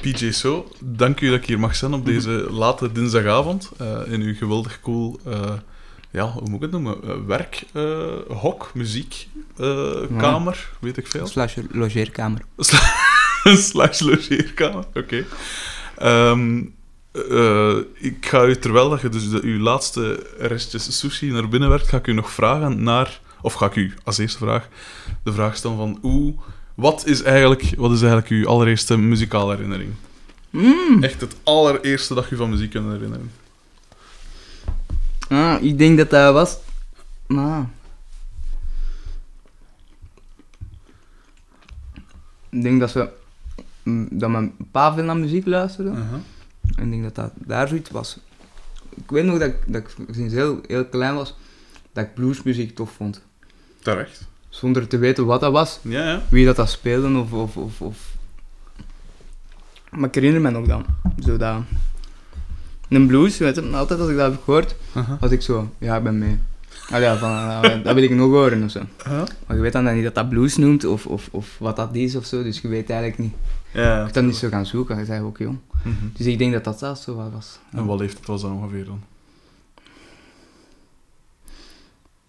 PJ So, dank u dat ik hier mag zijn op deze late dinsdagavond. eh, in uw geweldig cool, eh, ja, hoe moet ik het noemen? Eh, werk, eh, hok, muziek, eh, Ja. kamer, weet ik veel. Slash logeerkamer. Slash logeerkamer, oké. Ehm, eh, ik ga u, terwijl dat je dus de, uw laatste restjes sushi naar binnen werkt, ga ik u nog vragen naar... Of ga ik u als eerste vraag de vraag stellen van... Hoe, wat, is eigenlijk, wat is eigenlijk uw allereerste muzikale herinnering? Mm. Echt het allereerste dat je van muziek kunt herinneren. Ah, ik denk dat dat was... Nou... Ik denk dat ze... mm, Dat mijn pa veel naar muziek luisterde. En ik denk dat dat daar zoiets was. Ik weet nog dat ik, dat ik sinds heel, heel klein was, dat ik bluesmuziek tof vond. Terecht. Zonder te weten wat dat was, Ja, ja. wie dat, dat speelde of, of, of, of... Maar ik herinner me nog dan. Zo dat... Een blues, weet je, altijd als ik dat heb gehoord, was ik zo, ja, ik ben mee. Ah ja, van, eh, dat wil ik nog horen of zo. Maar je weet dan niet dat dat blues noemt of, of, of wat dat is of zo, dus je weet eigenlijk niet. Ja, Ik heb dat niet zo gaan zoeken, je zei ook jong. Mhm. Dus ik denk dat dat dat zo wat was. En wat leeftijd was dat ongeveer dan?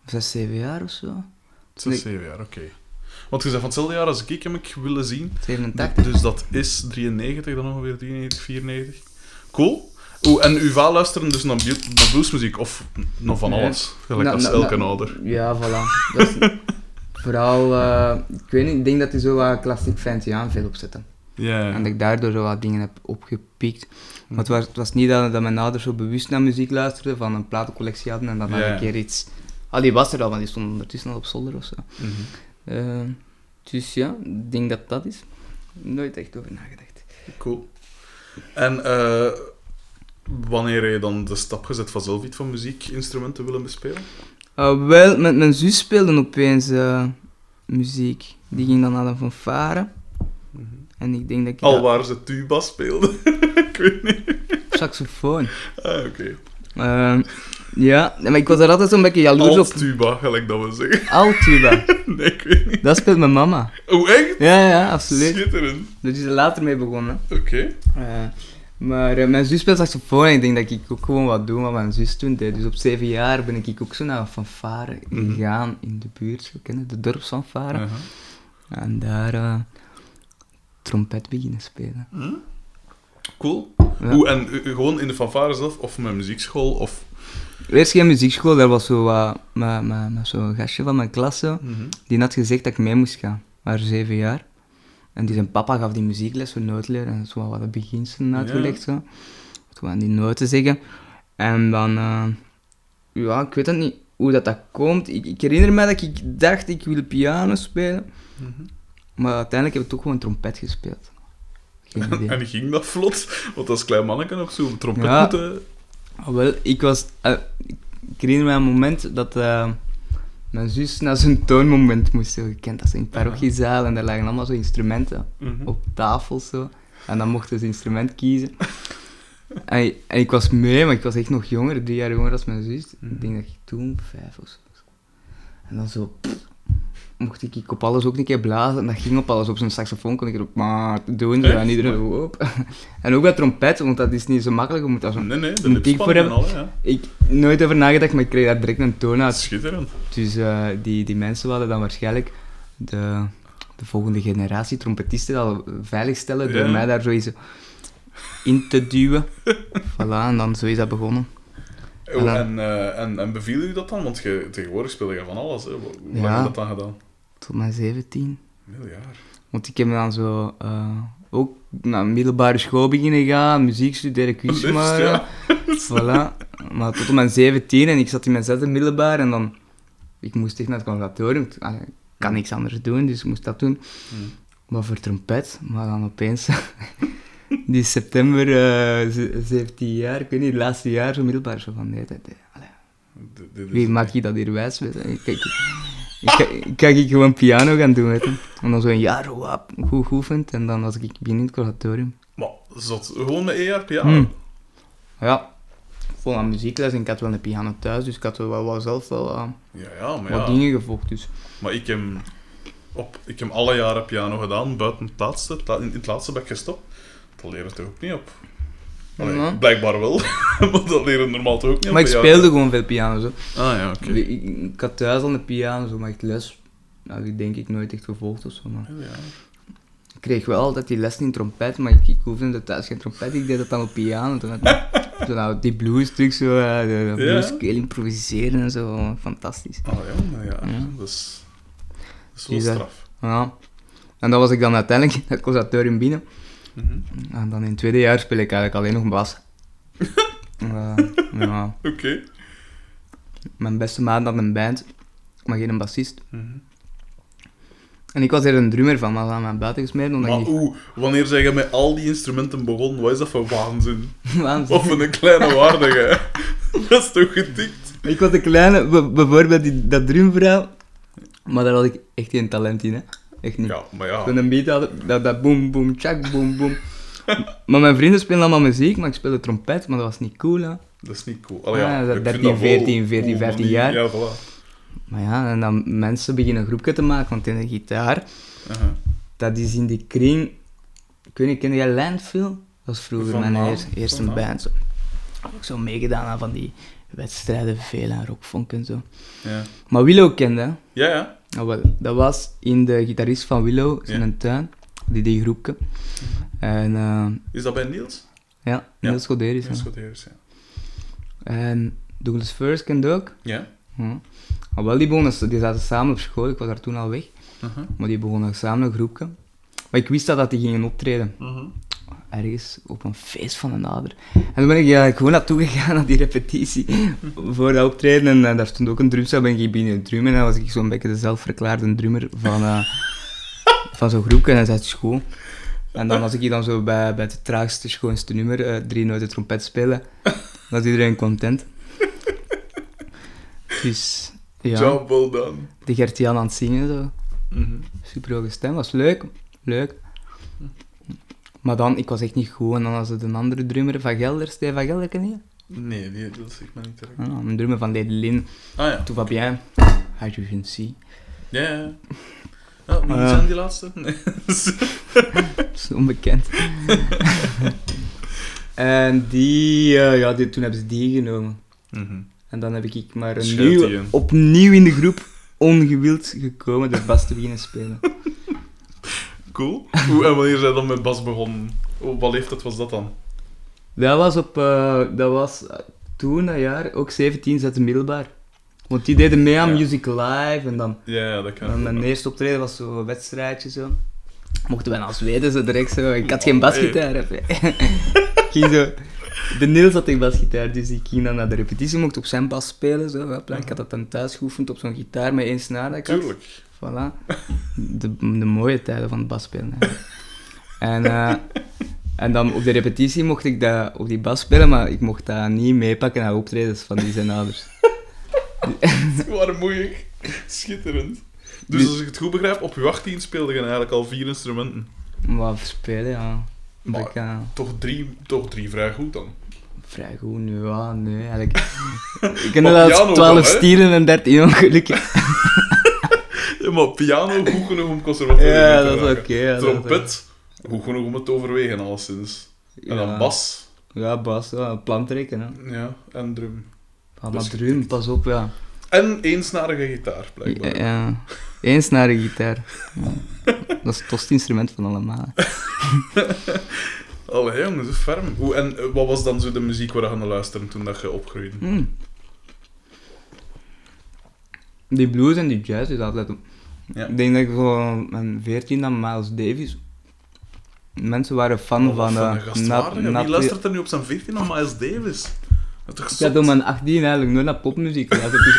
Zes, zeven jaar of zo. Nee. zeven jaar, oké. Want je zei van hetzelfde jaar als ik heb ik willen zien. 87. Dus dat is 93 dan ongeveer, 93, 94. Cool. Oeh, en uw vader luisteren dus naar, naar bluesmuziek of nog van alles? Gelijk als elke ouder. Ja, voilà. Dat is vooral, eh, ik weet niet, ik denk dat hij zo wat klassiek Fentiaan veel opzetten. Ja. En dat ik daardoor zo wat dingen heb opgepikt. Maar het was, het was niet dat, dat mijn ouders zo bewust naar muziek luisterden, van een platencollectie hadden en dan ja. een keer iets... Ah, die was er al, want die stond ondertussen al op zolder of zo. Mhm. Eh, dus ja, ik denk dat dat is. Nooit echt over nagedacht. Cool. En eh, wanneer heb je dan de stap gezet van zelf iets van muziekinstrumenten willen bespelen? Uh, wel, met mijn zus speelde opeens eh, muziek. Die ging dan naar de fanfare. En ik denk dat ik... Al dat- waar ze tuba speelden. ik weet niet. Saxofoon. Ah, oké. Eh, ja, maar ik was er altijd zo'n beetje jaloers op. tuba, gelijk dat we zeggen. Altuba. nee, ik weet niet. Dat speelt mijn mama. Oh, echt? Ja, ja, absoluut. Schitterend. Daar is er later mee begonnen. Oké. Eh, maar eh, mijn zus speelt saxofoon en ik denk dat ik ook gewoon wat doe wat mijn zus toen deed. Dus op zeven jaar ben ik ook zo naar een fanfare Mhm. gegaan in de buurt. We kennen de dorpsfanfare. Uh-huh. En daar eh, trompet beginnen spelen. Hm? Cool. Ja. Hoe, en gewoon in de fanfare zelf, of met muziekschool, of... Eerst geen muziekschool, daar was zo wat, met zo'n gastje van mijn klas. zo. Die had gezegd dat ik mee moest gaan. Waren zeven jaar. En die zijn papa gaf die muziekles voor noodleren en zo wat de beginselen uitgelegd. Zo. Toen aan die noten zeggen. En dan, eh, ja, ik weet het niet hoe dat, dat komt. Ik, ik herinner me dat ik dacht ik wil piano spelen. Mhm. Maar uiteindelijk heb ik toch gewoon trompet gespeeld. En ging dat vlot? Want als klein manneke nog zo trompet Ja. moeten... Ah, wel, ik was... eh, ik herinner me een moment dat eh, mijn zus naar zo'n toonmoment moest. Zo, je kent dat, zo in parochiezaal. En daar lagen allemaal zo instrumenten Mhm. op tafel zo. En dan mochten ze instrument kiezen. en, en ik was mee, maar ik was echt nog jonger, drie jaar jonger als mijn zus. Mhm. Ik denk dat ik toen vijf was. En dan zo... pff, mocht ik, op alles ook een keer blazen. En dat ging op alles. Op zo'n saxofoon kon ik erop maar doen. Zo, en iedereen op. en ook bij trompet, want dat is niet zo makkelijk. Je moet daar zo Nee, nee, de Moet ik voor lipspanning en hebben? al, hè, ja. ik nooit over nagedacht, maar ik kreeg daar direct een toon uit. Schitterend. Dus eh, die, die mensen hadden dan waarschijnlijk de, de volgende generatie trompetisten al veiligstellen door Ja. mij daar zoiets in te duwen. voilà, en dan zo is dat begonnen. Oh, En dan- en, en, beviel u dat dan? Want je, tegenwoordig speelde je van alles. Hè. Hoe Ja. heb je dat dan gedaan? Tot mijn 17. Een heel jaar. Want ik heb dan zo eh, ook naar middelbare school beginnen gaan, muziek studeren, quiz Liefst, maken. ja. Voilà. Maar tot op mijn 17 en ik zat in mijn zesde middelbaar en dan... Ik moest echt naar het conservatorium. Ah, Ik kan niks anders doen, dus ik moest dat doen. Hmm. Maar voor trompet, maar dan opeens... die september, eh, ze- 17 jaar, ik weet niet, het laatste jaar, zo middelbaar, zo van... Nee, dat, nee, allee, D- dit is wie maakt je dat hier wijs? Ik, ik, ik, ik, ik kan ik gewoon piano gaan doen, je. En dan zo een jaar goed geoefend en dan was ik binnen in het conservatorium. Maar zat gewoon met ER piano? Hmm. Ja, ik vond aan muziekles en ik had wel een piano thuis, dus ik had wel, wel zelf wel eh, Ja, ja, maar wat ja. dingen gevolgd. Dus. Maar ik heb, op, ik heb alle jaren piano gedaan, buiten het laatste. In het laatste ben ik gestopt. Dat leren toch ook niet op? Allee, Ja. Blijkbaar wel, maar dat leren normaal toch ook niet Maar ik ja. speelde gewoon veel piano, zo. Ah ja, oké. Ik, ik, ik had thuis al een piano, zo, maar ik les... Nou, ik denk ik nooit echt gevolgd of zo, maar... Ja. Ik kreeg wel altijd die les in trompet, maar ik, ik oefende thuis geen trompet, ik deed dat dan op piano. Toen had zo, nou, die blues trucs, zo, eh, de, blues scale improviseren en zo, fantastisch. Ah ja, maar ja, Ja. dat is... Dat is wel dat- straf. Ja. En dan was ik dan uiteindelijk in het conservatorium binnen. Mhm. En dan in het tweede jaar speel ik eigenlijk alleen nog bas. Eh, ja. Oké. Mijn beste maat had een band, maar geen bassist. Mhm. En ik was er een drummer van, maar aan mijn buiten gesmeten. Omdat Maar ik oeh, wanneer zeg je met al die instrumenten begon, wat is dat voor waanzin? Waanzin. Of een kleine waardige. dat is toch getikt? Ik was een kleine, bijvoorbeeld die, dat drumverhaal, maar daar had ik echt geen talent in, hè. Echt niet. Ja, maar ja. Toen een beat had, dat, dat boom, boom, tjak, boom, boom. maar mijn vrienden spelen allemaal muziek, maar ik speelde trompet, maar dat was niet cool, hè. Dat is niet cool. Allee, ja, Ah, dat ik 13, vind wel 14, 14, cool, maar 15 niet- jaar. Ja, voilà. Maar ja, en dan mensen beginnen een groepje te maken, want in de gitaar, Aha. dat is in die kring... Ik weet niet, ken jij Landfill? Dat was vroeger Van mijn eerste, eerste band. Zo. Ik zo meegedaan aan van die wedstrijden, veel aan rockfunk en zo. Ja. Maar Willow kende, ja, ja. Nou, wel, dat was in de gitarist van Willow, zijn Ja. tuin, die die groepje. En eh, Is dat bij Niels? ja, Ja. Niels Goderis. Niels ja. Goderis, ja. En Douglas First kende ook. Ja? Ja. Maar wel, die, begonnen, die zaten samen op school, ik was daar toen al weg. Aha. Maar die begonnen samen een groepje. Maar ik wist dat, dat die gingen optreden. Mhm. Ergens op een feest van een ouder. En toen ben ik ja, gewoon naartoe gegaan, naar die repetitie. voor dat optreden. En, eh, daar stond ook een drumstel, ben ik binnen drummen. En dan was ik zo'n beetje de zelfverklaarde drummer van, eh, van zo'n groepje. En hij zei, is goed. En dan als ik hier dan zo bij, bij het traagste, schoonste nummer eh, drie noten trompet spelen, dan was iedereen content. Dus ja, Job well done. de Gertian aan het zingen zo. Mhm. Super hoge stem, was leuk. Leuk. Maar dan, ik was echt niet goed. En dan was het een andere drummer van Gelder, Steve van Gelder, ken je? Nee, die, dat zegt me niet direct. Ah, een drummer van Lady Lin. Ah ja. Tout va bien. As you can see. Ja, ja. Oh, wie Ah, zijn die laatste? Nee. Dat is onbekend. en die, eh, ja, die, toen hebben ze die genomen. Mhm. En dan heb ik maar een nieuw, in. opnieuw in de groep ongewild gekomen de bas te beginnen spelen. Cool. Hoe, en wanneer zijn dan met Bas begonnen? Op wat leeftijd was dat dan? Dat was op, eh, dat was eh, toen dat jaar, ook 17 zette middelbaar. Want die deden mee aan Ja. Music Live en dan, Ja, ja dat kan ik mijn eerste optreden was zo'n wedstrijdje zo. Mochten wij naar Zweden zo direct zo. Ik had geen basgitaar. ik ging zo, de Niels had een basgitaar, dus ik ging dan naar de repetitie, mocht op zijn bas spelen. Zo. Ik had dat dan thuis geoefend op zo'n gitaar met één snaar dat ik had. Tuurlijk. Voilà. De, de mooie tijden van het basspelen. En, eh, en dan op de repetitie mocht ik dat op die bas spelen, maar ik mocht dat niet meepakken naar optredens van die zijn ouders. Waar moeilijk. Schitterend. Dus als ik het goed begrijp, op je 18 speelde je eigenlijk al vier instrumenten. Maar spelen, ja. Maar- kan Toch drie, toch drie vrij goed dan. vrij goed nu, ja, nee, eigenlijk. Ik ken dat piano als wel, 12 hè? stieren en 13 ongelukken. Maar piano goed genoeg om conservatorium Ja, te dat is oké, is Trompet, goed genoeg om het te overwegen, alleszins. En dan bas. Ja, bas, ja, plantrekken, hè. Ja, en drum. Ah, maar is drum, pas op, ja. En eensnarige gitaar, blijkbaar. Ja, ja. Eens naar de gitaar. Ja. Dat is het tofste instrument van allemaal. Allee, jongens, ferm. Hoe, en eh, wat was dan zo de muziek waar je naar luisteren toen dat je opgroeide? Hmm. Die blues en die jazz is altijd... Ja. Ik denk dat ik zo mijn 14 dan Miles Davis... Mensen waren fan Oh, van... voor eh. Nat- Wie luistert er nu op zijn 14 naar Miles Davis? Dat is toch Ik had zot? op mijn 18 eigenlijk nooit naar popmuziek geluisterd. Dus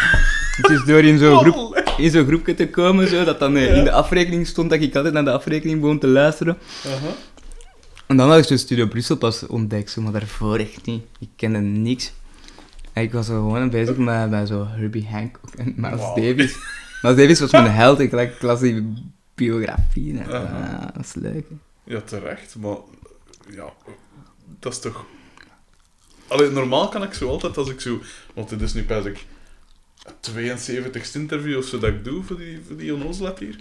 het is door in zo'n groep, in zo'n groepje te komen, zo, dat dan eh, Ja. in de afrekening stond, dat ik altijd naar de afrekening begon te luisteren. Aha. En dan had ik zo Studio Brussel pas ontdekt, zo, maar daarvoor echt niet. Ik kende niks. En ik was zo gewoon bezig met, met zo Herbie Hancock en Miles. Davis. Miles Davis was mijn held, ik like, las die biografie. Aha. ah, dat is leuk. hè. Ja, terecht, maar ja, dat is toch. Normaal kan ik zo altijd als ik zo. Want dit is nu pas ik 72 interview of zo dat ik doe voor die, voor die onnozelheid hier.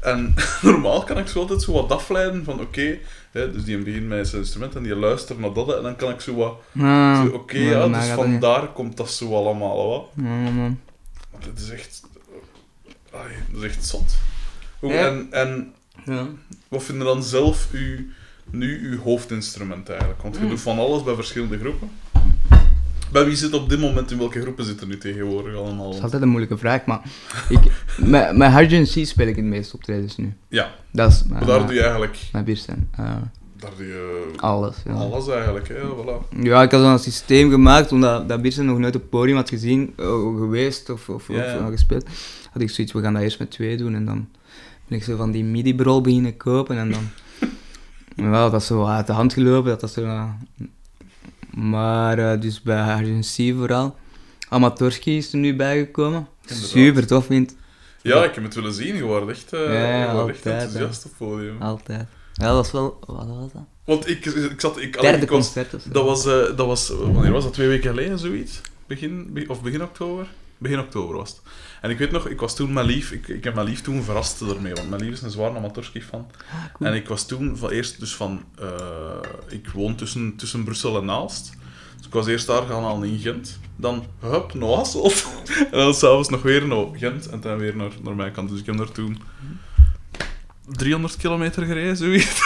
En normaal kan ik zo altijd zo wat afleiden van oké, dus die begint met zijn instrument en die luistert naar dat en dan kan ik zo wat... Ah, Oké, ja, dus niet. vandaar komt dat zo allemaal wat. Ja, man. Maar is echt... Ai, dat is echt zot. Ja. En, en Ja. wat vinden dan zelf uw, nu uw hoofdinstrument eigenlijk? Want je doet van alles bij verschillende groepen. Bij wie zit op dit moment in welke groepen zitten nu tegenwoordig allemaal? Dat is altijd een moeilijke vraag, maar ik, met, met Hard C speel ik het meest optredens nu. Ja, Dat is maar daar mijn, doe je eigenlijk mijn bierstand. Eh, daar doe je alles, ja. alles eigenlijk. Hè? Voilà. Ja, ik had zo'n systeem gemaakt, omdat dat Biersen nog nooit op het podium had gezien, eh, geweest of, of, Ja, of ja. eh, gespeeld. Had ik zoiets, we gaan dat eerst met twee doen en dan ben ik zo van die midi-brol beginnen kopen en dan... ja, dat is zo uit de hand gelopen, dat dat zo... maar eh, dus bij Agency vooral. Amatorski is er nu bijgekomen. Inderdaad. Super tof vindt, Ja, ik heb het willen zien. Je wordt echt, eh, Ja, wordt echt altijd, enthousiast op het podium. altijd. Ja, dat is wel... Wat was dat? Want ik, ik zat... Ik, Derde ik was, concert of zo. dat, was, eh, dat was... Wanneer was dat? Twee weken geleden, zoiets? Begin, be- of begin oktober? Begin oktober was het. En ik weet nog, ik was toen mijn lief... Ik, ik heb mijn lief toen verrast ermee, want mijn lief is een zwaar amateurski fan. cool. En ik was toen van eerst dus van... eh, ik woon tussen, tussen Brussel en Aalst. Dus ik was eerst daar gaan halen in Gent. Dan, hup, naar Hasselt. en dan s'avonds nog weer naar Gent. En dan weer naar, naar mijn kant. Dus ik heb daar toen 300 kilometer gereden, zoiets.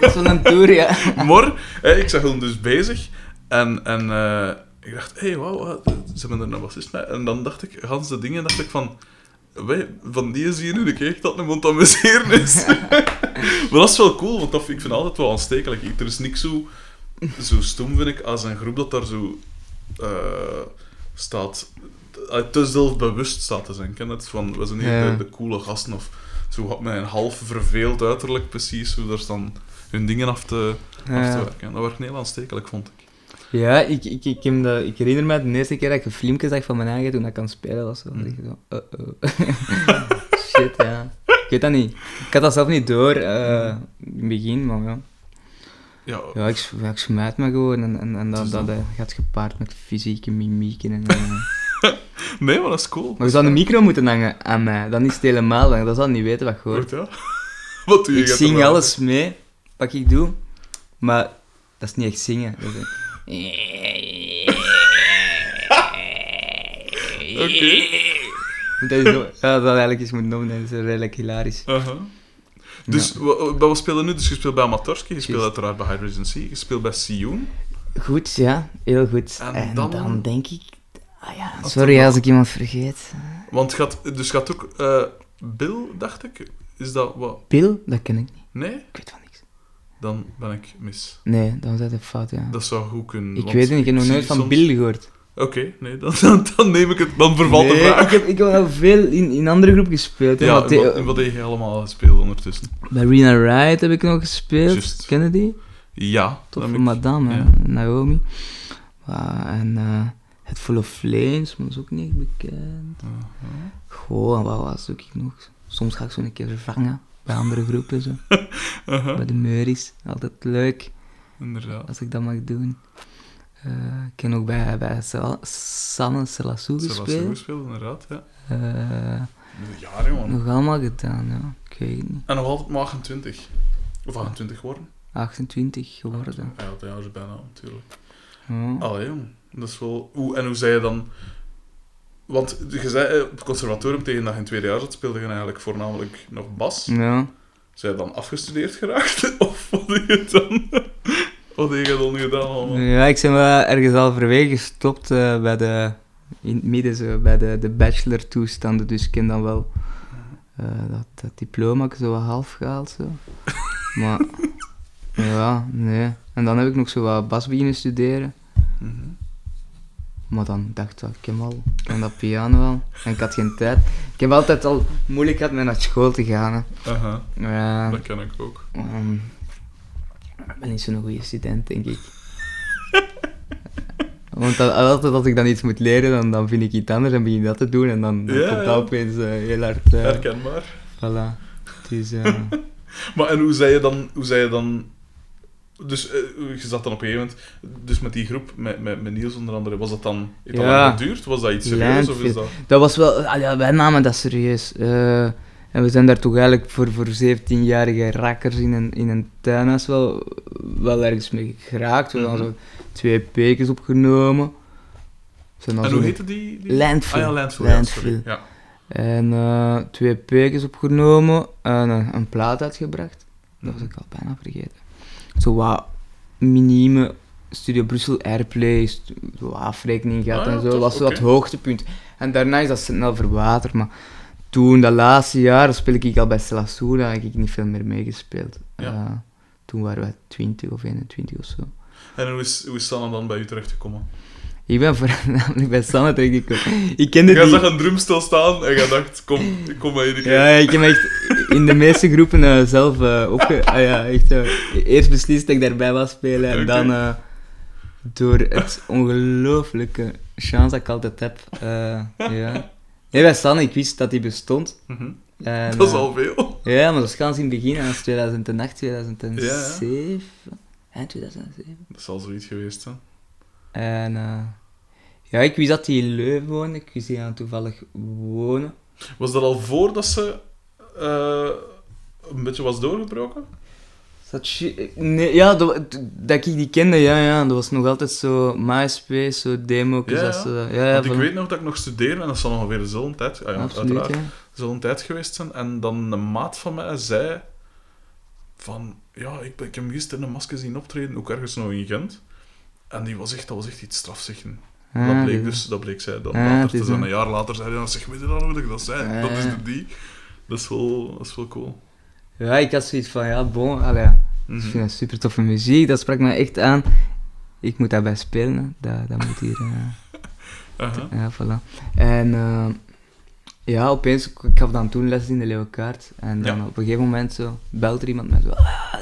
Dat is wel een tour, ja. maar ik zag hem dus bezig. En, en eh, ik dacht, hé, hey, wauw, ze hebben er een bassist bij. En dan dacht ik, gans de dingen, dacht ik van... Wij, van die zie je nu de keer dat een mond amuseren is. maar dat is wel cool, want dat, vind- ik vind altijd wel aanstekelijk. Ik- Er is niks zo, zo stom, vind ik, als een groep dat daar zo eh, staat... te zelfbewust staat te zijn. Ken het? Van, we zijn hier Ja. de, de coole gasten. Of zo met een half verveeld uiterlijk precies, zo daar staan hun dingen af te, af te werken. Dat werd heel aanstekelijk, vond ik. Ja, ik, ik, ik, heb ik herinner me de eerste keer dat ik een filmpje zag van mijn eigen toen ik kan spelen. Was zo, dan dacht ik zo, uh-oh. Shit, ja. Ik weet dat niet. Ik had dat zelf niet door eh, in het begin, maar ja. Ja, Ja, ik, ja, ik smijt me gewoon en, en, en Het dat, dat dan- gaat gepaard met fysieke mimieken. En, eh. nee, maar dat is cool. maar je zou een micro moeten hangen aan mij, dan is het helemaal lang. Dat zou niet weten wat je hoort. Goed, ja. Wat doe je? Ik Gaat zing alles mee, wat ik doe, maar dat is niet echt zingen. Dat is Oké. Is ja, dat eigenlijk eens moeten noemen, dat is redelijk hilarisch. Aha. Dus, wa- wa- wat spelen nu? Dus je speelt bij Amatorski, je speelt Juist. uiteraard bij Hydrogen Sea, je speelt bij Sioen. Goed, ja, heel goed. En En, dan- dan... denk ik... Ah ja, Wat sorry als ik iemand vergeet. Want gaat, dus gaat ook eh, Bill, dacht ik. Is dat wat? Bill? Dat ken ik niet. Nee? Ik weet van. Dan ben ik mis. Nee, dan is dat een fout, ja. Dat zou goed kunnen. ik want weet het niet, ik heb nog nooit van soms- Bill gehoord. Oké, nee, dan, dan, dan neem ik het. Dan vervalt de vraag. Ik heb, ik heb wel veel in, in andere groepen gespeeld. hè, Ja, wat, wat heb je allemaal gespeeld ondertussen? Bij Rena Riot heb ik nog gespeeld. Juist. Ken je die? Ja, Toffe ik- madame, ja. Naomi. En eh het Full of Flames, maar dat is ook niet bekend. Aha. Goh, en wat was ook ik nog? Soms ga ik zo een keer vervangen bij andere groepen, zo. Aha, bij de Meuris. Altijd leuk inderdaad. als ik dat mag doen. Eh, ik heb ook bij, bij Sa- Sanne Selassou Ze was gespeeld. gespeeld, inderdaad, ja. Eh, Ja, jongen. nog allemaal gedaan, ja. Ik weet het niet. En nog altijd maar 28. Of 28 worden. 28 geworden. Ja, dat jaar is bijna, natuurlijk. Ja. Allee, jong. Dat is wel... Hoe, en hoe zei je dan... Want je zei eh, op het conservatorium tegen dat je in tweede jaar zat, speelde je eigenlijk voornamelijk nog bas. ja. Zijn je dan afgestudeerd geraakt? Of wat heb je dan... Wat heb je dan gedaan allemaal? Ja, ik ben wel ergens halverwege gestopt eh, bij de, in het midden, zo, bij de, de bachelor toestanden. Dus ik ken dan wel eh, dat, dat diploma zo wat half gehaald. Zo. Maar ja, nee. En dan heb ik nog zo wat bas beginnen studeren. Mhm. Maar dan dacht ik, ik heb al, dat piano wel. En ik had geen tijd. Ik heb altijd al moeilijk gehad met naar school te gaan. Hè. Aha, dat ken ik ook. Ehm, ik ben niet zo'n goede student, denk ik. Want altijd als ik dan iets moet leren, dan, dan vind ik iets anders en begin ik dat te doen. En dan, dan Ja, komt dat opeens eh, heel hard... eh Herkenbaar. voilà. Dus, eh, Maar en hoe zei je dan... Hoe zei je dan dus eh, je zat dan op een gegeven moment... Dus met die groep, met, met, met Niels onder andere, was dat dan... Heeft dat Ja. lang geduurd? Was dat iets serieus? Of is dat... dat was wel... ah ja, wij namen dat serieus. Eh, En we zijn daar toch eigenlijk voor, voor 17-jarige rakkers in een, in een tuinhuis wel, wel ergens mee geraakt. We hebben Mhm. zo twee pekens opgenomen. En hoe heette die? die? Landfill. Ah ja, Landfill. Landfill. Ja, sorry. ja. En eh, twee pekens opgenomen en een, plaat uitgebracht. Dat was ik al bijna vergeten. Zo wat minieme Studio Brussel Airplay, zo afrekening gehad Ah, en zo. Dat was zo het hoogtepunt. En daarna is dat snel verwaterd. Maar toen, dat laatste jaar, speel ik al bij Stella Soula, heb ik niet veel meer meegespeeld. Ja. Eh, toen waren wij 20 of 21 of zo. En hoe is, hoe is Sanne dan bij u terechtgekomen? Ik ben voornamelijk bij Sanne terechtgekomen. Ik kende Jij die... zag een drumstel staan en je dacht, kom, ik kom maar hier. Ja, ik heb echt in de meeste groepen eh, zelf eh, opge... Ah, ja, echt, eh, eerst beslist dat ik daarbij was spelen en dan eh, door het ongelooflijke chance dat ik altijd heb. eh, ja. Nee, bij Sanne, ik wist dat die bestond. Mhm. En, Dat is eh, al veel. Ja, maar dat is gans in het begin, dat is 2008, 2007. Eind 2007. Dat zal zoiets geweest zijn. En eh, ja, ik wist dat hij in Leuven woonde, ik wist die aan toevallig wonen. Was dat al voordat ze eh, een beetje was doorgebroken? Dat nee, ja, dat, dat ik die kende, ja, ja. Dat was nog altijd zo MySpace, zo demo. Ja, dat ja. ja, ik weet nog dat ik nog studeerde en dat zal ongeveer dezelfde tijd, ah ja, Absoluut, uiteraard, dezelfde tijd geweest zijn. En dan een maat van mij zei van, ja, ik, ik heb gisteren een masker zien optreden, ook ergens nog in Gent. En die was echt, dat was echt iets strafzeggen. Ah, dat, bleek dus- dat bleek zij dan Ah, later te zijn. een- jaar later zei hij, dan zeg, weet je dan nog dat ik dat zei? Dat is de die. Dat is wel, dat is wel cool. Ja, ik had zoiets van, ja, bon, allee, ja. Mhm. ik vind dat super toffe muziek. Dat sprak me echt aan. Ik moet daarbij spelen, hè. Dat, dat moet hier... eh, Aha. Ja, voilà. En eh, ja, opeens, ik gaf dan toen les in de Leeuwenkaart. En dan Ja. op een gegeven moment zo, belt er iemand mij zo. "Ah,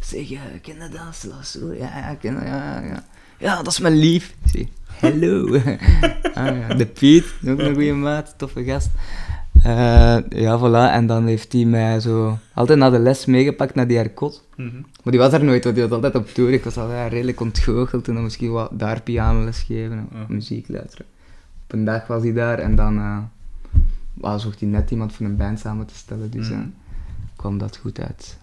zeg, eh, ken je dat? Ja, ja, ik ken dat, ja, ja. Ja, dat is mijn lief. Ik zeg, hello. ah, ja. De Piet, ook een goede maat, toffe gast. Eh, ja, voilà. En dan heeft hij mij zo altijd naar de les meegepakt, naar die herkot. Mhm. Maar die was er nooit, want die was altijd op tour. Ik was al ja, redelijk ontgoocheld en dan misschien wat daar pianoles geven, of Ja. muziek luisteren. Op een dag was hij daar en dan eh well, zocht hij net iemand voor een band samen te stellen, dus eh, kwam dat goed uit.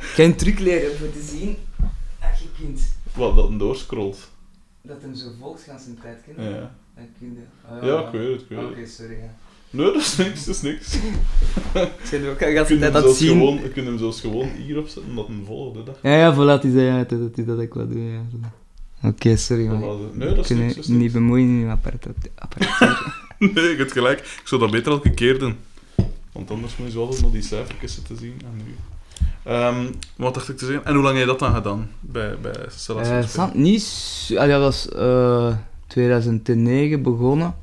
Geen truc leren voor te zien dat je kunt, Wat, dat een doorscrollt. dat hem zo volgt gaan zijn tijd Ja, kennen. ja. Dan kun je... oh, Ja, ik weet het, ik weet Oké, sorry. Ja. Nee, dat is niks, dat is niks. Ik ben ook al Je de tijd zien. gewoon, je kunt hem zelfs gewoon hierop zetten, dat een volgende dag. Ja, ja, voilà, het is, ja, dat, dat is dat ik wat doe, ja. Oké, sorry, man. Nee, dat is niks. Dat is niet niks. bemoeien in apparatuur. Nee, ik heb gelijk. Ik zou dat beter elke keer doen. Want anders moet je zo altijd nog die cijfertjes te zien. En nu. Ehm, wat dacht ik te zeggen? En hoe lang heb je dat dan gedaan bij, bij Eh, Soulspring? Sam, niet... ah, dat was eh 2009 begonnen.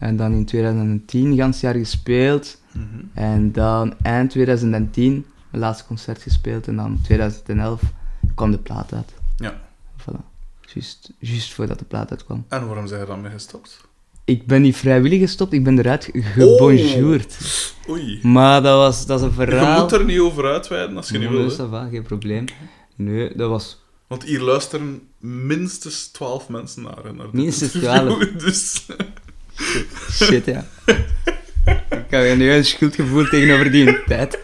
En dan in 2010 gans jaar gespeeld. Mhm. En dan eind 2010 mijn laatste concert gespeeld. En dan 2011 kwam de plaat uit. Ja. Voilà. Juist, juist voordat de plaat uitkwam. En waarom zijn je dan mee gestopt? Ik ben niet vrijwillig gestopt, ik ben eruit gebonjourd. Oei. Maar dat was dat is een Je verhaal... moet er niet over uitweiden als je niet Nee, wil. dat is wel, geen probleem. Nee, dat was Want hier luisteren minstens 12 mensen naar. Minstens interview. 12. Dus Shit, ja. Ik heb nu een schuldgevoel tegenover die tijd.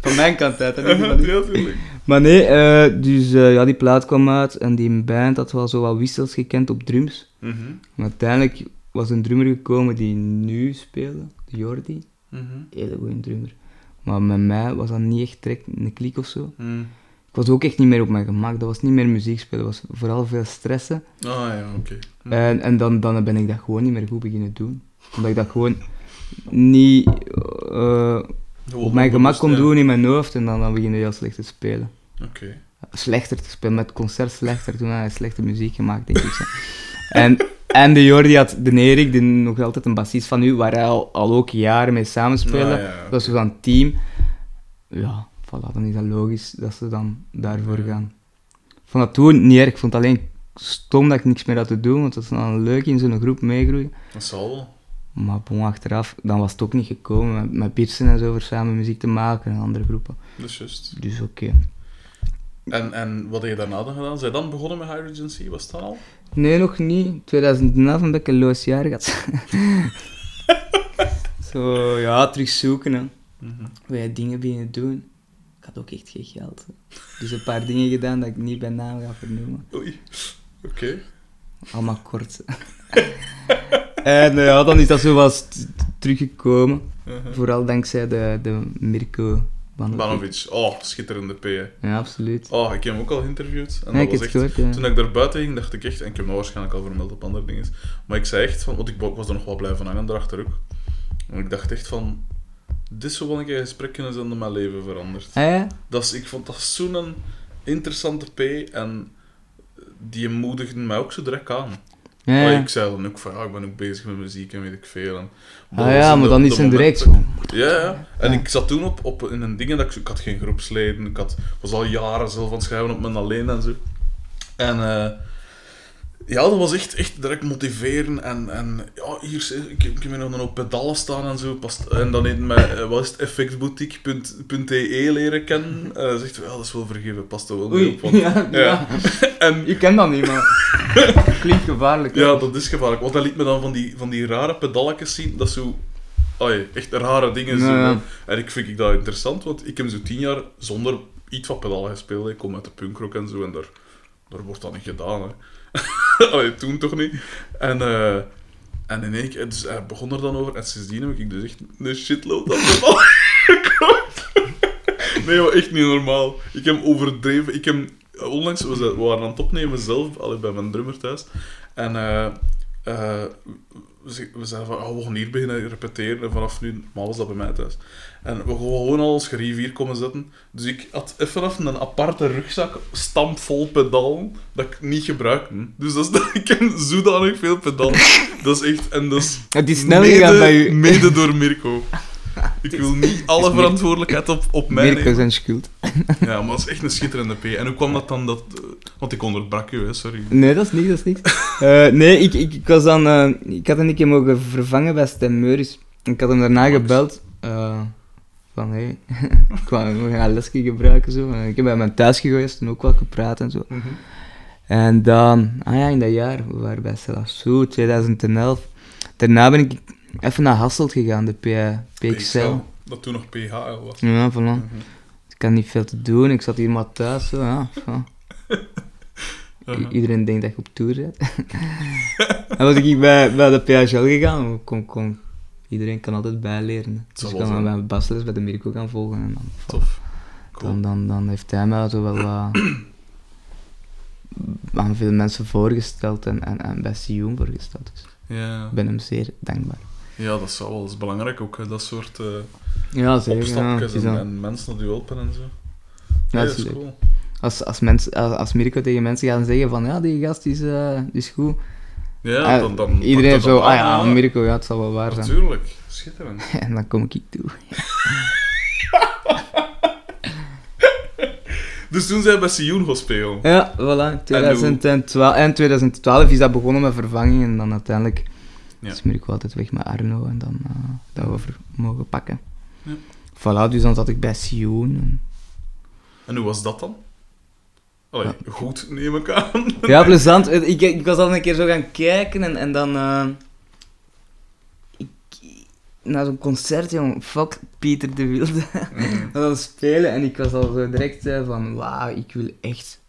Van mijn kant uit, hè, niet die. ja, tuurlijk. Maar nee, eh, dus eh, ja, die plaat kwam uit en die band had wel zo wat wissels gekend op drums. Mhm. Maar uiteindelijk was een drummer gekomen die nu speelde, Jordi. Mhm. Hele goede drummer. Maar met mij was dat niet echt direct een klik of zo. Mhm. Ik was ook echt niet meer op mijn gemak. Dat was niet meer muziek spelen, dat was vooral veel stressen. Ah ja, oké. Mhm. En, en dan, dan ben ik dat gewoon niet meer goed beginnen doen. Omdat ik dat gewoon niet eh, op mijn gemak kon doen in mijn hoofd en dan, dan begin je heel slecht te spelen. Oké. Slechter te spelen, met concert slechter. Toen had hij slechte muziek gemaakt, denk ik. zo. En, en de Jordi had de Erik, die nog altijd een bassist van u, waar hij al, al ook jaren mee samenspelen. Ah, ja, Dat is dus een team. Ja, voilà, dan is dat logisch dat ze dan daarvoor Ja. gaan. Ik vond dat toen niet erg. Ik vond het alleen stom dat ik niks meer had te doen, want dat is dan leuk in zo'n groep meegroeien. Dat zal wel. Maar bon, achteraf, dan was het ook niet gekomen met, met Pearson en zo voor samen muziek te maken en andere groepen. Dat is juist. Dus oké. En, en wat heb je daarna dan gedaan? Zijn je dan begonnen met Regency? Was dan al? Nee, nog niet. 2011 heb ik een loos jaar gehad. Zo, ja, terug zoeken, hè. Mhm. Wij dingen beginnen doen. Had ook echt geen geld. hè. Dus een paar dingen gedaan dat ik niet bij naam ga vernoemen. Oei. Oké. Allemaal kort. en eh, ja, dan is dat zo wat st- teruggekomen. Mhm. Vooral dankzij de, de Mirko Banovic. Banovic. Oh, schitterende P. hè. Ja, absoluut. Oh, ik heb hem ook al geïnterviewd. En Ja, dat was echt... het gehoord, ja. Toen ik daar buiten ging, dacht ik echt... En ik heb hem waarschijnlijk al vermeld op andere dingen. Maar ik zei echt van... Want ik wa- was er nog wel blijven hangen daarachter ook. En ik dacht echt van... Dit zou wel een keer gesprek kunnen zijn dat mijn leven verandert. Ja? Dat is, ik vond dat zo'n interessante P. En die moedigde mij ook zo direct aan. Ja, ik zei dan ook van... Ja, ik ben ook bezig met muziek en weet ik veel. En Ah ja, maar dan is het direct zo. ja, ja. En Ja. ik zat toen op, op in een ding dat ik, zo- ik had geen groepsleden, ik had, was al jaren zelf aan het schrijven op mijn alleen en zo. En eh, ja, dat was echt, echt direct motiveren en, en ja, hier, ik, ik heb nog op pedalen staan en zo. Past, en dan heeft mij, eh, wat is het, effectboutique.e leren kennen. En hij zegt, ja, dat is wel vergeven, past er wel mee Oei, op. want- ja, ja. En Je kent dat niet, maar... Klinkt gevaarlijk. hè? ja, dat is gevaarlijk. Want hij liet me dan van die, van die rare pedalletjes zien, dat zo... Allee, echt rare dingen Ja, zo. En ik vind ik dat interessant, want ik heb zo tien jaar zonder iets van pedalen gespeeld. Ik kom uit de punkrock en zo, en daar, daar wordt dat niet gedaan. Hè. Toen toch niet. En, eh en in één dus hij begon er dan over, en sindsdien heb ik dus echt een shitload aan pedalen gekocht. Nee, echt niet normaal. Ik heb overdreven. Ik heb onlangs, we, we waren aan het opnemen zelf, allee, bij mijn drummer thuis. En eh, eh, we, ze- we zeiden van, oh, we gaan hier beginnen repeteren. En vanaf nu, maar was dat bij mij thuis. En we gewoon al ons gerief hier komen zetten. Dus ik had even af een aparte rugzak, stampvol pedalen, dat ik niet gebruikte. Dus dat is, ik heb zodanig veel pedalen. Dat is echt, en dat is Het is snel gegaan bij u. mede door Mirko. Ik wil niet alle verantwoordelijkheid op, op mij Mirko nemen. zijn schuld. Ja, maar dat is echt een schitterende P. En hoe kwam dat dan dat... want ik onderbrak je, hè, sorry. Nee, dat is niks, dat is niks. Eh, nee, ik, ik, ik was dan... eh, ik had hem een keer mogen vervangen bij Stem Meuris. Ik had hem daarna Max. gebeld. eh, van, hé, ik wou we gaan lesje gebruiken, zo. Ik heb bij mijn thuis geweest en ook wel gepraat en zo. En dan, ah ja, in dat jaar, we waren bij Selassou, 2011. Daarna ben ik even naar Hasselt gegaan, de P- PXL. Dat toen nog PHL was. Ja, voilà. Mhm. Ik had niet veel te doen, ik zat hier maar thuis, zo, ja. Iedereen denkt dat ik op tour bent. en was ik bij, bij de PHL gegaan, kon, kon, iedereen kan altijd bijleren. Dus ik kan mijn basles bij de Mirko gaan volgen. En dan, Tof. Cool. dan, dan, dan heeft hij mij zo wel aan veel mensen voorgesteld en, en, en bij Sioen voorgesteld. Dus Ja. ik ben hem zeer dankbaar. ja, dat is wel belangrijk ook, dat soort eh Ja, zeker. Ja, opstapjes is en, dan- en mensen die helpen en zo. Ja, Ja, dat is cool. Als, als, als, als Mirko tegen mensen gaan zeggen van ja, die gast is, eh, is goed. Ja, Eh, dan, dan iedereen zo, ah ja, Mirko, ja, het zal wel waar zijn. Natuurlijk, schitterend. En dan kom ik toe. Dus toen zijn we bij Sioen gaan spelen. Ja, voilà. 2012, en 2012 is dat begonnen met vervanging en dan uiteindelijk Ja. is Mirko altijd weg met Arno en dan eh, dat over mogen pakken. Ja. Voilà, dus dan zat ik bij Sioen. en- En hoe was dat dan? Allee, goed neem ik aan. Ja, plezant. Eh, Ik, ik was al een keer zo gaan kijken en, en dan... eh, ik, na zo'n concert, jong, fuck Pieter de Wilde. We dan spelen en ik was al zo direct eh, van, wauw, ik wil echt...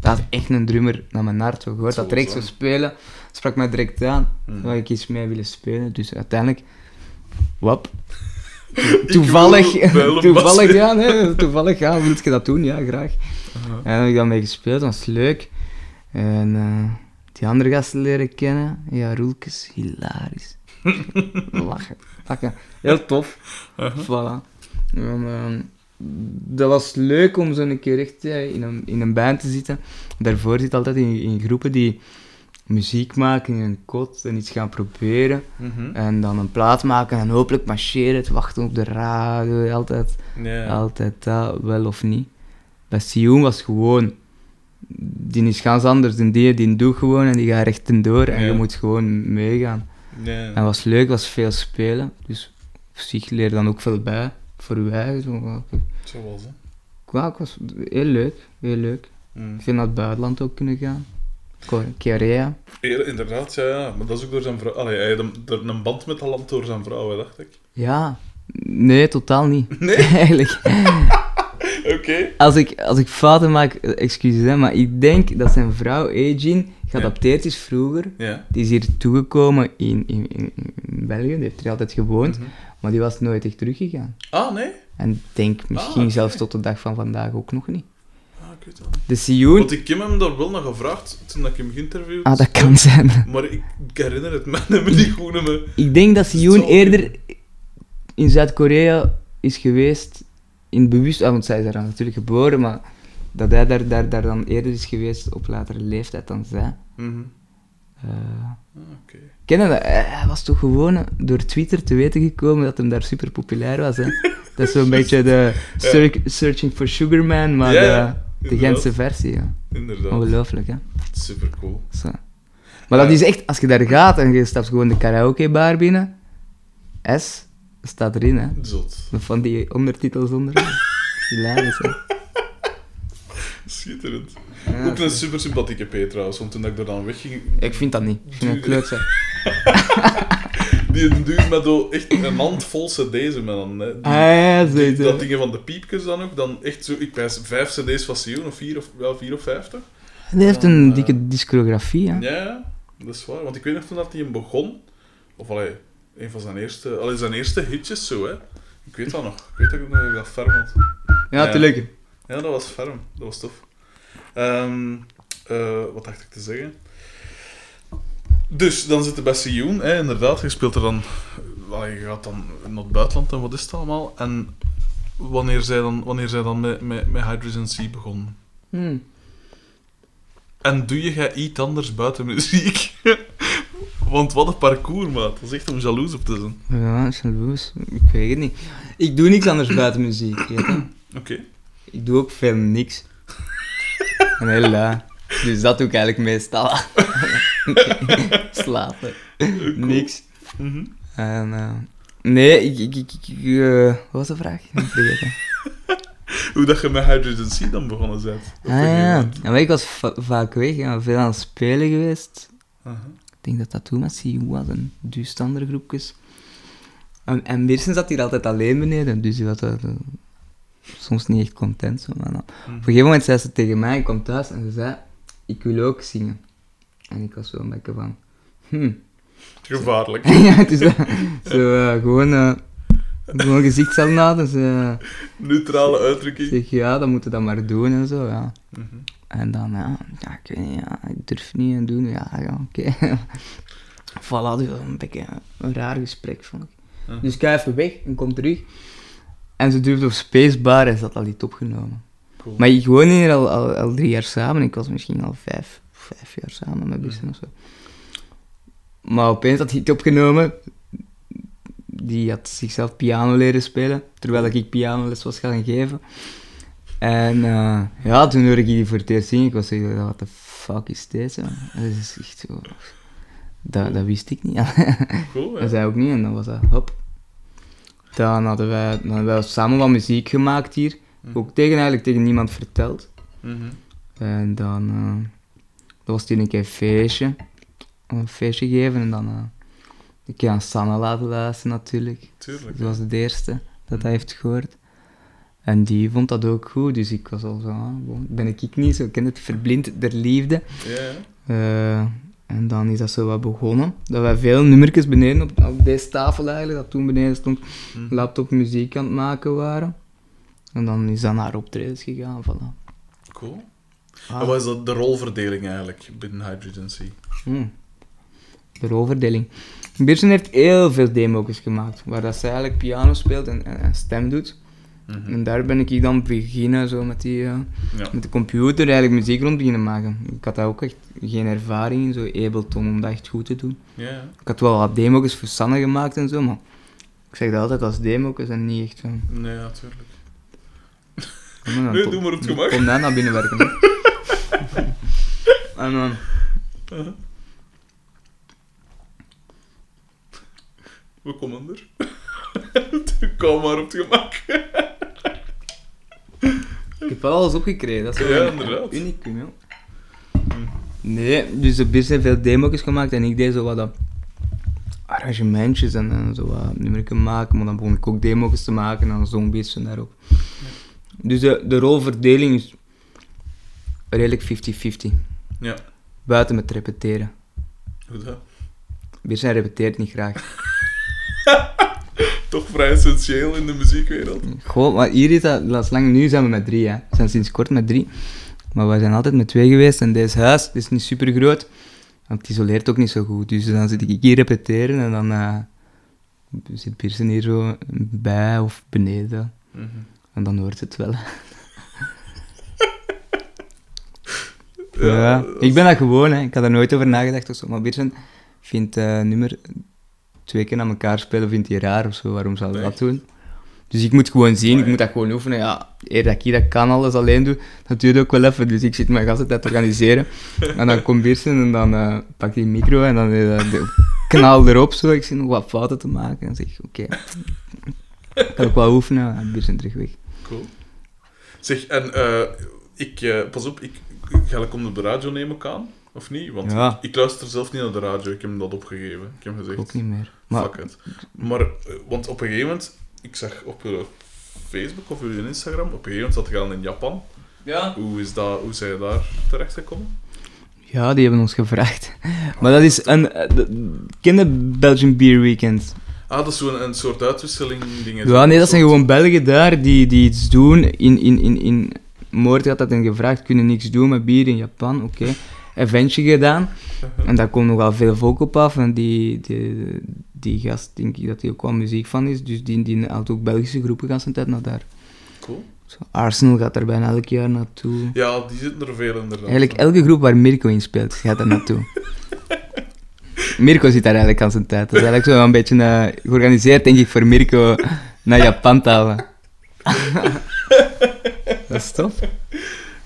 Dat is echt een drummer naar mijn hart. Gehoord Zo dat direct zo spelen. Sprak mij direct aan. Mhm. Waar ik iets mee willen spelen. Dus uiteindelijk... Wap. Toevallig, toevallig, ja, nee, toevallig, ja, wil je dat doen? Ja, graag. En dan heb ik dan mee gespeeld, dat was leuk. En eh, die andere gasten leren kennen. Ja, Roelkes, hilarisch. Lachen, lachen. Heel tof. Voilà. En, ehm, dat was leuk om zo een keer echt in, een, in een band te zitten. Daarvoor zit altijd in, in groepen die muziek maken in een kot en iets gaan proberen. Mhm. En dan een plaat maken en hopelijk marcheren, te wachten op de radio. Altijd altijd dat, wel of niet. Bij Sioen was gewoon... Die is ganz anders dan die, die doet gewoon en die gaat recht en door en Ja. je moet gewoon meegaan. Ja. En het was leuk, was veel spelen, dus op zich leer dan ook veel bij, voor je eigen. Zo. Zo was het. Ja, het was heel leuk, heel leuk. Mm. Ik vind naar het buitenland ook kunnen gaan. Ko- Korea. Ja, inderdaad, ja, ja. Maar dat is ook door zijn vrouw. Allee, hij had een, een band met dat land door zijn vrouw, hè, dacht ik. Ja, nee, totaal niet. Nee? Eigenlijk. Oké. Als ik, als ik fouten maak, excuses, hè, maar ik denk dat zijn vrouw, Ejin, geadopteerd is vroeger. Ja. Die is hier toegekomen in, in, in, in België, die heeft er altijd gewoond, Mhm. maar die was nooit echt teruggegaan. Ah, nee? En ik denk misschien Ah, oké. zelfs tot de dag van vandaag ook nog niet. Ah, ik weet het niet. De Sioen, Want ik heb hem daar wel nog gevraagd toen ik hem geïnterviewd ah, dat kan zijn. Maar ik, ik herinner het me me niet goed meer. Ik denk dat Sioen eerder in Zuid-Korea is geweest, in bewust, ah, want zij is daar natuurlijk geboren, maar dat hij daar, daar, daar dan eerder is geweest op latere leeftijd dan zij. Mhm. Eh, Ah, Oké. ken je dat? Hij was toch gewoon door Twitter te weten gekomen dat hem daar super populair was. Hè? Dat is zo'n beetje de Search- Searching for Sugar Man, maar Ja, de, de. Gentse versie. Ja. Inderdaad. Ongelooflijk, hè? Super cool. Zo. Maar dat is echt, als je daar gaat en je stapt gewoon de karaokebar binnen, S staat erin, hè? Zot. Van die ondertitels onder. Hilarisch, hè? Schitterend. Ja, ook een super sympathieke P trouwens, want toen ik er dan wegging, Ik vind dat niet. Ik vind dat kleutzak. die dude met zo echt een hand vol cd's. Hè. Die, Ah ja, die- zoiets. dat dingen van de piepjes dan ook, dan echt zo, ik wijs vijf cd's van Sion, of vier of, wel vier of vijftig. Die heeft Dan, een eh, dikke discografie, hè? Ja, dat is waar. Want ik weet nog toen dat hij hem begon, of allee, een van zijn eerste, allee, zijn eerste hitjes zo, hè. Ik weet dat nog. Ik weet dat ik nog dat ferm had. Ja, Ja. tuurlijk. Ja, dat was ferm. Dat was tof. Ehm, eh, wat dacht ik te zeggen? Dus, dan zit de bij Sioen, hè, inderdaad. Je speelt er dan... je gaat dan naar het buitenland en wat is het allemaal? En wanneer zij dan, wanneer zij dan met, met, met Hydrogen Sea begonnen? Hm. En doe je jij iets anders buiten muziek? Want wat een parcours, maat. Dat is echt om jaloers op te zijn. Ja, jaloers. Ik weet het niet. Ik doe niks anders buiten muziek. Oké. Ik doe ook veel niks. En lui. Dus dat doe ik eigenlijk meestal. Slapen. Niks. Mhm. En, eh, nee, ik... ik, ik, ik, eh, wat was de vraag? Ik vergeten. Hoe dat je met Hydrogen Sea dan begonnen bent? Ah ja. ja maar ik was va- vaak weg. en veel aan het spelen geweest. Denk dat dat toen met CU was. En dus andere groepjes. En, en Meersen zat hier altijd alleen beneden. Dus die was eh, soms niet echt content. Zo, maar dan- Op een gegeven moment zei ze tegen mij, ik kwam thuis en ze zei, ik wil ook zingen. En ik was zo een beetje van, hm. Gevaarlijk. ja, het is zo eh, gewoon, eh gewoon gezichtssalade. Dus Neutrale uitdrukking. zeg, ja, dan moeten we dat maar doen en zo, ja. Mhm. En dan, ja, ja ik weet niet, ja, ik durf niet en doen, ja, ja, oké. voilà, dus een beetje een raar gesprek, vond ik. Dus ik ga even weg en kom terug. En ze durfde op Spacebar en ze had al iets opgenomen. Cool. Maar ik woon hier al, al, al drie jaar samen. Ik was misschien al vijf, vijf jaar samen met Bissen of zo. Maar opeens had hij het opgenomen. Die had zichzelf piano leren spelen, terwijl ik pianoles was gaan geven. En eh, ja, toen hoorde ik die voor het eerst zingen. Ik was zo, wat de fuck is dit? Zo? Dat is echt zo... Dat, dat wist ik niet. Cool, ja. Dat zei ook niet en dan was dat hop. Dan hadden wij, dan hadden wij samen wat muziek gemaakt hier. Mhm. Ook tegen, eigenlijk tegen niemand verteld. Mhm. En dan, eh was hier een keer een feestje. Een feestje gegeven en dan eh een keer aan Sanne laten luisteren natuurlijk. Tuurlijk. Dat was de eerste dat hij heeft gehoord. En die vond dat ook goed, dus ik was al zo, ah, ben ik ik niet, zo ik ken het verblind der liefde. Ja. Eh, en dan is dat zo wat begonnen. Dat wij veel nummertjes beneden op, op deze tafel eigenlijk, dat toen beneden stond, Mhm. laptop muziek aan het maken waren. En dan is dat naar optredens gegaan, voilà. Cool. Ah. En wat is dat de rolverdeling eigenlijk binnen Hydrogen Sea? Hmm. De rolverdeling. Birsen heeft heel veel demo's gemaakt, waar dat ze eigenlijk piano speelt en, en, en stem doet. Mhm. En daar ben ik dan beginnen, zo met, die, eh, Ja. met de computer, eigenlijk muziek rond beginnen maken. Ik had daar ook echt geen ervaring in, zo Ableton, om dat echt goed te doen. Ik had wel wat demo's voor Sanne gemaakt en zo, maar ik zeg dat altijd als demo's en niet echt van... Nee, natuurlijk. Nee, doe maar op het gemak. Kom daar naar binnen werken. en dan... We komen er. Kom maar op het gemak. Ik heb wel alles opgekregen, dat is Ja, wel een inderdaad. unicum, joh. Nee, dus de Biers heeft veel demo's gemaakt en ik deed zo wat dat arrangementjes en, en zo wat nummertjes maken, maar dan begon ik ook demo's te maken en dan zo'n beetje daarop. Dus de, de rolverdeling is redelijk 50-50, Ja, buiten met repeteren. hoe dat? Biers repeteert niet graag. Toch vrij essentieel in de muziekwereld. Gewoon, maar hier is dat, dat is lang, nu zijn we met drie, hè. We zijn sinds kort met drie. Maar we zijn altijd met twee geweest en deze huis het is niet super groot. Want het isoleert ook niet zo goed. Dus dan zit ik hier repeteren en dan eh, zit Pearson hier zo bij of beneden. Mhm. En dan hoort het wel. Ja, ik ben dat gewoon, hè. ik had er nooit over nagedacht of zo. Maar Pearson vindt eh, nummer twee keer aan elkaar spelen, vindt hij raar of zo. Waarom zou hij dat doen? Dus ik moet gewoon zien, ik moet dat gewoon oefenen. Ja, eer dat ik hier dat kan alles alleen doe, dat duurt ook wel even. Dus ik zit mijn gasten tijd te organiseren. En dan komt Pearson en dan uh, pakt hij een micro en dan uh, de knal erop zo. Ik zie nog wat fouten te maken en zeg ik, oké, ik kan ook wel oefenen. En Pearson terug weg. Cool. Zeg, en eh, ik, eh, pas op, ik, ga ik om de radio nemen aan? Of niet? Want Ja. ik luister zelf niet naar de radio, ik heb hem dat opgegeven. Ik heb gezegd, Ook niet meer. Maar fuck it. Maar, eh, want op een gegeven moment, ik zag op Facebook of uw Instagram, op een gegeven moment zat je al in Japan. ja. Hoe, is dat, hoe zijn je daar terecht gekomen? Ja, die hebben ons gevraagd. Maar dat is een... eh, Ken de Belgian Beer Weekend? Ah, dat is zo'n een soort uitwisseling dingen. Ja, nee, dat zijn gewoon Belgen daar die, die iets doen. In, in, in, in Moord had dat hen gevraagd, kunnen niks doen met bier in Japan, oké. Eventje gedaan. En daar komt nogal veel volk op af. En die, die, die gast, denk ik dat hij ook wel muziek van is. Dus die, die haalt ook Belgische groepen gaan zijn tijd naar daar. Cool. Arsenal gaat er bijna elk jaar naartoe. Ja, die zitten er veel inderdaad. Eigenlijk elke groep waar Mirko in speelt, gaat er naartoe. Mirko zit daar eigenlijk aan zijn tijd. Dat is eigenlijk zo een beetje eh, georganiseerd, denk ik, voor Mirko naar Japan te halen. dat is tof.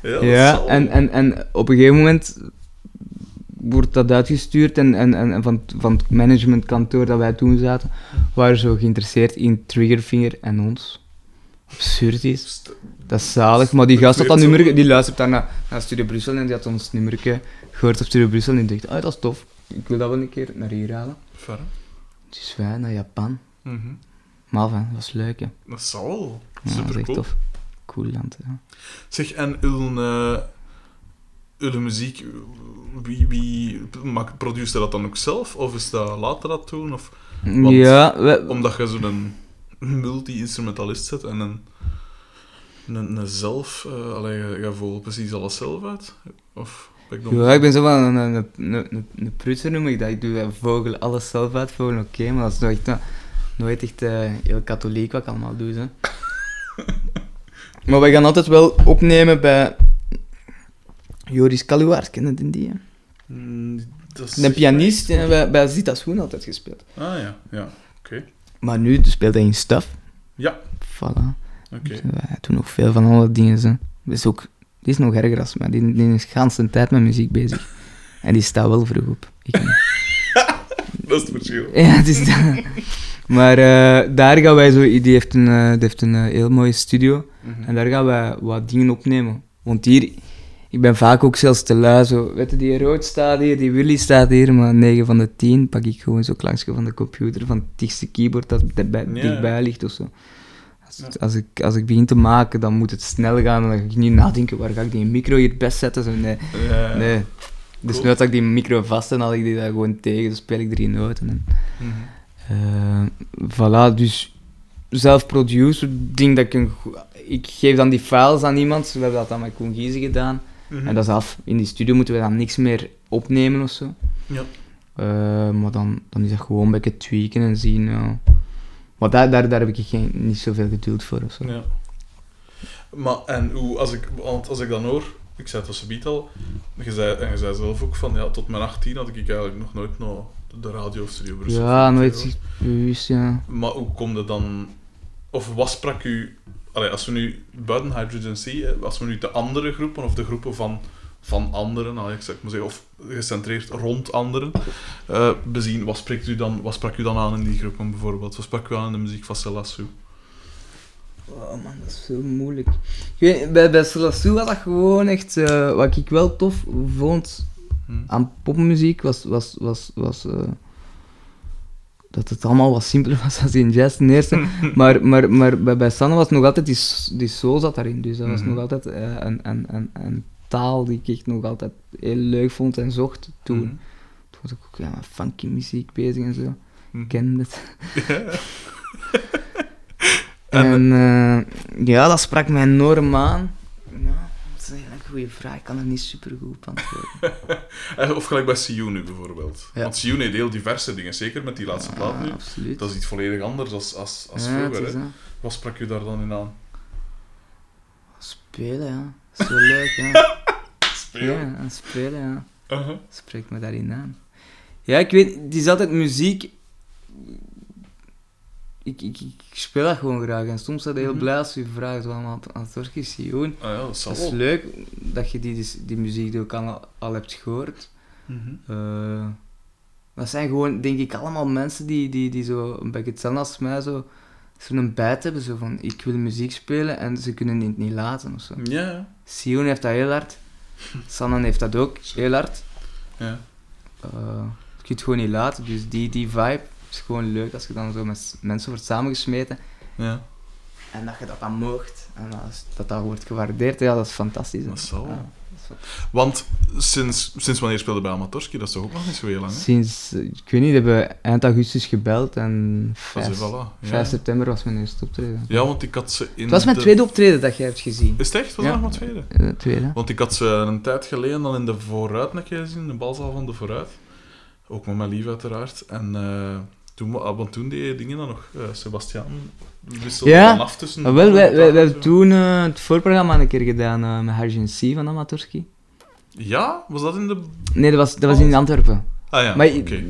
Ja, dat Ja, zal- en, en, en op een gegeven moment wordt dat uitgestuurd en, en, en van, van het managementkantoor dat wij toen zaten, waren zo geïnteresseerd in Triggerfinger en ons. Absurd is. Dat is zalig, maar die gast had dat nummer, die luistert daar naar, naar Studio Brussel en die had ons nummer gehoord op Studio Brussel en die dacht, ah, dat is tof, ik wil dat wel een keer naar hier halen. Ver, hè? Dus wij naar Japan. Mhm. Maar enfin, dat was leuk, hè. Dat zal. Ja, dat is Super echt cool. tof. Cool land, ja. Zeg, en uw, eh, uw muziek, wie, wie produceert dat dan ook zelf? Of is dat later dat doen? Of, Want- ja, we- omdat je zo'n multi-instrumentalist zet en een, een, een zelf, eh allee, je, voelt precies alles zelf uit? Of? Ja, ik ben zo wel een, een, een, een, prutser noem ik dat. Ik doe vogel, alles zelf uitvogelen, oké, maar dat is nooit, eh, nooit echt eh, heel katholiek wat ik allemaal doe. Hè. Maar we gaan altijd wel opnemen bij Joris Kaluwaert, kennen die? die? Mm, dat De pianist die hebben wij bij Zita Schoen altijd gespeeld. Ah ja, ja. Oké. Maar nu speelt hij in Stuff. Ja, Voilà. oké. Dus wij doen nog veel van alle dingen. Hè. Dat is ook, die is nog erger als mij. Die, die is de hele tijd met muziek bezig. En die staat wel vroeg op. Ik. Dat is het verschil. Ja, het is dat. Maar eh, daar gaan wij zo... Die heeft een, eh, die heeft een eh, heel mooie studio. Mhm. En daar gaan wij wat dingen opnemen. Want hier... Ik ben vaak ook zelfs te lui. Zo, weet je, die Rood staat hier, die Willy staat hier. Maar 9 van de 10 pak ik gewoon zo langs van de computer. Van het dichtste keyboard dat dichtbij, Ja. dichtbij ligt of zo. Als, Ja. als, ik, als ik begin te maken, dan moet het snel gaan. En dan ga ik niet nadenken, waar ga ik die micro hier best zetten? Zo, nee. Ja. nee. Dus Cool. nu had ik die micro vast en had ik die daar gewoon tegen. Dan speel ik drie noten. En, Mhm. eh, voilà, dus zelf produce, ik denk dat ik een Ik geef dan die files aan iemand, we hebben dat dan met Koen gedaan. Mhm. En dat is af. In die studio moeten we dan niks meer opnemen of zo. Ja. Eh, maar dan, dan is dat gewoon een beetje tweaken en zien. Maar daar, daar, daar heb ik geen, niet zoveel geduld voor of zo. Ja. Maar, en hoe, als ik, want als ik dan hoor, ik zei het subiet al, je zei, en je zei zelf ook van, ja, tot mijn 18 had ik eigenlijk nog nooit naar de radio of studio Brussel Ja, nooit bewust, ja. Maar hoe komt het dan, of wat sprak u, allee, als we nu buiten Hydrogen Sea, hè, als we nu de andere groepen, of de groepen van, van anderen, allee, ik zeg maar zeggen, of gecentreerd rond anderen, eh, bezien, wat, spreekt u dan, wat sprak u dan aan in die groepen bijvoorbeeld? Wat sprak u aan in de muziek van Selassou? Oh man, dat is zo moeilijk. Ik weet, bij, bij Selassou was dat gewoon echt... eh, wat ik wel tof vond... Hmm. aan popmuziek was, was, was, was eh, dat het allemaal wat simpeler was als in jazz ten eerste. maar maar, maar bij, bij Sanne was nog altijd die, die soul zat daarin. Dus dat was Mhm. nog altijd eh, een, een, een, een taal die ik echt nog altijd heel leuk vond en zocht toen. Mhm. Toen was ik ook ja, met funky muziek bezig en zo. Mhm. Ik kende het. En- En eh, ja, dat sprak mij enorm aan. Nou, dat is eigenlijk een goede vraag. Ik kan er niet super goed op antwoorden. Eh, Of gelijk bij nu bijvoorbeeld. Ja. Want You heeft heel diverse dingen, zeker met die laatste plaat nu. Absoluut. Dat is iets volledig anders als, als, als vroeger. hè. Wat sprak u daar dan in aan? Spelen, ja. Zo leuk, ja. Spelen? Ja, en spelen, ja. Uh-huh. Spreekt me daarin aan. Ja, ik weet, het is altijd muziek. Ik, ik, ik speel dat gewoon graag. En soms ben je heel Mhm. blij als je vraagt van aan het orkest Sioen. Ah ja, dat zal Dat is wel. leuk dat je die, die, die muziek ook al, al hebt gehoord. Mhm. Eh, dat zijn gewoon, denk ik, allemaal mensen die, die, die zo een beetje hetzelfde als mij zo zo'n bijt hebben. Zo van, ik wil muziek spelen en ze kunnen het niet laten of zo. Ja. Sion heeft dat heel hard. Sanne heeft dat ook heel hard. ja. Eh, je kunt het gewoon niet laten. Dus die, die vibe is gewoon leuk als je dan zo met mensen wordt samengesmeten. ja. En dat je dat dan moogt. En dat dat wordt gewaardeerd, ja, dat is fantastisch. Dat wel. Ja, dat is wel- Want sinds, sinds wanneer speelde bij Amatorski? Dat is toch ook nog niet zo heel lang, hè? Sinds, eh, ik weet niet, we hebben eind augustus gebeld en Dat 5, is voilà. 5 Ja. september was mijn eerste optreden. ja, want ik had ze in Het was mijn de- tweede optreden dat jij hebt gezien. Is het echt? Was Ja. dat nog mijn tweede? Eh, tweede. Want ik had ze een tijd geleden al in de Vooruit een keer gezien, de balzaal van de Vooruit. Ook met mijn lief uiteraard. En eh, toen, ah, want toen deed dingen dan nog, eh Sebastian wisselde Ja. dan af tussen... Ah, wel, wij, wij, wij en hebben toen eh, het voorprogramma een keer gedaan eh, met Harjin C van Amatorski. Ja? Was dat in de... Nee, dat was, dat was in Antwerpen. Ah ja, maar oké.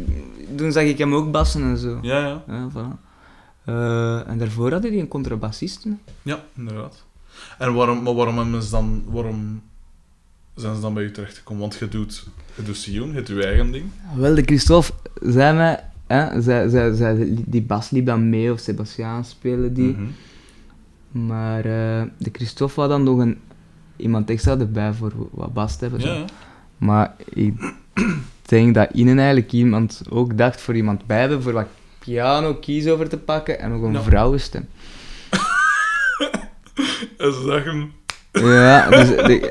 toen zag ik hem ook bassen en zo. Ja, ja. Ja, voilà. En daarvoor hadden die een contrabassist. hè. Ja, inderdaad. En waarom, maar waarom, hebben ze dan, waarom zijn ze dan bij u terechtgekomen? Want je doet, je doet Sion, je doet je eigen ding. Wel, de Christophe zei mij, hè, zij, zij, zij, die bas liep dan mee, of Sebastiaan spelen die. Mhm. Maar eh, de Christophe had dan nog een, iemand extra erbij voor wat bas te hebben. zo. Ja, ja. Maar ik denk dat Ine eigenlijk iemand ook dacht voor iemand bij hebben, voor wat piano keys over te pakken en nog een Ja. vrouwenstem. En ze zeggen... Ja, dus de,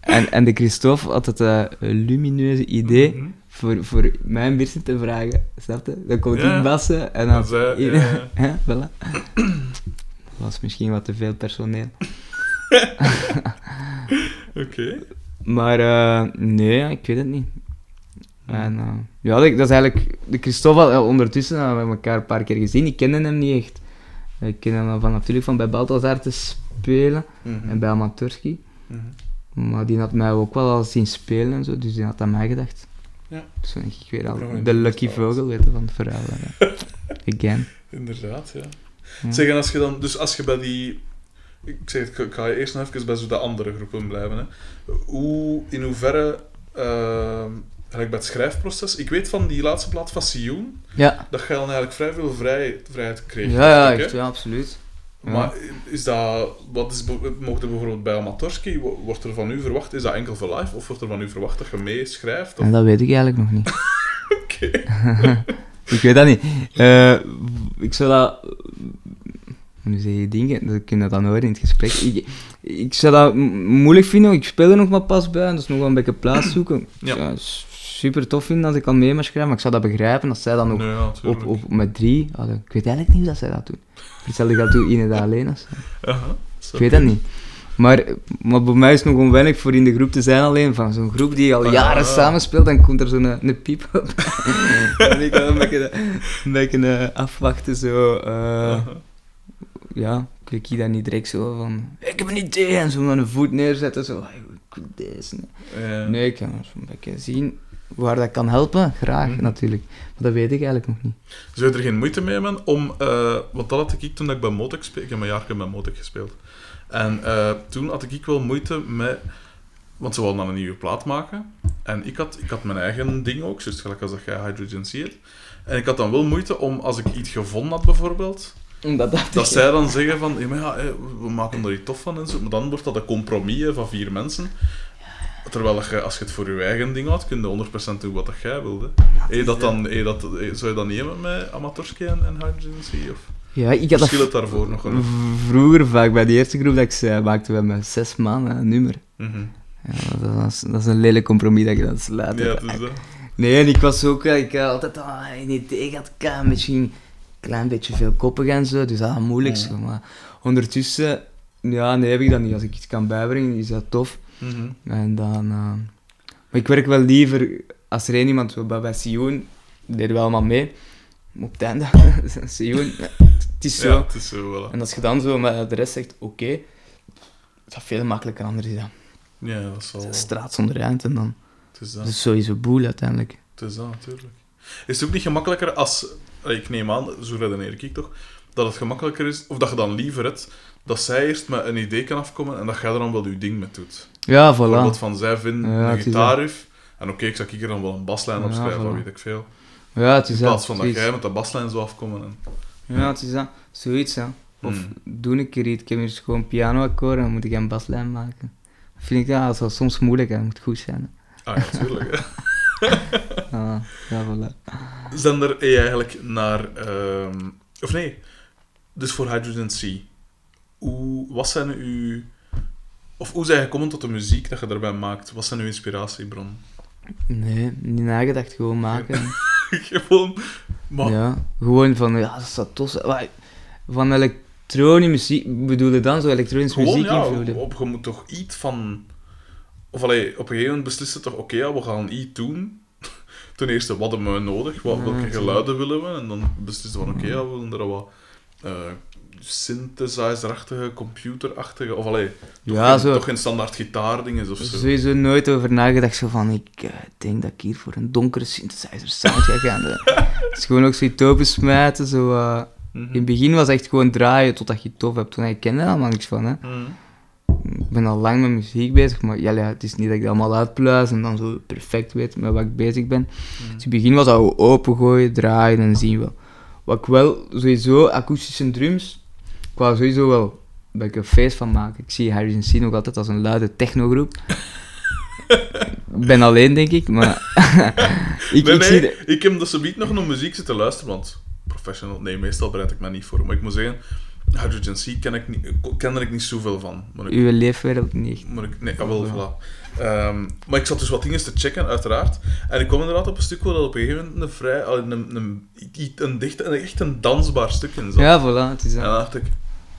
en, en de Christophe had het eh, lumineuze idee Mhm. Voor, voor mij een beetje te vragen, snap je? Dan kon Ja. ik bassen en dan... ja, ja. Ja, voilà. Dat was misschien wat te veel personeel. Oké. Maar eh, nee, ik weet het niet. En, eh, ja, dat dat is eigenlijk... De Christophe, had- ja, ondertussen hebben we elkaar een paar keer gezien. Ik kende hem niet echt. Ik ken hem van, natuurlijk van bij Balthazar te spelen Mhm. en bij Amatorski. Mhm. Maar die had mij ook wel al zien spelen en zo, dus die had aan mij gedacht. Ja. Dus denk ik weer al de lucky vogel weten van het verhaal. hè. Again. Inderdaad, ja. Ja. Zeg, en als je dan... Dus als je bij die... Ik zeg, ik ga je eerst nog even bij zo de andere groepen blijven. Hè. Hoe, in hoeverre... gelijk bij het schrijfproces... Ik weet van die laatste plaat van Sioen, Ja. dat je dan eigenlijk vrij veel vrij, vrijheid kreeg. Ja, ja, echt, ja, absoluut. Ja. Maar is dat... Wat is... Mocht er bijvoorbeeld bij Amatorski... wo- Wordt er van u verwacht... Is dat enkel voor live? Of wordt er van u verwacht dat je meeschrijft? Of... En dat weet ik eigenlijk nog niet. Oké. Ik weet dat niet. Eh, ik zou dat... Nu zeg je dingen, dat kun je dan horen in het gesprek. Ik, ik zou dat moeilijk vinden, ik speel er nog maar pas bij, en dat is nog wel een beetje plaats zoeken. Ja. Ja. super tof vinden als ik al mee mag schrijven, maar ik zou dat begrijpen als zij dan Nee, ja, op, op, met drie... Ik weet eigenlijk niet hoe dat zij dat doen. Hetzelfde geldt doet Ine dat alleen. Als, ik weet dat niet. Maar, maar bij mij is het nog onwennig voor in de groep te zijn alleen. Van zo'n groep die al Ah, jaren ja. samenspeelt, dan komt er zo'n een, een piep op. en ik kan een beetje, een beetje eh, afwachten, zo. Aha. ja, ik zie dat niet direct zo van... Ik heb een idee! En zo met een voet neerzetten, zo... "Hey, Ik wil deze. nee." Ik kan zo een beetje zien waar dat kan helpen. Graag, Mhm. natuurlijk. Maar dat weet ik eigenlijk nog niet. Zou je er geen moeite mee hebben om... eh, want dat had ik toen ik bij Motek speelde. Ik heb een jaar bij Motek gespeeld. En eh, toen had ik wel moeite met... Want ze wilden dan een nieuwe plaat maken. En ik had, ik had mijn eigen ding ook, zoals gelijk als dat jij Hydrogen Seed. En ik had dan wel moeite om, als ik iets gevonden had bijvoorbeeld, Omdat dat... dat zij dan zeggen van, ja, maar ja, hè, we maken er iets tof van en zo. Maar dan wordt dat een compromis van vier mensen. Terwijl je, als je het voor je eigen ding houdt, kun je 100% doen wat dat jij wilde. Dat dan, dat, zou je dat niet hebben met Amatorski en, en Hydrogen Of Ja, ik had dat verschilt het daarvoor nog een... v- vroeger vaak bij de eerste groep dat ik zei, maakten we met zes maanden een nummer. Mhm. Ja, dat, is, dat is een lelijk compromis dat je dat sluit. Ja, het is dat. Nee, en ik was ook, eh, ik had altijd al een idee gehad, had misschien een klein beetje veel koppig en zo, dus dat was moeilijk Ja. zo. Maar ondertussen, ja, nee, heb ik dat niet. Als ik iets kan bijbrengen, is dat tof. Mhm. En dan, eh, maar ik werk wel liever, als er één iemand, bij, bij Sion, deden we allemaal mee. Op het einde, Sion, ja, het is zo. Ja, het is zo, voilà. En als je dan zo met de rest zegt, oké, is dat veel makkelijker. Anders is dat Ja, dat is wel... straat zonder eind en dan Het is dat. dat is sowieso boel uiteindelijk. Het is dat, natuurlijk. Is het ook niet gemakkelijker als... Ik neem aan, zo redeneer ik toch, dat het gemakkelijker is, of dat je dan liever hebt, dat zij eerst met een idee kan afkomen en dat jij er dan wel je ding mee doet. Ja, Bijvoorbeeld voilà. van, zij vinden Ja, een gitaarriff, en oké, ik zou hier dan wel een baslijn of voilà. weet ik veel. Ja, het In is plaats dat. van dat jij met de baslijn zou afkomen. En... Ja, het is dat. Zoiets, ja. Of Hmm. doe een keer iets. Ik heb hier dus gewoon pianoakkoorden en dan moet ik een baslijn maken. Dat vind ik, ja, dat is wel soms moeilijk, hè. dat moet goed zijn. Ah, ja, natuurlijk. hè. hè. Ah, ja, voilà. Zijn er eh, eigenlijk naar... ehm, of nee, dus voor Hydrogen Sea. Hoe, wat zijn uw... Of hoe zijn je gekomen tot de muziek dat je daarbij maakt? Wat zijn uw inspiratiebron? Nee, niet nagedacht, gewoon maken. Gewoon... Maar... Ja, gewoon van, ja, dat zijn. Maar Van elektronische muziek, bedoel je dan zo elektronische Gewoon, muziek ja, invloeden? op, je moet toch iets van... Of allee, op een gegeven moment beslissen toch, oké, ja, we gaan iets doen. Ten eerste, wat hebben we nodig? Wat, welke geluiden willen we? En dan beslissen we van, oké, ja, we willen er wat uh, synthesizer-achtige, computerachtige... Of allee, toch, Ja, geen, zo. toch geen standaard gitaardingen of zo. Sowieso nooit over nagedacht, zo van, ik eh, denk dat ik hier voor een donkere synthesizer sound ga gaan. Het is gewoon ook zoiets open smijten, zo... eh, Mhm. In het begin was het echt gewoon draaien totdat je het tof hebt. Toen ik kende er allemaal niks van, hè. Mhm. Ik ben al lang met muziek bezig, maar ja, ja, het is niet dat ik dat allemaal uitpluis en dan zo perfect weet met wat ik bezig ben. Dus in het begin was dat opengooien, draaien en zien wel. Wat ik wel, sowieso, akoestische drums, ik wou sowieso wel een beetje een feest van maken. Ik zie Harrison C nog altijd als een luide technogroep. ik ben alleen, denk ik, maar... ik, nee, ik nee, de- ik heb dus niet nog naar muziek zitten luisteren, want professional, nee, meestal bereid ik me niet voor. Maar ik moet zeggen, Hydrogen Sea ken ik niet, ken er ik niet zoveel van. Maar ik, uw leefwereld niet. maar ik, nee, ah, wel, voilà. Ehm, maar ik zat dus wat dingen te checken, uiteraard. En ik kwam inderdaad op een stuk waar dat op een gegeven moment een vrij, een, een, een, een, dicht, een, echt een dansbaar stuk in zat. Ja, voilà, het is En dan dacht ik,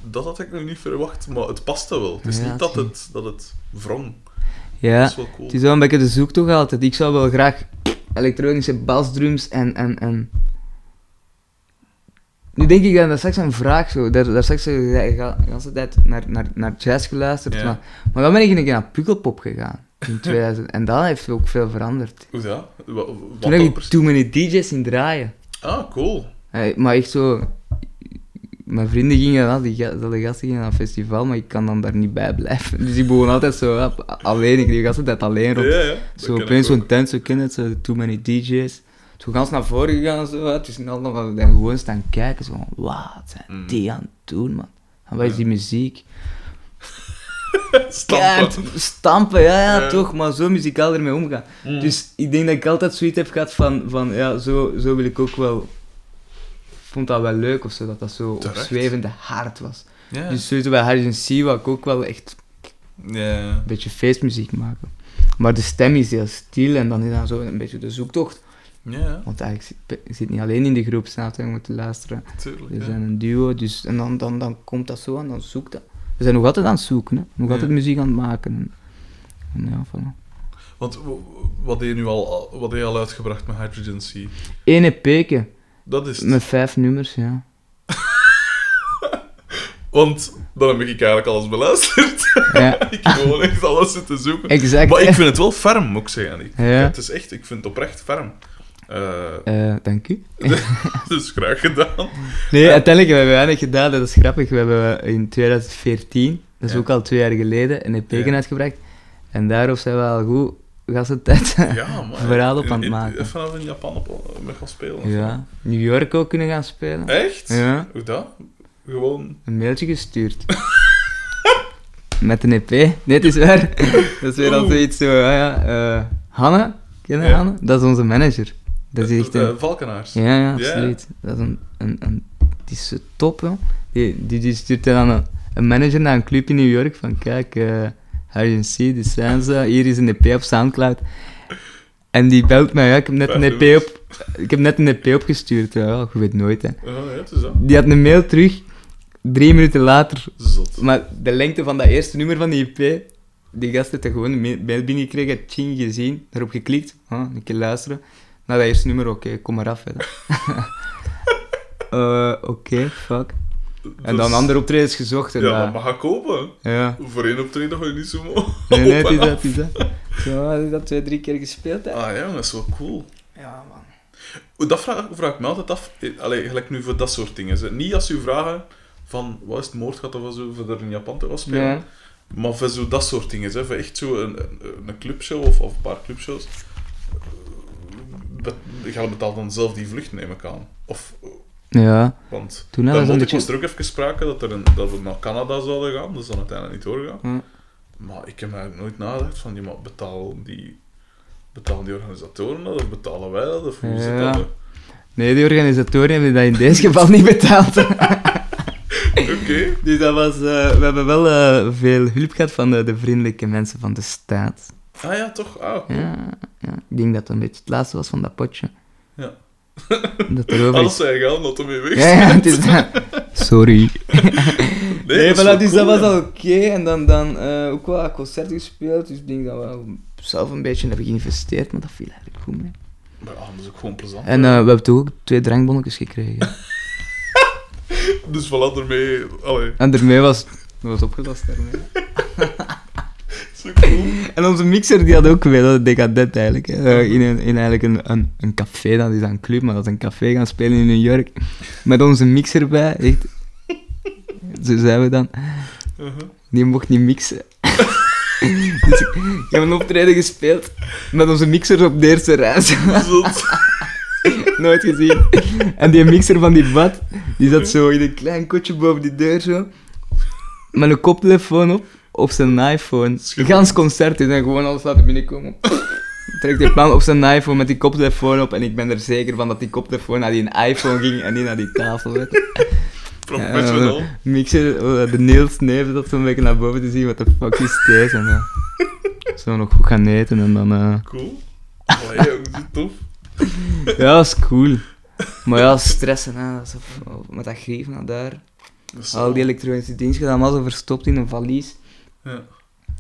dat had ik nog niet verwacht, maar het paste wel. Het is Ja, niet dat het, dat het wrong. Ja. Dat is wel cool. Het is wel een beetje de zoektocht altijd. Ik zou wel graag elektronische basdrums en... en, en... Nu denk ik dat dat straks een vraag zo. Daar, daar straks heb je de hele tijd naar, naar, naar jazz geluisterd. Ja. Maar, maar dan ben ik een keer naar Pukkelpop gegaan. In 2000. en dat heeft ook veel veranderd. Hoe dat? Wa- Wat, Toen heb ik? Too Many DJ's in draaien. Ah, cool. Eh, maar echt zo... Mijn vrienden gingen wel, die, gasten gingen naar een festival, maar ik kan dan daar niet bij blijven. Dus ik begon altijd zo alleen, ik die gasten altijd alleen rond. Ja, Zo opeens zo'n tent, zo ken je het, zo too many DJ's. Zo gans naar voren gegaan, zo, het is wel dan gewoon staan kijken, zo van, wat zijn Mm. die aan het doen, man? En wat is die muziek? Stampen. Stampen, ja, ja, Ja. toch, maar zo muzikaal ermee omgaan. Mm. Dus ik denk dat ik altijd zoiets heb gehad van, van ja, zo, zo wil ik ook wel... Ik vond dat wel leuk of zo, dat dat zo Terecht. opzwevende hard was. Ja. Dus sowieso bij Harrison C wou ik ook wel echt een beetje feestmuziek maken. Maar de stem is heel stil en dan is dat zo een beetje de zoektocht. Want eigenlijk zit, zit niet alleen in de groep, snap je, je moet luisteren. tuurlijk. Zijn een duo, dus, en dan, dan, dan komt dat zo en dan zoekt dat. We zijn nog altijd aan het zoeken, hè. nog altijd muziek aan het maken. En, ja, voilà. Want wat heb je nu al, wat heb je al uitgebracht met Hydrogen Sea? Eén EP'ke, Dat is het. met vijf nummers, ja. Want dan heb ik eigenlijk alles beluisterd. Ja, ik heb gewoon echt alles zitten zoeken. exact. Maar ik vind het wel ferm, moet ik zeggen. Ik, Ja. Het is echt, ik vind het oprecht ferm. Eh, Eh, dank u. dus graag gedaan. Nee, uiteindelijk hebben we weinig gedaan, dat is grappig. We hebben in 2014, dat is Ja. ook al twee jaar geleden, een Ja. uitgebracht. En daarop zijn we al goed gastentijd Ja, maar... verhaal op aan het maken. Vanaf in Japan op, met gaan spelen. Ja, New York ook kunnen gaan spelen. Echt? Ja, Hoe dat? Gewoon... een mailtje gestuurd. Met een EP. Nee, het is waar. Dat is weer al zoiets zo, ah ja. eh Hanne, ken je Ja. Hanne? Dat is onze manager. Dat is echt Eh, een... Valkenaars. Ja, ja, Ja. absoluut. Dat is een... een, een die is top, joh. Die, die, die stuurt dan een, een manager naar een club in New York van kijk, eh Dit zijn ze. Hier is een EP op Soundcloud. En die belt mij, ja, ik heb net een EP op... Ik heb net een EP opgestuurd. Ja, je weet nooit, hè. Oh, ja, het is dat. Die had een mail terug, drie minuten later. Zot. Maar de lengte van dat eerste nummer van die EP, die gast heeft er gewoon een ma- mail binnengekregen, had ching gezien, daarop geklikt, ah, een keer luisteren. Na dat eerste nummer, oké, kom maar af. hè. Eh, oké, fuck. En dan andere optredens gezocht. En Ja, maar ga kopen. ja. Voor één optreden ga je niet zo mooi. Nee, nee, het is dat, is dat. Zo, dat twee, drie keer gespeeld, hè. Ah ja, dat is wel cool. Ja, man. Dat vraag, vraag ik me altijd af. Eh, Allee, gelijk nu voor dat soort dingen. Niet als u vragen van, wat is het moordgat of zo, voor er in Japan te gaan spelen. Maar voor zo dat soort dingen. Hè. Voor echt zo een, een, een clubshow of, of een paar clubshows. Dat, je betaalt dan zelf die vlucht, neem ik aan. Of, Ja, want toen dan was beetje... er ook even sprake dat, er een, dat we naar Canada zouden gaan. Dat is dan uiteindelijk niet doorgegaan. Ja. Maar ik heb eigenlijk nooit nagedacht van, ja, maar betalen die, betalen die organisatoren dat? Of betalen wij dat? Of hoe zit Ja. dat? Nee, die organisatoren hebben dat in deze geval niet betaald. Oké. Dus dat was... eh, we hebben wel eh, veel hulp gehad van de, de vriendelijke mensen van de staat. Ah ja, toch? Ah, cool. Ja, ja, ik denk dat dat een beetje het laatste was van dat potje. Ja. Dat er is. zijn geld, dat ermee weg Ja, ja, het is dat. Sorry. Nee, Nee, dat is voilà, dus cool, dat was al oké. En dan, dan eh, ook wel een concert gespeeld. Dus ik denk dat we zelf een beetje hebben geïnvesteerd, maar dat viel eigenlijk goed mee. Maar ja, dat is ook gewoon plezant. En eh, we hebben toch ook twee drankbonnetjes gekregen. Dus voilà, ermee... Allee, en daarmee was dat was opgelost. Daarmee. Zo cool. En onze mixer die had ook weer, dat decadent eigenlijk. hè. Eh, in een, in eigenlijk een, een, een café, dat is een club, maar dat is een café gaan spelen in New York. Met onze mixer bij, echt. Zo zijn we dan. Uh-huh. Die mocht niet mixen. dus ik, ik heb een optreden gespeeld met onze mixer op de eerste reis. Zot. Nooit gezien. En die mixer van die bad, die zat zo in een klein kotje boven die deur zo. Met een koptelefoon op, op zijn iPhone. Gans concert is en gewoon alles laten binnenkomen. Trekt die plan op zijn iPhone met die koptelefoon op en ik ben er zeker van dat die koptelefoon naar die iPhone ging en niet naar die tafel. Je. Professional. Ja, mixer, eh, de Niels neef dat zo'n beetje naar boven te zien, wat de fuck is deze? En, ja. Zo nog goed gaan eten en dan... eh, Cool. Allee, dat is tof. Ja, dat is cool. Maar ja, stressen, hè. Dat is of- met dat grieven naar daar. Al die elektronische dingen gedaan, allemaal zo verstopt in een valies. Ja.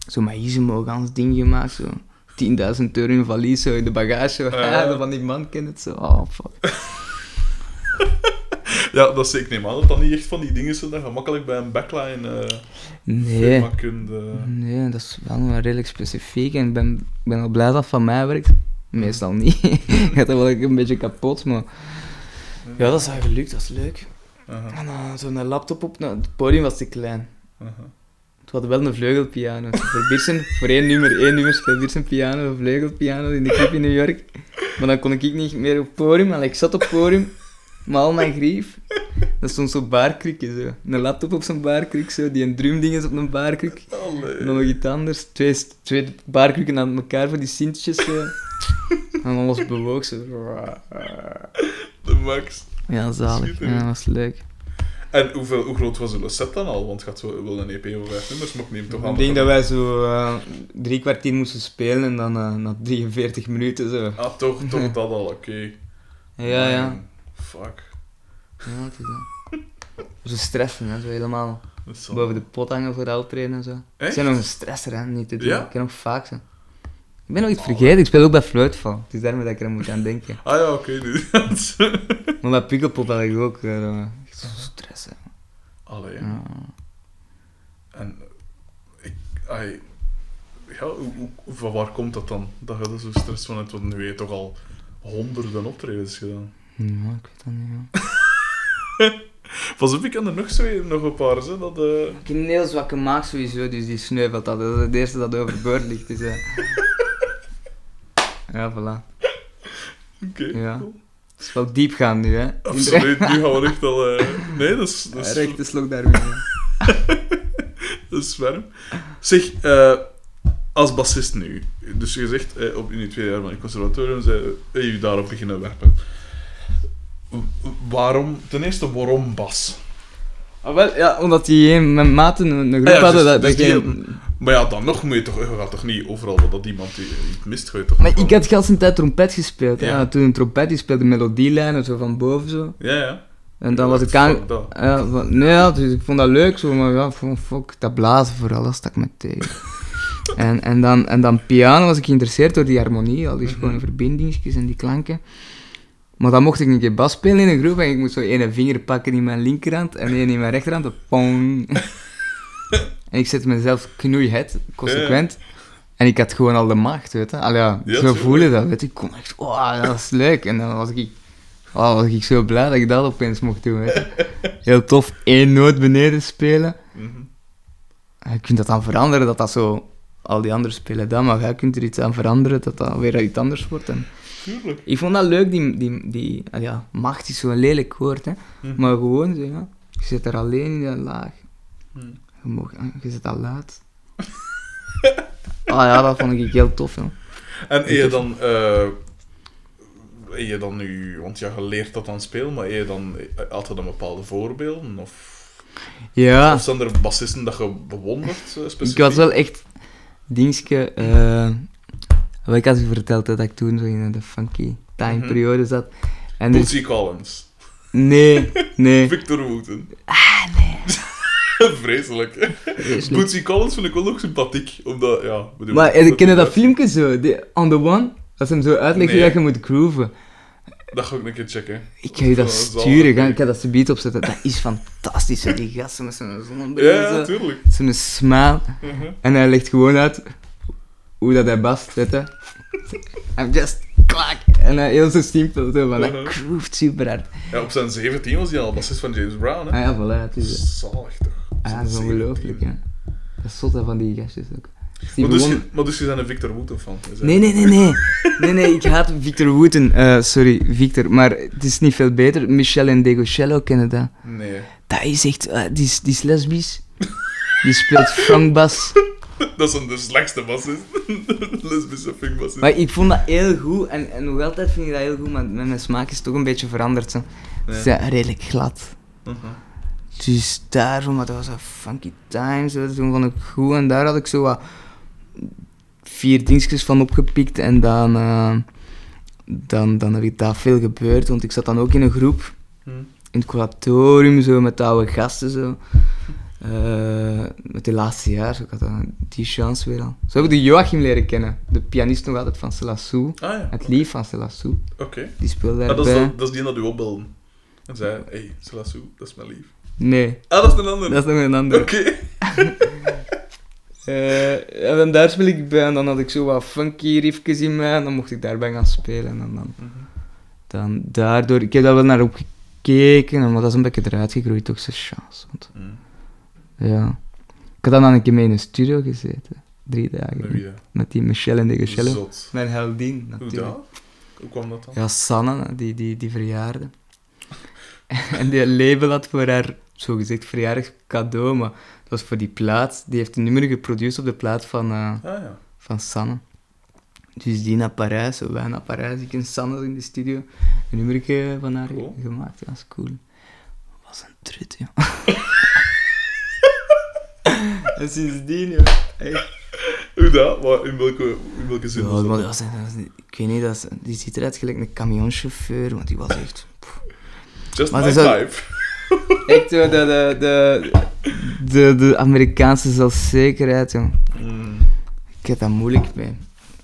Zo met Isimo, gans ding gemaakt, zo. 10.000 euro in een valies, zo in de bagage. Zo. Ja. Van die man kent het zo. Oh, fuck. ja, dat is, ik neem aan dat dat niet echt van die dingen zijn dat je gemakkelijk bij een backline eh Nee. firma kunt... eh, Nee, dat is wel nog redelijk specifiek en ik ben, ik ben al blij dat het van mij werkt. Meestal niet. Gaat dat wel een beetje kapot, maar... Ja, dat is wel gelukt, dat is leuk. aha, En dan zo'n laptop op, nou, het podium was te klein. aha. Het had wel een vleugelpiano. Voor Birsen, voor één nummer, één nummer speelde Birsen piano, een vleugelpiano in de club in New York. Maar dan kon ik niet meer op podium, en ik zat op podium, met al mijn grief. Dat stond zo'n baarkrukje zo. Een laptop op zo'n baarkruk, zo, die een drumding is op een baarkruk. Allee. En dan nog iets anders, twee, twee baarkrukken aan elkaar voor die sintjes zo. En alles bewoog zo. De max. Ja, zalig. Ja, dat was leuk. En hoeveel, hoe groot was de set dan al? Want gaat wel wel een EP over vijf nummers, maar ik neem toch aan... Ik denk dat wij zo eh, drie kwartier moesten spelen en dan eh, na 43 minuten zo. Ah, toch, toch dat al, oké. Ja, ja. Man, Fuck. Ja, het is dat. Zo stressen, hè, zo helemaal al- boven de pot hangen voor de optreden en zo. Ik Echt? ben nog een stresser, hè, niet te doen. Ja? Ik kan nog vaak zo. Ik ben nog iets vergeten, ik speel ook bij fluitval. Het is daarmee dat ik er moet aan denken. Ah ja, oké, nu. Maar bij Pukkelpop had ik ook eh, echt zo stressen. Allee. Ja. En ik, ai, ja, hoe, van waar komt dat dan? Dat je er zo stress van hebt, want nu heb je toch al honderden optredens gedaan. Ja, ik weet dat niet, ja. Pas op, ik kan er nog zo nog een paar, hè, dat... eh, Ik heb een heel zwakke maag sowieso, dus die sneuvelt dat. Dat is het eerste dat overboord ligt. Dus, eh. Ja, voilà. Oké, Ja. cool. Het is wel diep gaan nu, hè. Absoluut, nu gaan we echt al... eh, nee, dat is... Dat is, Rechte slok daar weer. dat is warm. Zeg, eh, als bassist nu. Dus je zegt, eh, op, in je tweede jaar van het conservatorium, zei je daarop beginnen werpen. Waarom, ten eerste, waarom bas? Ah, wel, ja, omdat die mijn maten een groep Ah ja, hadden dus- dat, dus dat die geen- Maar ja, dan nog moet je toch, je gaat toch niet overal wat dat iemand die- iets mist, toch Maar ik had gans een tijd trompet gespeeld. Ja. Ja. toen een trompet, die speelde melodielijnen zo van boven zo. Ja, ja. En dan Ja, was ik aan... Ja, van, nee, ja, dus ik vond dat leuk zo, maar ja, fuck, dat blazen vooral, dat stak me tegen. en, en, dan, en dan piano was ik geïnteresseerd door die harmonie, al die schone verbindingsjes en die klanken. Maar dan mocht ik een keer bas spelen in een groep en ik moest zo één vinger pakken in mijn linkerhand en één in mijn rechterhand. Pong. en ik zette mezelf knoeihet, consequent. En ik had gewoon al de macht, weet je. Allee, ja, Ja, zo dat, weet je. Ik kon echt, wow, dat is leuk. En dan was ik, oh, was ik zo blij dat ik dat opeens mocht doen, weet je. Heel tof, één noot beneden spelen. Mhm. En je kunt dat dan veranderen, dat dat zo... Al die anderen spelen dat, maar jij kunt er iets aan veranderen, dat dat weer iets anders wordt. En Tuurlijk. ik vond dat leuk, die... die, die ah ja, macht is zo'n lelijk woord, hè. Mhm. Maar gewoon zo, ja. Je zit er alleen in dat laag. Mhm. Je, mag, je zit al laat. ah ja, dat vond ik heel tof. En heb je dan... eh heb je dan nu... Want ja, je leert dat dan spelen, maar heb je dan altijd een bepaalde voorbeelden? Of, Ja. of zijn er bassisten dat je bewondert, eh, specifiek? Ik was wel echt dingske. eh wat ik had je verteld dat ik toen zo in de funky time Mhm. periode zat. En dus, Collins. nee, nee. Victor Wooten. Ah, nee. Vreselijk. Vreselijk. Bootsy Collins vind ik wel nog sympathiek, omdat, ja... bedoel, Maar eh, ken je dat filmpje zo? Die, on the one? Ze hem zo uitleggen Nee. dat je moet grooven. Dat ga ik een keer checken. Ik ga je dat sturen, ik ga dat beat opzetten. Dat is fantastisch, hè, die gasten met zijn zonnebril. Ja. Zo'n smile. Mhm. En hij legt gewoon uit hoe dat hij bast, weet je. I'm just klak. En hij heel zo simpel, zo Mhm. dat groeft super hard. Ja, op zijn 17 was hij al bassist van James Brown, hè? Ah ja, voilà, het is... Zalig toch? Ah, Op dat is ongelooflijk, 17. hè. Dat is zot hè, van die gastjes ook. Die Maar dus, begon- je, maar dus je bent een Victor Wooten fan? is Nee, nee, nee, nee. Nee, nee, ik haat Victor Wooten. Eh, sorry, Victor. Maar het is niet veel beter. Michel en Degocello kennen dat. Nee. Dat is echt... eh, die, is, die is lesbisch. Die speelt funkbas. Dat is een de slechtste bassist. Lesbische funkbassist. Maar ik vond dat heel goed. En, en nog altijd vind ik dat heel goed. Maar met mijn smaak is het toch een beetje veranderd. Zo. Ja. Ze zijn redelijk glad. Mhm. Dus daarom, maar dat was een funky time. Zo. Toen vond ik goed. En daar had ik zo wat vier dingetjes van opgepikt. En dan, eh, dan, dan heb ik daar veel gebeurd. Want ik zat dan ook in een groep. Hm. In het curatorium, zo, met oude gasten. Zo. Eh, met die laatste jaar, zo, ik had dan die chance weer al. Zo heb ik de Joachim leren kennen. De pianist nog altijd van Celassou. Ah ja. Het lief van Celassou. Oké. Die speelde Ah, daarbij. dat, is dat, dat is die dat u opbelden. En zei, hé, hey, Selassou, dat is mijn lief. Nee, Ah, dat is een ander. dat is nog een ander. Oké. Eh, en daar speel ik bij en dan had ik zo wat funky riffjes in mij en dan mocht ik daarbij gaan spelen. En dan, dan daardoor, ik heb daar wel naar opgekeken, maar dat is een beetje eruit gegroeid, toch zo'n chance. Want, Mhm. ja. Ik had dan een keer mee in een studio gezeten, drie dagen, Met wie, hè? met die Michelle en de. Zot. Mijn heldin, Hoe natuurlijk. dat? Hoe kwam dat dan? Ja, Sanne, die, die, die verjaarde. en die label had voor haar, zogezegd, verjaardagscadeau, maar dat was voor die plaat. Die heeft een nummer geproduceerd op de plaat van, eh, Ah ja. van Sanne. Dus die naar Parijs, wij naar Parijs, ik en Sanne in de studio, een nummer van haar Cool. gemaakt. Dat was cool. was een trut, ja. en sindsdien, ja, echt. Hoe dat? Maar in welke, in welke zin Ja, was maar dat? dat was, dat was- ik weet niet, dat is, die ziet eruit gelijk een camionchauffeur, want die was echt... Just maar my is type. Echt zo, de, de, de, de, de Amerikaanse zelfzekerheid, joh. Mm. Ik heb dat moeilijk mee.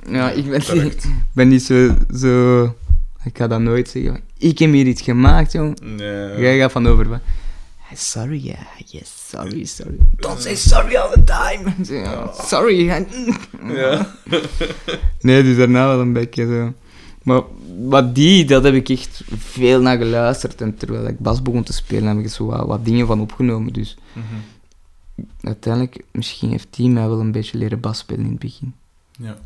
Ja, ik ben niet, ben niet zo, zo... Ik ga dat nooit zeggen. Ik heb hier iets gemaakt, joh. Nee. Jij gaat van over. Sorry, yeah. Yes, sorry, sorry. Don't say sorry all the time. Sorry. Ja. Nee, dus daarna wel een beetje zo. Maar wat die, dat heb ik echt veel naar geluisterd. En terwijl ik bas begon te spelen, heb ik er zo wat, wat dingen van opgenomen. Dus Mhm. uiteindelijk, misschien heeft die mij wel een beetje leren bas spelen in het begin. Ja.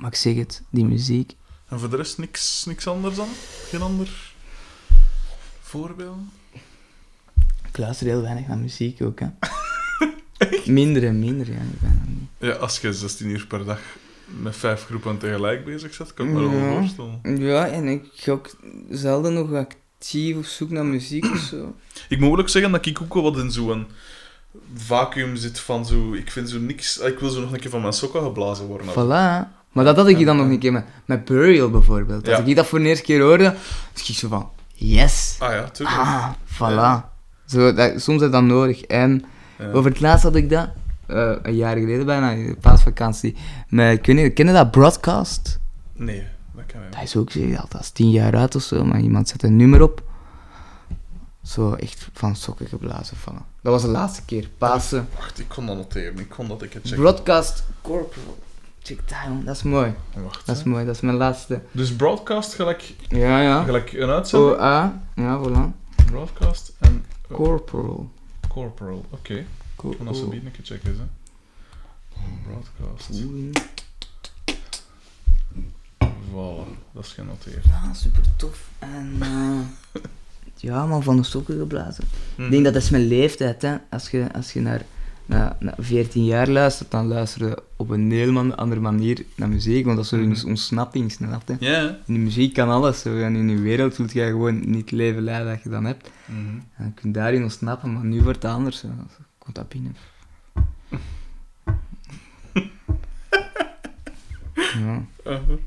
Maar ik zeg het, die muziek. En voor de rest niks, niks anders dan? Geen ander voorbeeld? Ik luister heel weinig naar muziek ook, hè. Minder en minder, ja. Ik ben dat niet. Ja, als je 16 uur per dag met vijf groepen tegelijk bezig zit, kan ik me wel Ja. voorstellen. Ja, en ik ga ook zelden nog actief op zoek naar muziek of zo. Ik moet ook zeggen dat ik ook wel wat in zo'n vacuüm zit van zo... Ik vind zo niks... Ik wil zo nog een keer van mijn sokken geblazen worden. Voilà. Maar dat had ik dan nog een keer met, met Burial bijvoorbeeld. Als Ja. ik dat voor de eerste keer hoorde, was ik zo van, yes. Ah ja, tuurlijk. Ah, voilà. Ja. Zo, dat, soms is dat nodig. En over het laatst had ik dat, eh, een jaar geleden bijna, in de paasvakantie. Met, ik weet niet, ken je dat Broadcast? Nee, dat kan niet. Dat is ook, zeg, dat is tien jaar uit of zo, maar iemand zet een nummer op. Zo echt van sokken geblazen vallen. Dat was de laatste keer. Pasen. Wacht, ik kon dat noteren. Ik kon dat ik het checken. Broadcast Corporal. Check dat, man. Dat is mooi. Wacht, Dat is hè. mooi. Dat is mijn laatste. Dus broadcast gelijk, Ja, ja. gelijk een uitzending. OA. Ja, voilà. Broadcast en Corporal. corporal. Oké. Ik kan dat zo bieden een keer checken, hè. Broadcast. Voilà, dat is genoteerd. Ja, super tof. En eh, ja, man, van de sokken geblazen. Ik denk dat dat is mijn leeftijd, hè. Als je, als je naar, naar, naar 14 jaar luistert, dan luister je op een heel andere manier naar muziek, want dat is een Mhm. ontsnapping, snap je? Ja? In de muziek kan alles, zo. en in je wereld wil je gewoon niet het leven leiden dat je dan hebt. Mhm. En je kunt daarin ontsnappen, maar nu wordt het anders. Zo. Komt dat binnen. ja. Uh-huh.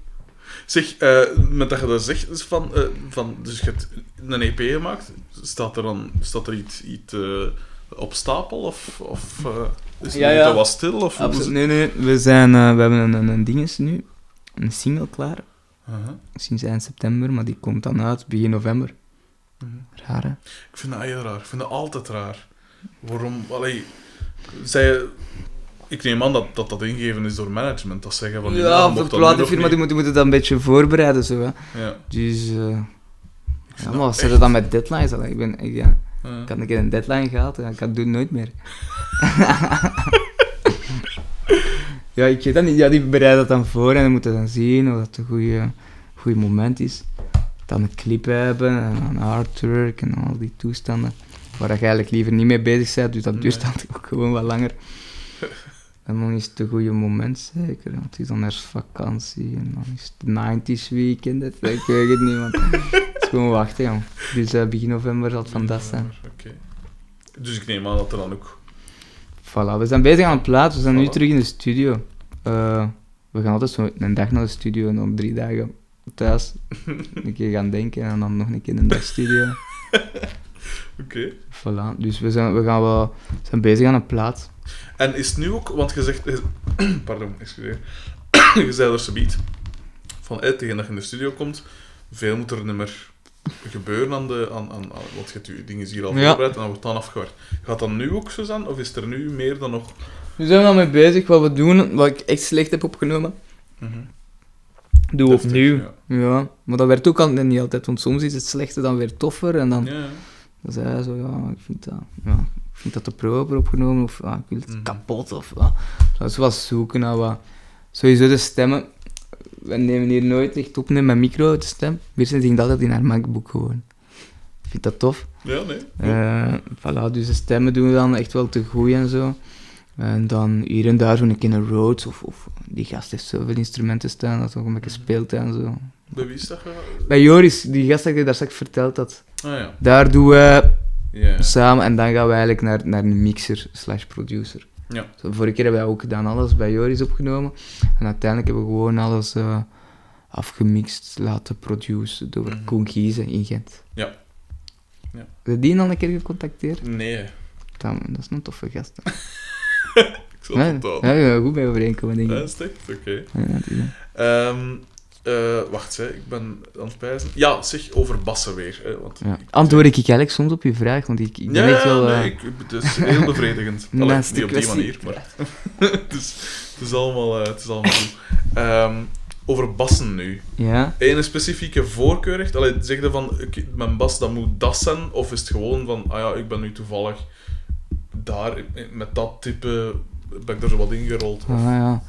Zeg, eh, met dat je dat zegt, is van, eh, van, dus je hebt een EP gemaakt, staat er dan staat er iets, iets eh, op stapel of, of eh, is Ja, het ja. was stil? Of Absoluut. Nee, nee, we, zijn, eh, we hebben een, een, een dinges nu, een single klaar, Uh-huh. sinds eind september, maar die komt dan uit begin november. Mhm. Raar, hè? Ik vind dat heel raar. Ik vind dat altijd raar. Waarom? Allee, zij, ik neem aan dat, dat dat ingegeven is door management. Dat zeggen van... Ja, de platenfirma die niet. moeten, moeten dat een beetje voorbereiden, zo, hè. Ja. Dus, eh ja, dat maar wat zitten dan met deadlines? Allee, Ik, ben, ik, ja, Ja. ik had een keer een deadline gehaald en ik had het doen nooit meer. ja, ik weet dat niet. Ja, die bereiden dat dan voor en dan moeten dan zien of dat een goede, goede moment is. Dan een clip hebben en een artwork en al die toestanden. Waar je eigenlijk liever niet mee bezig bent, dus dat duurt dan ook gewoon wat langer. En dan is het een goede moment zeker, want het is dan herfstvakantie en dan is het de 90s weekend, dat, ik weet het niet, man. Het is gewoon wachten, jong. Dus eh, begin november zal het van dat zijn. Oké. Dus ik neem aan dat er dan ook... Voilà, we zijn bezig aan het plaats, we zijn nu terug in de studio. Eh, we gaan altijd zo een dag naar de studio en dan drie dagen thuis een keer gaan denken en dan nog een keer in de studio. Oké. Voilà, dus we zijn, we gaan wel, we zijn bezig aan een plaats. En is het nu ook... Want je zegt... Pardon, excuseer. je zei er zoiets van eh, tegen dat je in de studio komt, veel moet er niet meer gebeuren aan de... Aan, aan, aan- want je hebt je dingen hier al Ja. voorbereid en dan wordt dan afgewerkt. Gaat dat nu ook zo zijn? Of is er nu meer dan nog... We zijn al mee bezig, wat we doen, wat ik echt slecht heb opgenomen. Doe Deftig, opnieuw. ja. Ja. maar dat werd ook al, niet altijd, want soms is het slechte dan weer toffer en dan, ja. Dan zei hij zo, ja, ik vind dat, ja, ik vind dat te proper opgenomen of ja, ik wil het Mhm. kapot of ja. Dat wat zoeken naar wat. Sowieso de stemmen. We nemen hier nooit echt op met mijn micro, de stem. Mirsen zingt altijd in haar MacBook gewoon. Ik vind dat tof. Ja, nee. Eh voilà, dus de stemmen doen we dan echt wel te goed en zo. En dan hier en daar zo'n keer een Rhodes of, of die gast heeft zoveel instrumenten staan dat ook een beetje speelt en zo. Bij wie is dat? Bij Joris, die gast dat ik daar straks verteld had, Ah ja. daar doen we samen en dan gaan we eigenlijk naar, naar een mixer slash producer. Ja. Zo, vorige keer hebben wij ook gedaan alles bij Joris opgenomen en uiteindelijk hebben we gewoon alles eh, afgemixt, laten produceren door. Koen Giezen in Gent. Ja. Ja. Heb je die al een keer gecontacteerd? Nee, Dan, dat is een toffe gast. ik zal het ja, goed bij overeenkomen, denk Ja, ik. is het echt? Oké. Ja, eh, wacht, hè. ik ben aan het pijzen. Ja, zeg over bassen weer. Hè, want Ja. ik- Antwoord ik eigenlijk soms op je vraag, want ik, ik ben Ja, echt wel... nee, eh, ik, het is heel bevredigend. Allee, Naast de niet op die manier, maar het, is, het, is allemaal, eh, het is allemaal goed. Ehm, over bassen nu. ja. Eén specifieke voorkeur echt? Allee, zeg je van, mijn bas, dat moet dat zijn? Of is het gewoon van, ah ja, ik ben nu toevallig daar, met dat type, ben ik er zo wat ingerold? Ah, ja.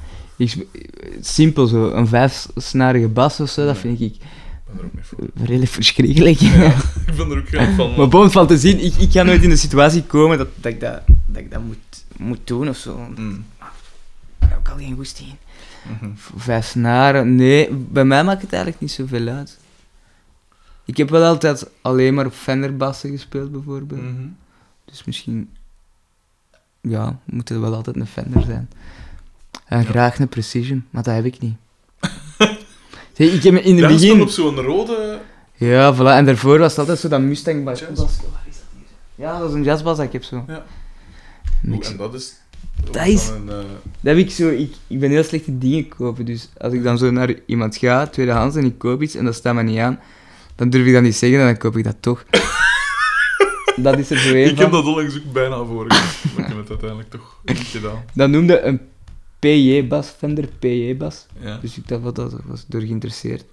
Simpel zo, een vijfsnarige bas of zo, dat vind ik Ik ben er ook niet voor. redelijk verschrikkelijk. Ik ben er ook geen van. maar bon, van te zien, ik, ik ga nooit in de situatie komen dat, dat, ik, dat, dat ik dat moet, moet doen of zo. Mm. Daar heb ik al geen goesting in. Voor Vijf snaren, nee, bij mij maakt het eigenlijk niet zoveel uit. Ik heb wel altijd alleen maar op Fender bassen gespeeld, bijvoorbeeld. Mhm. Dus misschien, ja, moet het wel altijd een Fender zijn. En graag een Precision, maar dat heb ik niet. Zeg, ik heb in het begin... op zo'n rode... Ja, voilà, en daarvoor was het altijd zo dat Mustang. Jazz. Waar is dat hier? Ja, dat is een jazzbas dat ik heb zo. Ja. En dat is... Dat is- Een, eh, Dat heb ik zo, ik, ik ben heel slecht in dingen kopen, dus als ik dan zo naar iemand ga, tweedehands, en ik koop iets en dat staat me niet aan, dan durf ik dat niet zeggen en dan koop ik dat toch. dat is er zo ik heb dat onlangs ook bijna voor maar ik heb het uiteindelijk toch niet gedaan. Dat noemde een PJ-bas, Fender PJ-bas. Ja. Dus ik dacht, wat dat was door geïnteresseerd.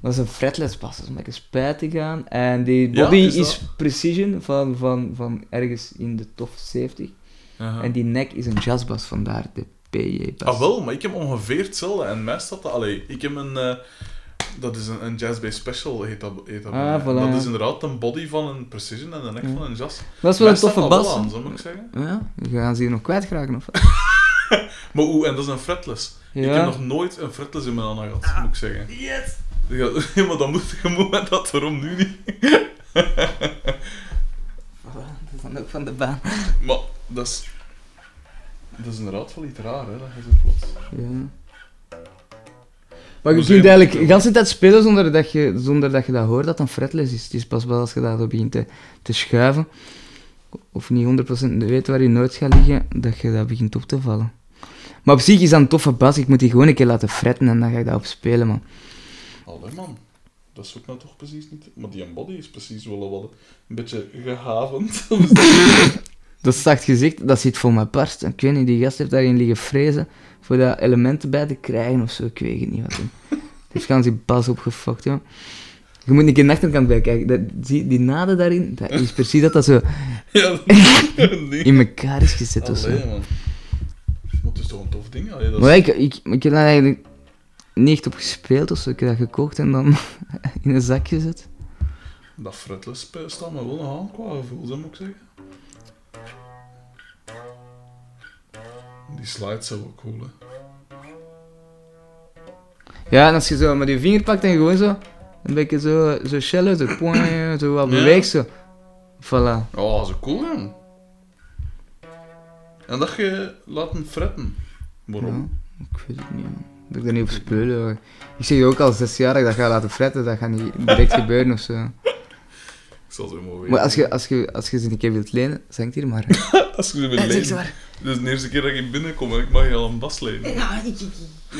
Dat is een fretless bas, dat is om lekker spijt te gaan. En die Ja, body is precision van, van, van ergens in de top 70. Aha. En die nek is een jazzbas, vandaar de PJ-bas. Ah, wel, maar ik heb ongeveer hetzelfde. En mij staat dat... Allee, ik heb een... eh, dat is een, een Jazz Bass Special, heet dat, heet dat Ah, voilà, Dat is inderdaad een body van een Precision en een nek Ja. van een Jazz. Dat is wel Mij een toffe bas. aan, hè? zo moet ik zeggen. Ja, we gaan ze hier nog kwijtraken of wat? Maar oeh, en dat is een fretless. Ik heb nog nooit een fretless in mijn handen gehad, moet ik zeggen. Yes! Ja, ja, maar dan moet je moet met dat waarom nu niet. Voilà, dat is dan ook van de baan. Maar dat is... Dat is inderdaad wel iets raar, hè, dat je zo plots... Ja. Maar je kunt eigenlijk de hele tijd spelen zonder dat je, zonder dat je dat hoort dat een fretless is. Het is pas wel als je dat begint te, te schuiven, of niet 100% weet waar je noot gaat liggen, dat je dat begint op te vallen. Maar op zich is dat een toffe bas, ik moet die gewoon een keer laten fretten en dan ga ik daarop spelen, man. Allee, man. Dat is ook nou toch precies niet... Maar die body is precies wel wat een beetje gehavend. Dat is zacht gezegd, dat zit vol met barst. Ik weet niet, die gast heeft daarin liggen frezen voor daar elementen bij te krijgen of zo, ik weet het niet wat. Het heeft gaan zijn bas opgefokt, ja. Je moet een keer de achterkant bij kijken. Dat, zie, die naden daarin, dat is precies dat dat zo ja, in elkaar is gezet of zo. Allee, man. Maar het is toch een tof ding? Allee, dat is... Maar ik, ik, ik heb daar eigenlijk niet echt op gespeeld of zo. Ik heb dat gekocht en dan in een zak gezet. Dat fretless staat me wel nog aan qua gevoel, zo moet ik zeggen. Die slides zijn wel cool, hè. Ja, en als je zo met je vinger pakt en gewoon zo, een beetje zo, zo shellen, zo, poing, zo wat Ja. beweegt zo. Voilà. Oh, zo cool, man. En dat je laten fretten. Waarom? Ja, ik weet het niet. man. Dat ik daar niet op spelen. hoor. Ik zeg je ook al zes jaar dat ik dat ga laten fretten, dat gaat niet direct gebeuren of zo. Ik zal zo mooi Maar als je, als je, als je ze een keer wilt lenen, zeg hier maar. Als je ze wil Ja, zeg lenen. Dit is de eerste keer dat ik binnenkom en ik mag je al een bas lenen. Ja, ik, ik, ik-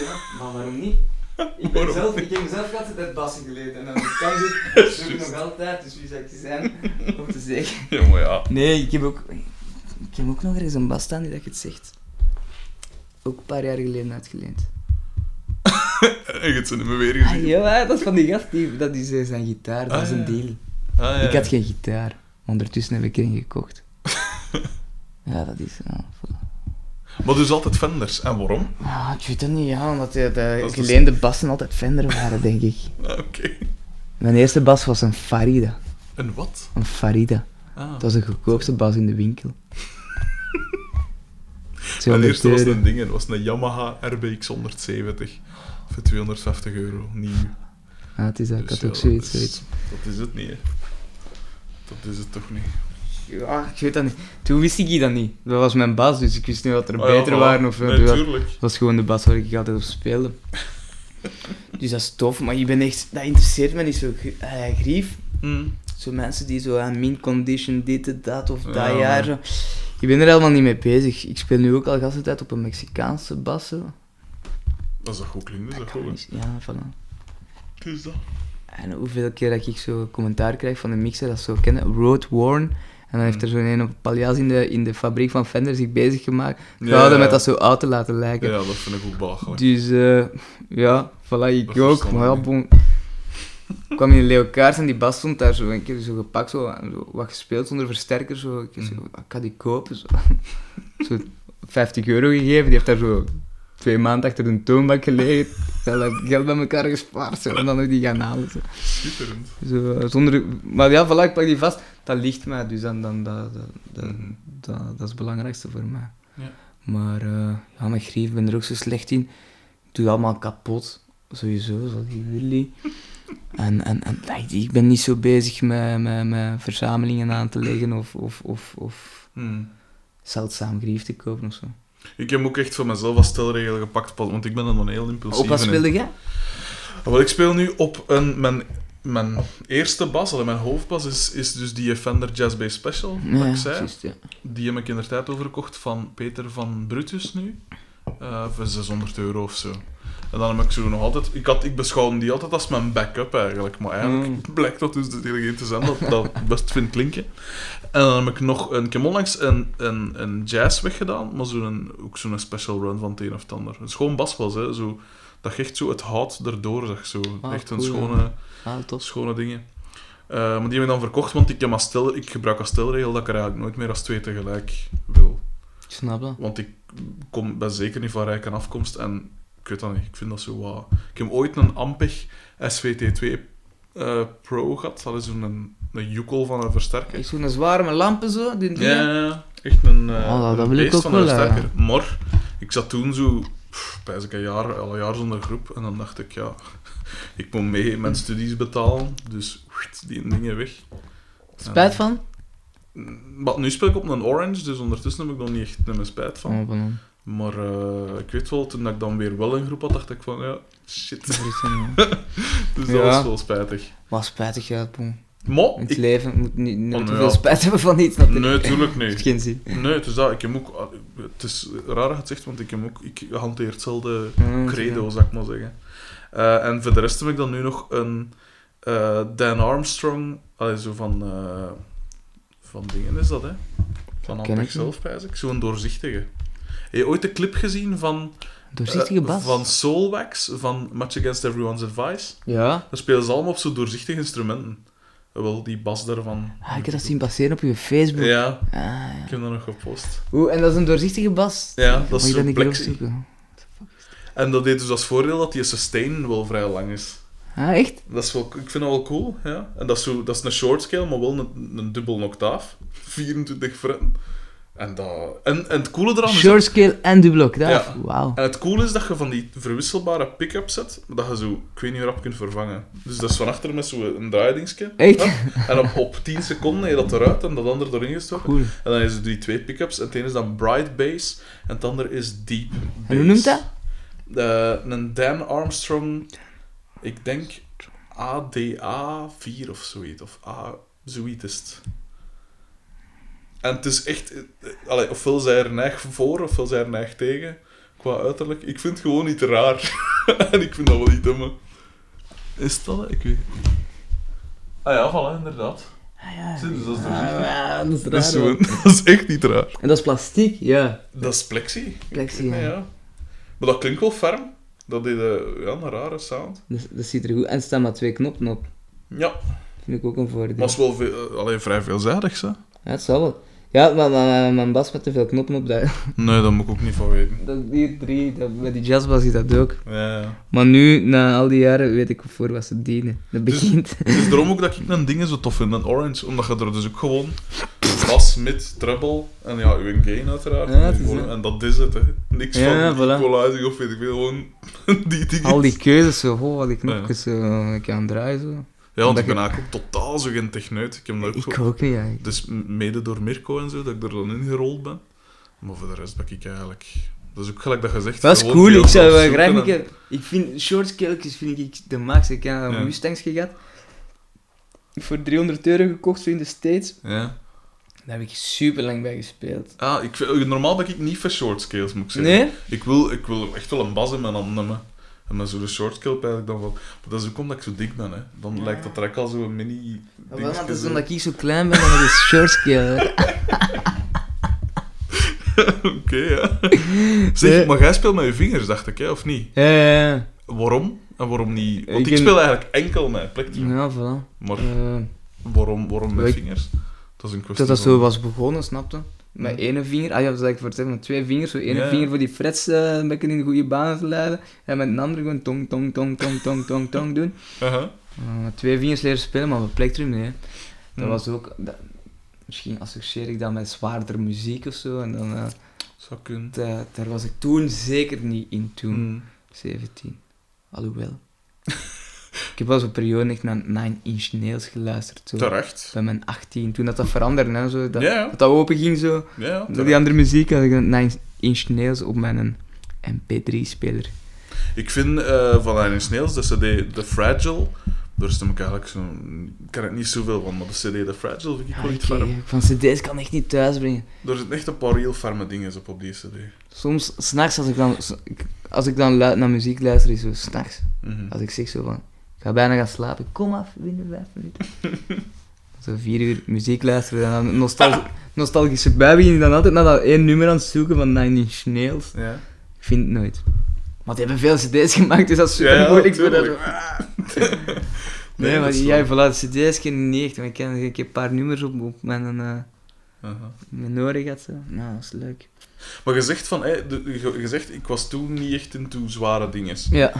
ja, maar waarom niet? Ik, ben zelf, ik heb mezelf altijd uit bassen geleerd en dan kan ik het nog altijd, dus wie zou ik zijn om te zeggen? Ja, maar ja. Nee, ik heb ook, ik heb ook nog ergens een bas staan die dat je het zegt. Ook een paar jaar geleden uitgeleend. En je hebt ze niet meer weer gezien. Ah, ja, dat is van die gast, die, dat is eh, zijn gitaar, dat Ah, is een ja. deal. Ah, ja, Ik had geen gitaar. Ondertussen heb ik er een gekocht. ja, dat is... Ja, voilà. Maar dus altijd Fenders. En waarom? Ah, ik weet het niet, ja, omdat de, de dus- geleende bassen altijd Fender waren, denk ik. Ah, Oké. Mijn eerste bas was een Farida. En wat? Een Farida. Ah. Dat was de goedkoopste bas in de winkel. Mijn 200 eerste was een ding, het was een Yamaha RBX 170 voor 250 euro, nieuw. Ah, het is dat, ik Dus had ook zoiets. dat is- zoiets. Dat is het niet, hè. Dat is het toch niet. Ja, ik weet dat niet. Toen wist ik dat niet. Dat was mijn bas, dus ik wist niet wat er Ah, ja, beter voilà. waren. Of, Nee, dat tuurlijk. was gewoon de bas waar ik altijd op speelde. dus dat is tof, maar je bent echt, dat interesseert me niet zo eh, grief. Mm. Zo mensen die zo aan min condition dit en dat of dat Ja, jaar. Zo. Ik ben er helemaal niet mee bezig. Ik speel nu ook al de tijd op een Mexicaanse bas. Zo. Als dat goed klinkt, is dat goed. Ja, voilà. Dus dat. En hoeveel keer dat ik zo commentaar krijg van de mixer dat ze zo kennen, Road Worn. En dan heeft er zo'n een op Paljas in de, in de fabriek van Fender zich bezig gemaakt. Gehouden ja. met dat zo oud te laten lijken. Ja, dat vind ik ook belachelijk. Dus eh, ja, voilà, ik Dat is ook. Maar ja, bon. Ik kwam in Leo Kaars en die bas stond daar zo een keer zo gepakt, zo, wat gespeeld zonder versterker. Zo. Ik, zo, ik ga die kopen. Zo. zo 50 euro gegeven, die heeft daar zo twee maanden achter een toonbank gelegen. Geld bij elkaar gespaard zo, en dan nog die gaan halen. Zo. Schitterend. Zo, eh, zonder, maar ja, voilà, ik pak die vast. Dat ligt mij, dus dan, dan, dat, dat, dat, Mhm. dat, dat is het belangrijkste voor mij. Ja. Maar eh, ja, met grief ben er ook zo slecht in. Ik doe allemaal kapot, sowieso, zoals die Willy. En, en, en ik ben niet zo bezig met, met, met verzamelingen aan te leggen of, of, of, of Hmm. zeldzaam grief te kopen of zo. Ik heb ook echt voor mezelf als stelregel gepakt, want ik ben dan heel impulsief Op wat speelde jij? Wel, ik speel nu op een, mijn, mijn eerste bas, allee, mijn hoofdbas, is, is dus die Fender Jazz Bass Special, dat ik zei. ja. Die heb ik in de tijd overgekocht van Peter van Brutus nu. Eh, voor 600 euro of zo. En dan heb ik zo nog altijd... Ik, had, ik beschouwde die altijd als mijn backup eigenlijk. Maar eigenlijk Mm. blijkt dat dus degene te zijn dat dat best vind klinken. En dan heb ik nog een keer onlangs een, een, een jazz weggedaan. Maar zo'n, ook zo'n special run van het een of het ander. Een schoon bas was, hè. Zo, dat je echt zo het hout erdoor zag. Zo. Ah, echt een cool, schone Ah, schone dingen. Eh, maar die heb ik dan verkocht, want ik, heb als stel, ik gebruik als stelregel dat ik er eigenlijk nooit meer als twee tegelijk wil. Ik snap dat. Want ik kom, ben zeker niet van rijke afkomst en ik weet dat niet, ik vind dat zo wat... Ik heb ooit een Ampeg SVT2 eh, Pro gehad, dat is zo'n een, joekel van een versterker. Is zo'n zware met lampen zo? Die Ja, ja, ja. echt een, eh Oh, dat een wil ik ook van een wel, versterker. Maar ik zat toen zo, bijna een jaar, al een jaar zonder groep en dan dacht ik, ja, ik moet mee mijn studies betalen, dus die dingen weg. Spijt van? Maar nu speel ik op een Orange, dus ondertussen heb ik nog niet echt meer spijt van. Oh, van Maar eh, ik weet wel, toen dat ik dan weer wel een groep had, dacht ik van, ja, shit. Dus dat Ja. was wel spijtig. Wat spijtig, ja, boem. Maar, In het ik, leven moet niet, niet Oh, te ja. veel spijt hebben van iets, natuurlijk. nee, tuurlijk Het heeft niet. geen zin. Nee, het is dat. Ik heb ook, het is raar dat je het zegt, want ik, heb ook, ik hanteer hetzelfde Mm, credo, zou ik maar zeggen. Eh, en voor de rest heb ik dan nu nog een eh, Dan Armstrong, allee, zo van, eh, van dingen is dat, hè? Van ken ik zelf, pijs ik. Zo'n doorzichtige. Heb je ooit de clip gezien van, Doorzichtige eh, bas. van Soulwax, van Much Against Everyone's Advice? Ja. Daar spelen ze allemaal op zo doorzichtige instrumenten. Wel, die bas daarvan. Ah, ik heb dat zien passeren op je Facebook. Ja, Ah, ja. ik heb dat nog gepost. Oeh, en dat is een doorzichtige bas? Ja, dat is zo'n plexi. En dat heeft dus als voordeel dat die sustain wel vrij lang is. Ah, echt? Dat is wel, ik vind dat wel cool, ja. En dat is, zo, dat is een short scale, maar wel een, een dubbel octaaf. 24 fretten. En, dat, en, en het coole eraan is... Short scale en dubbel octaaf. Ja. Wauw. En het coole is dat je van die verwisselbare pick-ups hebt, dat je zo, ik weet niet hoe rap kunt vervangen. Dus dat is van achter met zo'n draaidingsje. Echt? Ja. En op, op 10 seconden heb je dat eruit en dat andere erin gestoken. Cool. En dan is het die twee pick-ups. En het ene is dan Bright Bass en het andere is Deep Bass. En hoe noemt dat? Eh, een Dan Armstrong, ik denk ADA4 of zoiets. Of A, zoiets is het. En het is echt... eh, allee, ofwel zij er neig voor, ofwel zij er neig tegen. Qua uiterlijk. Ik vind het gewoon niet raar. en ik vind dat wel niet domme. Is dat? Ik weet het niet. Ah ja, voilà, inderdaad. Ah, ja. Dus dat is Ah, doorzichtig. dat is Dat is, raar, dat is echt niet raar. En dat is plastiek? Ja. Dat is plexi. Plexi, Ja. Maar dat klinkt wel ferm. Dat deed eh, ja, een rare sound. Dat, dat ziet er goed En er staan maar twee knoppen op. Ja, vind ik ook een voordeel. maar het is wel veel, eh, allee, vrij veelzijdig, hè? Ja, het zal wel. Ja, maar, maar, maar mijn bas met te veel knoppen op, dat, Nee, daar moet ik ook niet van weten. dat die drie, dat, bij die jazzbas is dat ook. Ja, ja. Maar nu, na al die jaren, weet ik voor wat ze dienen. Dat begint. Het is daarom ook dat ik een ding zo tof vind, een orange. Omdat je er dus ook gewoon bas, mid, treble en ja, uw gain uiteraard. Ja, en, het is gewoon- dat. en dat is het, hè. Niks Ja, van voilà. equalizing of weet ik veel, gewoon die dingen. Al die keuzes, zo, oh, al die knopjes zo, ik kan draaien zo. Ja, want ik ben je- eigenlijk ook totaal zo geen techneut. Ik heb dat ook Ik ook niet, eigenlijk. Dus mede door Mirko en zo, dat ik er dan in gerold ben. Maar voor de rest ben ik eigenlijk... Dat is ook gelijk dat je zegt. Dat is cool, ik zou wel graag een keer... Ik vind short scale'tjes vind ik de max. Ik heb een Ja. Mustangs gehad. Voor 300 euro gekocht, zo in de States. Ja. Daar heb ik super lang bij gespeeld. Ah, ik, normaal ben ik niet voor short scales, moet ik zeggen. Nee? Ik wil, ik wil echt wel een bas in mijn hand nemen. En met zo'n short scale eigenlijk dan van... Maar dat is ook omdat ik zo dik ben, hè. Dan Ja. lijkt dat direct al zo'n mini... Ja, wel, dat is zo. omdat ik zo klein ben, dan is het short scale. Oké, ja. Zeg, Nee. maar jij speelt met je vingers, dacht ik, hè, of niet? Ja, ja, ja. Waarom? En waarom niet? Want Ik speel eigenlijk enkel met plektrum. Ja, voilà. Maar Eh, waarom, waarom met Ik- vingers? Dat is een kwestie dat dat zo was begonnen, snapte? Met ene vinger, ah ja, dat ik voor het zeggen, met twee vingers, zo ene Ja, ja. vinger voor die frets eh, een beetje in de goede banen te leiden. En met een andere gewoon tong, tong, tong, tong, tong, tong, tong doen. Aha. Uh, met twee vingers leren spelen, maar op plektrum nee. Dat was ook, dat, misschien associeer ik dat met zwaardere muziek of zo. En dan, eh, Zou kunnen. da- daar was ik toen zeker niet in toen, Hmm. 17. Alhoewel. ik heb wel zo'n periode echt naar Nine Inch Nails geluisterd. Zo. Terecht. Bij mijn 18, toen dat, dat veranderde, hè, zo, dat, dat dat open ging zo. Door die andere muziek had ik Nine Inch Nails op mijn MP3-speler. Ik vind eh, van Nine Inch Nails de CD The Fragile. Daar stem ik eigenlijk zo. Ik ken er niet zoveel van, maar de CD The Fragile vind ik Ja, wel ik, iets ferm. ik- van cd's kan ik niet thuisbrengen. Er zitten echt een paar heel ferme dingen op op die CD. Soms, s'nachts, als ik dan, als ik dan luid naar muziek luister, is zo s'nachts. Mhm. Als ik zeg zo van, ik ga bijna gaan slapen, kom af, binnen vijf minuten. zo vier uur muziek luisteren en dan nostal nostalgische bui begin dan altijd naar dat één nummer aan het zoeken van Nine Inch Nails. Ja. Ik vind het nooit. Maar die hebben veel cd's gemaakt, dus dat is super ja, moeilijk. Nee, Nee, maar jij, voilà, cd's ken ik niet echt, maar ik ken ik heb een paar nummers op, op mijn, Aha. mijn oren gehad. Zo. Nou, dat is leuk. Maar je zegt van, de- je, je zegt, ik was toen niet echt into zware dingen. Ja,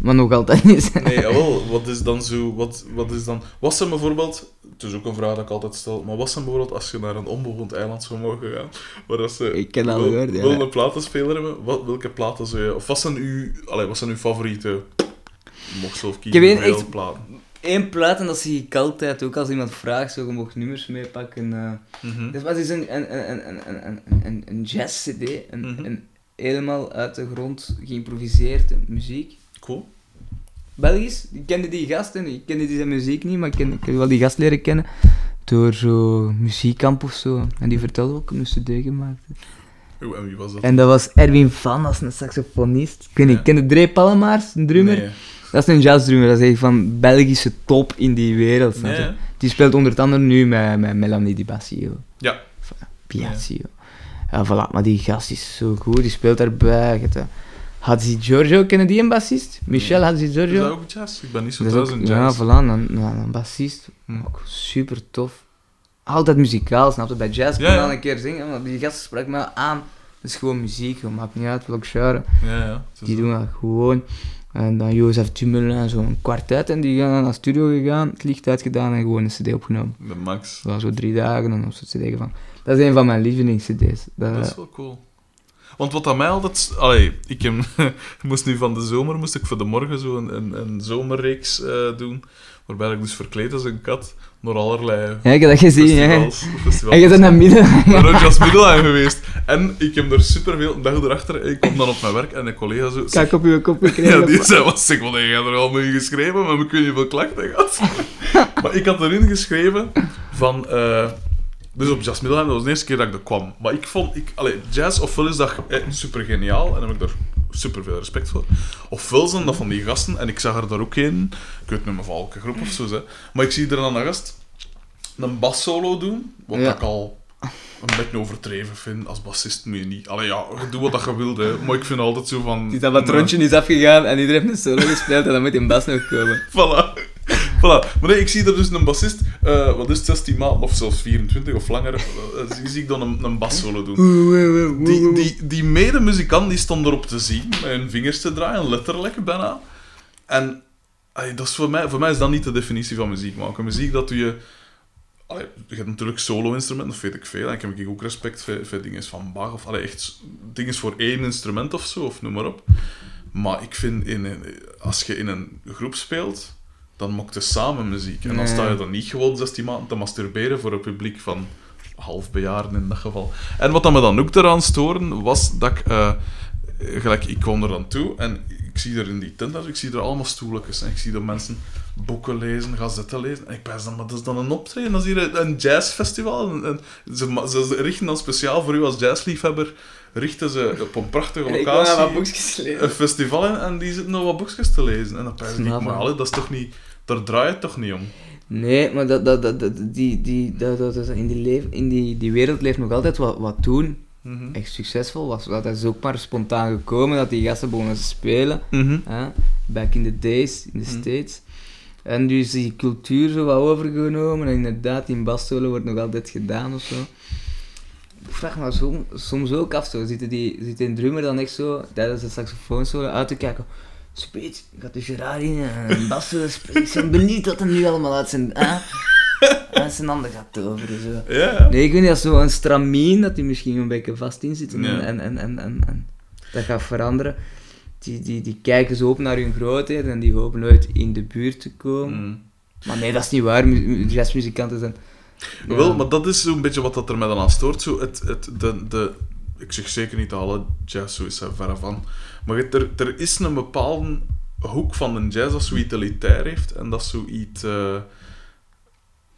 maar nog altijd niet. Nee, jawel, wat is dan zo, wat, wat is dan, was zijn bijvoorbeeld, het is ook een vraag dat ik altijd stel, maar was zijn bijvoorbeeld als je naar een onbewoond eiland zou mogen gaan, waar dat ze Ik ken wel- gehoord, ja. wel een platenspeler hebben, wat, welke platen zou je, of wat zijn uw, allee, wat zijn uw favoriete, mag zelf kiezen, Ik heb echt- platen. Eén plaat, en dat zie ik altijd, ook als iemand vraagt, zo, je mag nummers meepakken. Dus wat is een, een, een, een, een, een, een, een jazz-cd, een, Mhm. een helemaal uit de grond geïmproviseerde muziek. Cool. Belgisch, ik kende die gasten, ik kende die zijn muziek niet, maar ik, ken, ik heb wel die gast leren kennen door zo muziekkamp of zo. En die vertelde ook een cd gemaakt. Oeh, en wie was dat? En dat was Erwin Van, dat is een saxofonist. Ik weet niet, Ja. ken je Dre Palmaars, een drummer? Nee. Dat is een jazzdrummer, dat is echt van Belgische top in die wereld. Nee. Die speelt onder andere nu met, met Melanie Di Bassio. Ja. Piazio. Ja. voilà, maar die gast is zo goed, die speelt daarbij. Eh, Hadzi Giorgio, kennen die een bassist? Michel Hadzi Is dat Giorgio? ook jazz? Ik ben niet zo thuis in ja, jazz. voilà, een, een, bassist. Hm. Ook super tof. Altijd muzikaal, snap je? Bij jazz kon Ja, je ja. een keer zingen, maar die gast sprak me aan. Het is gewoon muziek, het maakt niet uit welk genre. Ja, ja. Die doen dat gewoon. En dan Jozef Tummel en zo'n kwartet. En die gaan naar de studio gegaan, het licht uitgedaan en gewoon een cd opgenomen. De Max. Dat was zo drie dagen en dan zo'n cd van. Dat is een van mijn lievelingscd's. Dat, Dat is wel cool. Want wat aan mij altijd... Allee, ik moest nu van de zomer moest ik voor de morgen zo een, een, een zomerreeks eh, doen. Waarbij ik dus verkleed als een kat naar allerlei Ja, ik heb dat gezien, hè. En je bent naar midden. Ik ben als middelaar geweest. En ik heb er superveel... Een dag erachter, ik kom dan op mijn werk en een collega zo... Kijk op je kop gekregen. Ja, die zei, wat zeg, jij er al mee geschreven? Maar ik weet niet veel klachten gehad. maar ik had erin geschreven van... eh, dus op Jazz Middelheim, dat was de eerste keer dat ik er kwam. Maar ik vond... Ik, allee, jazz, ofwel is dat eh, super geniaal, en daar heb ik daar super veel respect voor. Ofwel zijn dat van die gasten, en ik zag er daar ook een, ik weet niet meer van welke groep of zo, hè, maar ik zie er dan een gast een bassolo doen, wat Ja. ik al een beetje overdreven vind. Als bassist moet je niet... Allee, ja, doe wat je wilt, hè. Maar ik vind altijd zo van... Die dat wat nee. rondje is afgegaan en iedereen heeft een solo gespeeld en dan moet die bas nog komen. Voilà. Voilà. Maar nee, ik zie er dus een bassist, eh, wat is het, 16 maanden of zelfs 24 of langer, eh, zie, zie ik dan een, een bassolo doen. Die, die, die medemuzikant die stond erop te zien, met hun vingers te draaien, letterlijk bijna. En dat is voor, mij, voor mij is dat niet de definitie van muziek maken. Muziek, dat doe je... Allee, je hebt natuurlijk solo-instrumenten, of weet ik veel. En ik heb ook respect voor, voor dingen van Bach, of allee, echt dingen voor één instrument of zo, of noem maar op. Maar ik vind, in, een- als je in een groep speelt, dan maakt je samen muziek. En dan sta je dan niet gewoon 16 maanden te masturberen voor een publiek van halfbejaarden in dat geval. En wat dat me dan ook eraan storen, was dat ik... eh, gelijk, ik kwam er dan toe en ik zie er in die tent, ik zie er allemaal stoeltjes. En ik zie dat mensen boeken lezen, gazetten lezen. En ik ben dan, maar dat is dan een optreden, dat is hier een, een jazzfestival. En, en ze, richten dan speciaal voor u als jazzliefhebber, richten ze op een prachtige locatie een festival in en die zitten nog wat boekjes te lezen. En dan ben ik, maar dat is toch niet... Daar draait het toch niet om? Nee, maar dat, dat, dat, dat, die, die, dat, dat, dat- in, die, leef, in die, die wereld leeft nog altijd wat, wat toen Mhm. echt succesvol was. Dat is ook maar spontaan gekomen dat die gasten begonnen te spelen. Mhm. Hè? Back in the days, in the Mhm. States. En nu is die cultuur zo wat overgenomen. En inderdaad, in bassolo wordt nog altijd gedaan of zo. ik vraag me zo, soms ook af, zo. Zit, die, zit een drummer dan echt zo, tijdens de saxofoon zo, uit te kijken. Speet, gaat de Gerard in en bassen spelen. Ik ben benieuwd wat hij nu allemaal uit zijn, uit zijn handen gaat toveren. Zo. Ja. Nee, ik weet niet, als zo'n stramien, dat die misschien een beetje vast in zit en, Ja. en, en, en, en, dat gaat veranderen. Die, die, die kijken zo op naar hun grootheid en die hopen nooit in de buurt te komen. Mm. Maar nee, dat is niet waar. Mu- mu- Jazzmuzikanten zijn... Ja. Wel, maar dat is zo'n beetje wat dat er mij dan aan stoort. Zo het, het, de, de, ik zeg zeker niet dat alle jazz zo is, hè, verre van. Maar het- er, er is een bepaalde hoek van de jazz dat zoiets elitair heeft. En dat zoiets... eh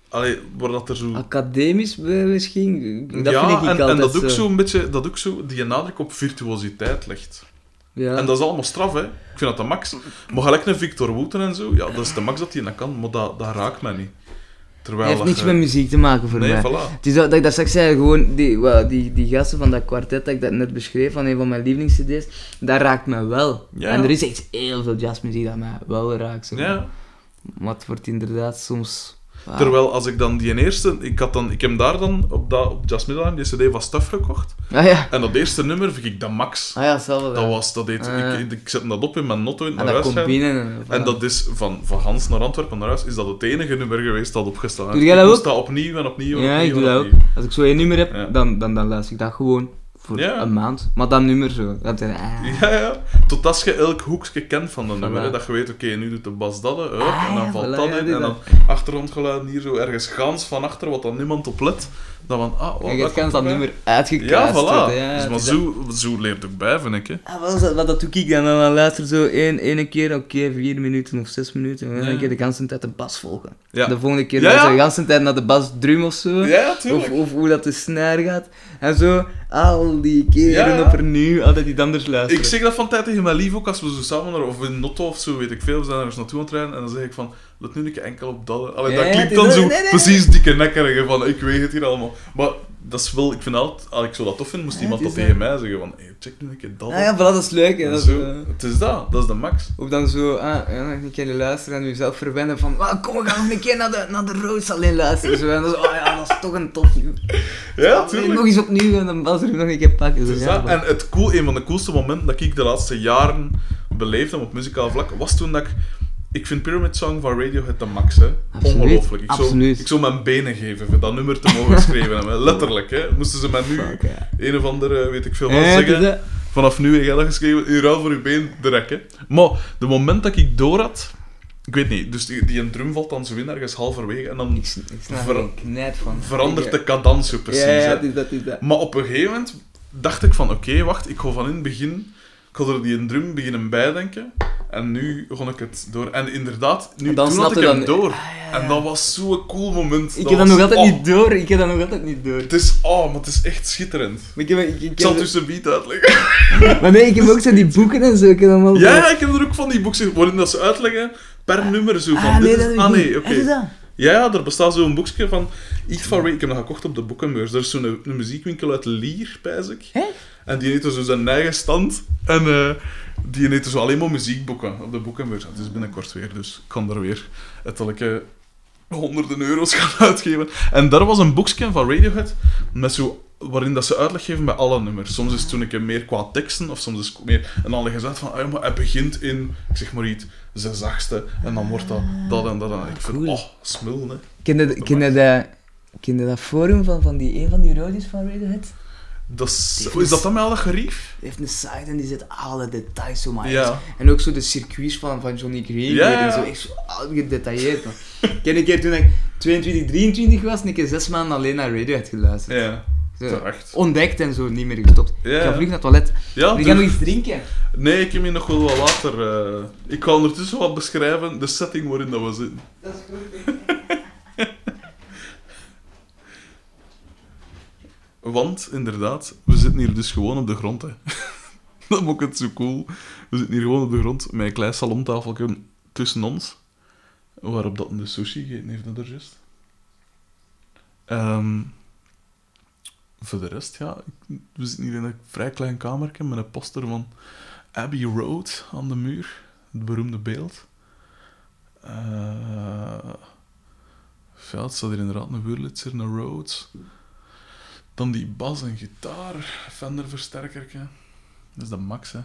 allee, waar dat er zo... Academisch misschien? Dat ja, vind ik en, en dat ook zo. zo een beetje... Dat ook zo die nadruk op virtuositeit legt. Ja. En dat is allemaal straf, hè. Ik vind dat de max. Maar gelijk een Victor Wooten en zo, ja, dat is de max dat hij dat kan, maar dat, dat raakt mij niet. Terwijl heeft niks met muziek te maken voor Nee, mij. voilà. Het is dat, dat ik dat straks zei, gewoon die, wel, die, die gasten van dat kwartet dat ik dat net beschreef, van een van mijn lievelingscd's, dat raakt me wel. Ja. En er is echt heel veel jazzmuziek dat mij wel raakt. Zo. Ja. Maar het wordt inderdaad soms... ah, Terwijl als ik dan die eerste, ik, had dan, ik heb daar dan op, dat, op Middelheim die CD van Stuff gekocht. Ah ja, En dat eerste nummer vind ik de max. ah ja, hetzelfde. Dat was, dat deed, Ah, ik, ik zet dat op in mijn notto in naar dat huis binnen. En, dat is van, van Hans naar Antwerpen naar huis, is dat het enige nummer geweest dat opgestaan is. Doe jij dat Ik ook? dat opnieuw en opnieuw en Ja, ik doe dat ook. Als ik zo één nummer heb, dan, dan, dan luister ik dat gewoon voor Ja. een maand. Maar dat nummer zo. Dat, ah. Ja, ja. Tot als je elk hoekje kent van dat nummer. Hè, dat je weet, oké, nu doet de bas dat, Ah, en dan ja, valt voilà, dat in. En dan dat. achtergrondgeluiden hier zo ergens gaans van achter, wat dan niemand op let. Dan van, ah, wat En je dat nummer uitgekast Ja, voilà. worden, Ja, dus, maar is zo, zo leert ook bij, vind ik. Hè. Ah, wel, dat, wat dat doe ik dan. Dan luister zo één, ene keer, oké, vier minuten of zes minuten. En dan Ja. keer de hele tijd de bas volgen. Ja. De volgende keer Ja, de hele tijd naar de bas drum of zo. Ja, Of, tuurlijk. of hoe dat de snare gaat. En zo, al die keren opnieuw, altijd iets anders luisteren. Ik zeg dat van tijd tegen mijn lief ook, als we zo samen naar, of in Notto of zo, weet ik veel, we zijn ergens naartoe aan het rijden, en dan zeg ik van, let nu een keer enkel op dat. Allee, dat klinkt dan zo precies dikke nekkerige van, ik weet het hier allemaal. Maar dat is wel, ik vind altijd, als ik zo dat tof vind, moest iemand dat tegen mij zeggen van, hey, check nu een keer dat. Ja, dat is leuk. Hè. Dat eh, het is dat, dat is de max. Of dan zo, ah, ja, een keer luisteren en jezelf verwennen van, ah, kom, we gaan nog een keer naar de, naar de Roods alleen luisteren. Zo, en dan zo, oh ja, dat is toch een tof. Ja, tuurlijk. Nog eens opnieuw en dan bas er nog een keer pakken. Ja, dat. En het cool, een van de coolste momenten dat ik de laatste jaren beleefd heb op muzikaal vlak, was toen dat ik... Ik vind Pyramid Song van Radiohead de max, hè. Absoluut, Ongelooflijk. Ik zou, ik zou mijn benen geven voor dat nummer te mogen schrijven hebben. Letterlijk, hè. Moesten ze mij nu Fuck, een of andere, weet ik veel wat, is zeggen. Vanaf nu heb jij dat geschreven, in ruil voor je been, direct, hè. Maar, de moment dat ik door had... Ik weet niet, dus die, die een drum valt dan zo in ergens halverwege en dan Ik, ik Ver- van. verandert Ik, de cadans zo precies, Ja, dat, is dat. Maar op een gegeven moment dacht ik van, oké, wacht, ik ga van in het begin, ik ga er die een drum beginnen bijdenken. En nu begon ik het door. En inderdaad, nu En dan toen had ik hem dan- door. Ah, ja, ja. En dat was zo'n cool moment. Ik heb dat was- nog altijd oh, niet door. Ik heb dat nog altijd niet door. Het is, oh, maar het is echt schitterend. Maar ik heb, ik, ik, Ik zal het tussen beat uitleggen. Maar nee, ik heb ook zo die boeken en zo. Ik heb Ja, ja, ik heb er ook van die boekjes waarin dat ze uitleggen per nummer zo van. Ah, nee, dit is, ah, nee, oké. Dat? Ja, ja, er bestaat zo'n boekje van iets van Ray. Ik heb dat gekocht op de boekenbeurs. Er is zo'n een muziekwinkel uit Lier, pijs ik. Hè? En die heeft zo zijn eigen stand. En eh, die heeft zo alleen maar muziekboeken op de boekenbeurs. Het is binnenkort weer, dus ik kan er weer etelijke honderden euro's gaan uitgeven. En daar was een boekje van Radiohead met zo, waarin dat ze uitleg geven bij alle nummers. Soms is het toen een meer qua teksten, of soms is het meer... En dan leggen ze uit van, ah, maar hij begint in, ik zeg maar iets, zes zachtste, en dan wordt dat dat en dat. En ik vind, Cool. oh, smul, hè. Ken je, ken je dat, ken je dat forum van, van die, een van die roadies van Radiohead? Dat is, dat dan met al dat gerief? Die heeft een site en die zet alle details zo maar Ja. uit. En ook zo de circuits van, van Johnny Green Ja, en zo, echt zo gedetailleerd. Ik ken een keer toen ik 22, 23 was, een keer zes maanden alleen naar Radiohead geluisterd. Ja, Zo. Ontdekt en zo, niet meer gestopt. Ja, Ik ga vlug naar het toilet. Ja, gaan nog doe- iets drinken. Nee, ik heb hier nog wel wat water. eh. ik ga ondertussen wat beschrijven, de setting waarin dat we zitten. Dat is goed. Want, inderdaad, we zitten hier dus gewoon op de grond. Hè. dat maakt het zo cool. We zitten hier gewoon op de grond met een klein salontafeltje tussen ons. Waarop dat de sushi gegeten heeft, dat er juist. Ehm, voor de rest, ja, we zitten hier in een vrij klein kamertje met een poster van Abbey Road aan de muur. Het beroemde beeld. Eh ja, staat hier inderdaad een Wurlitzer, een Rhodes. Dan die bas en gitaar, Fender versterker. Dat is de max, hè.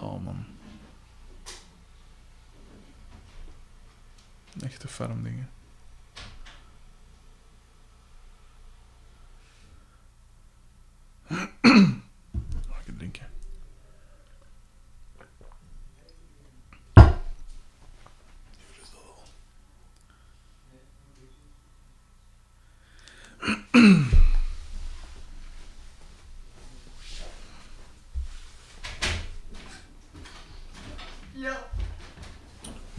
Oh, man. Echte ferm dingen. Mag ik drinken? Hier is dat al.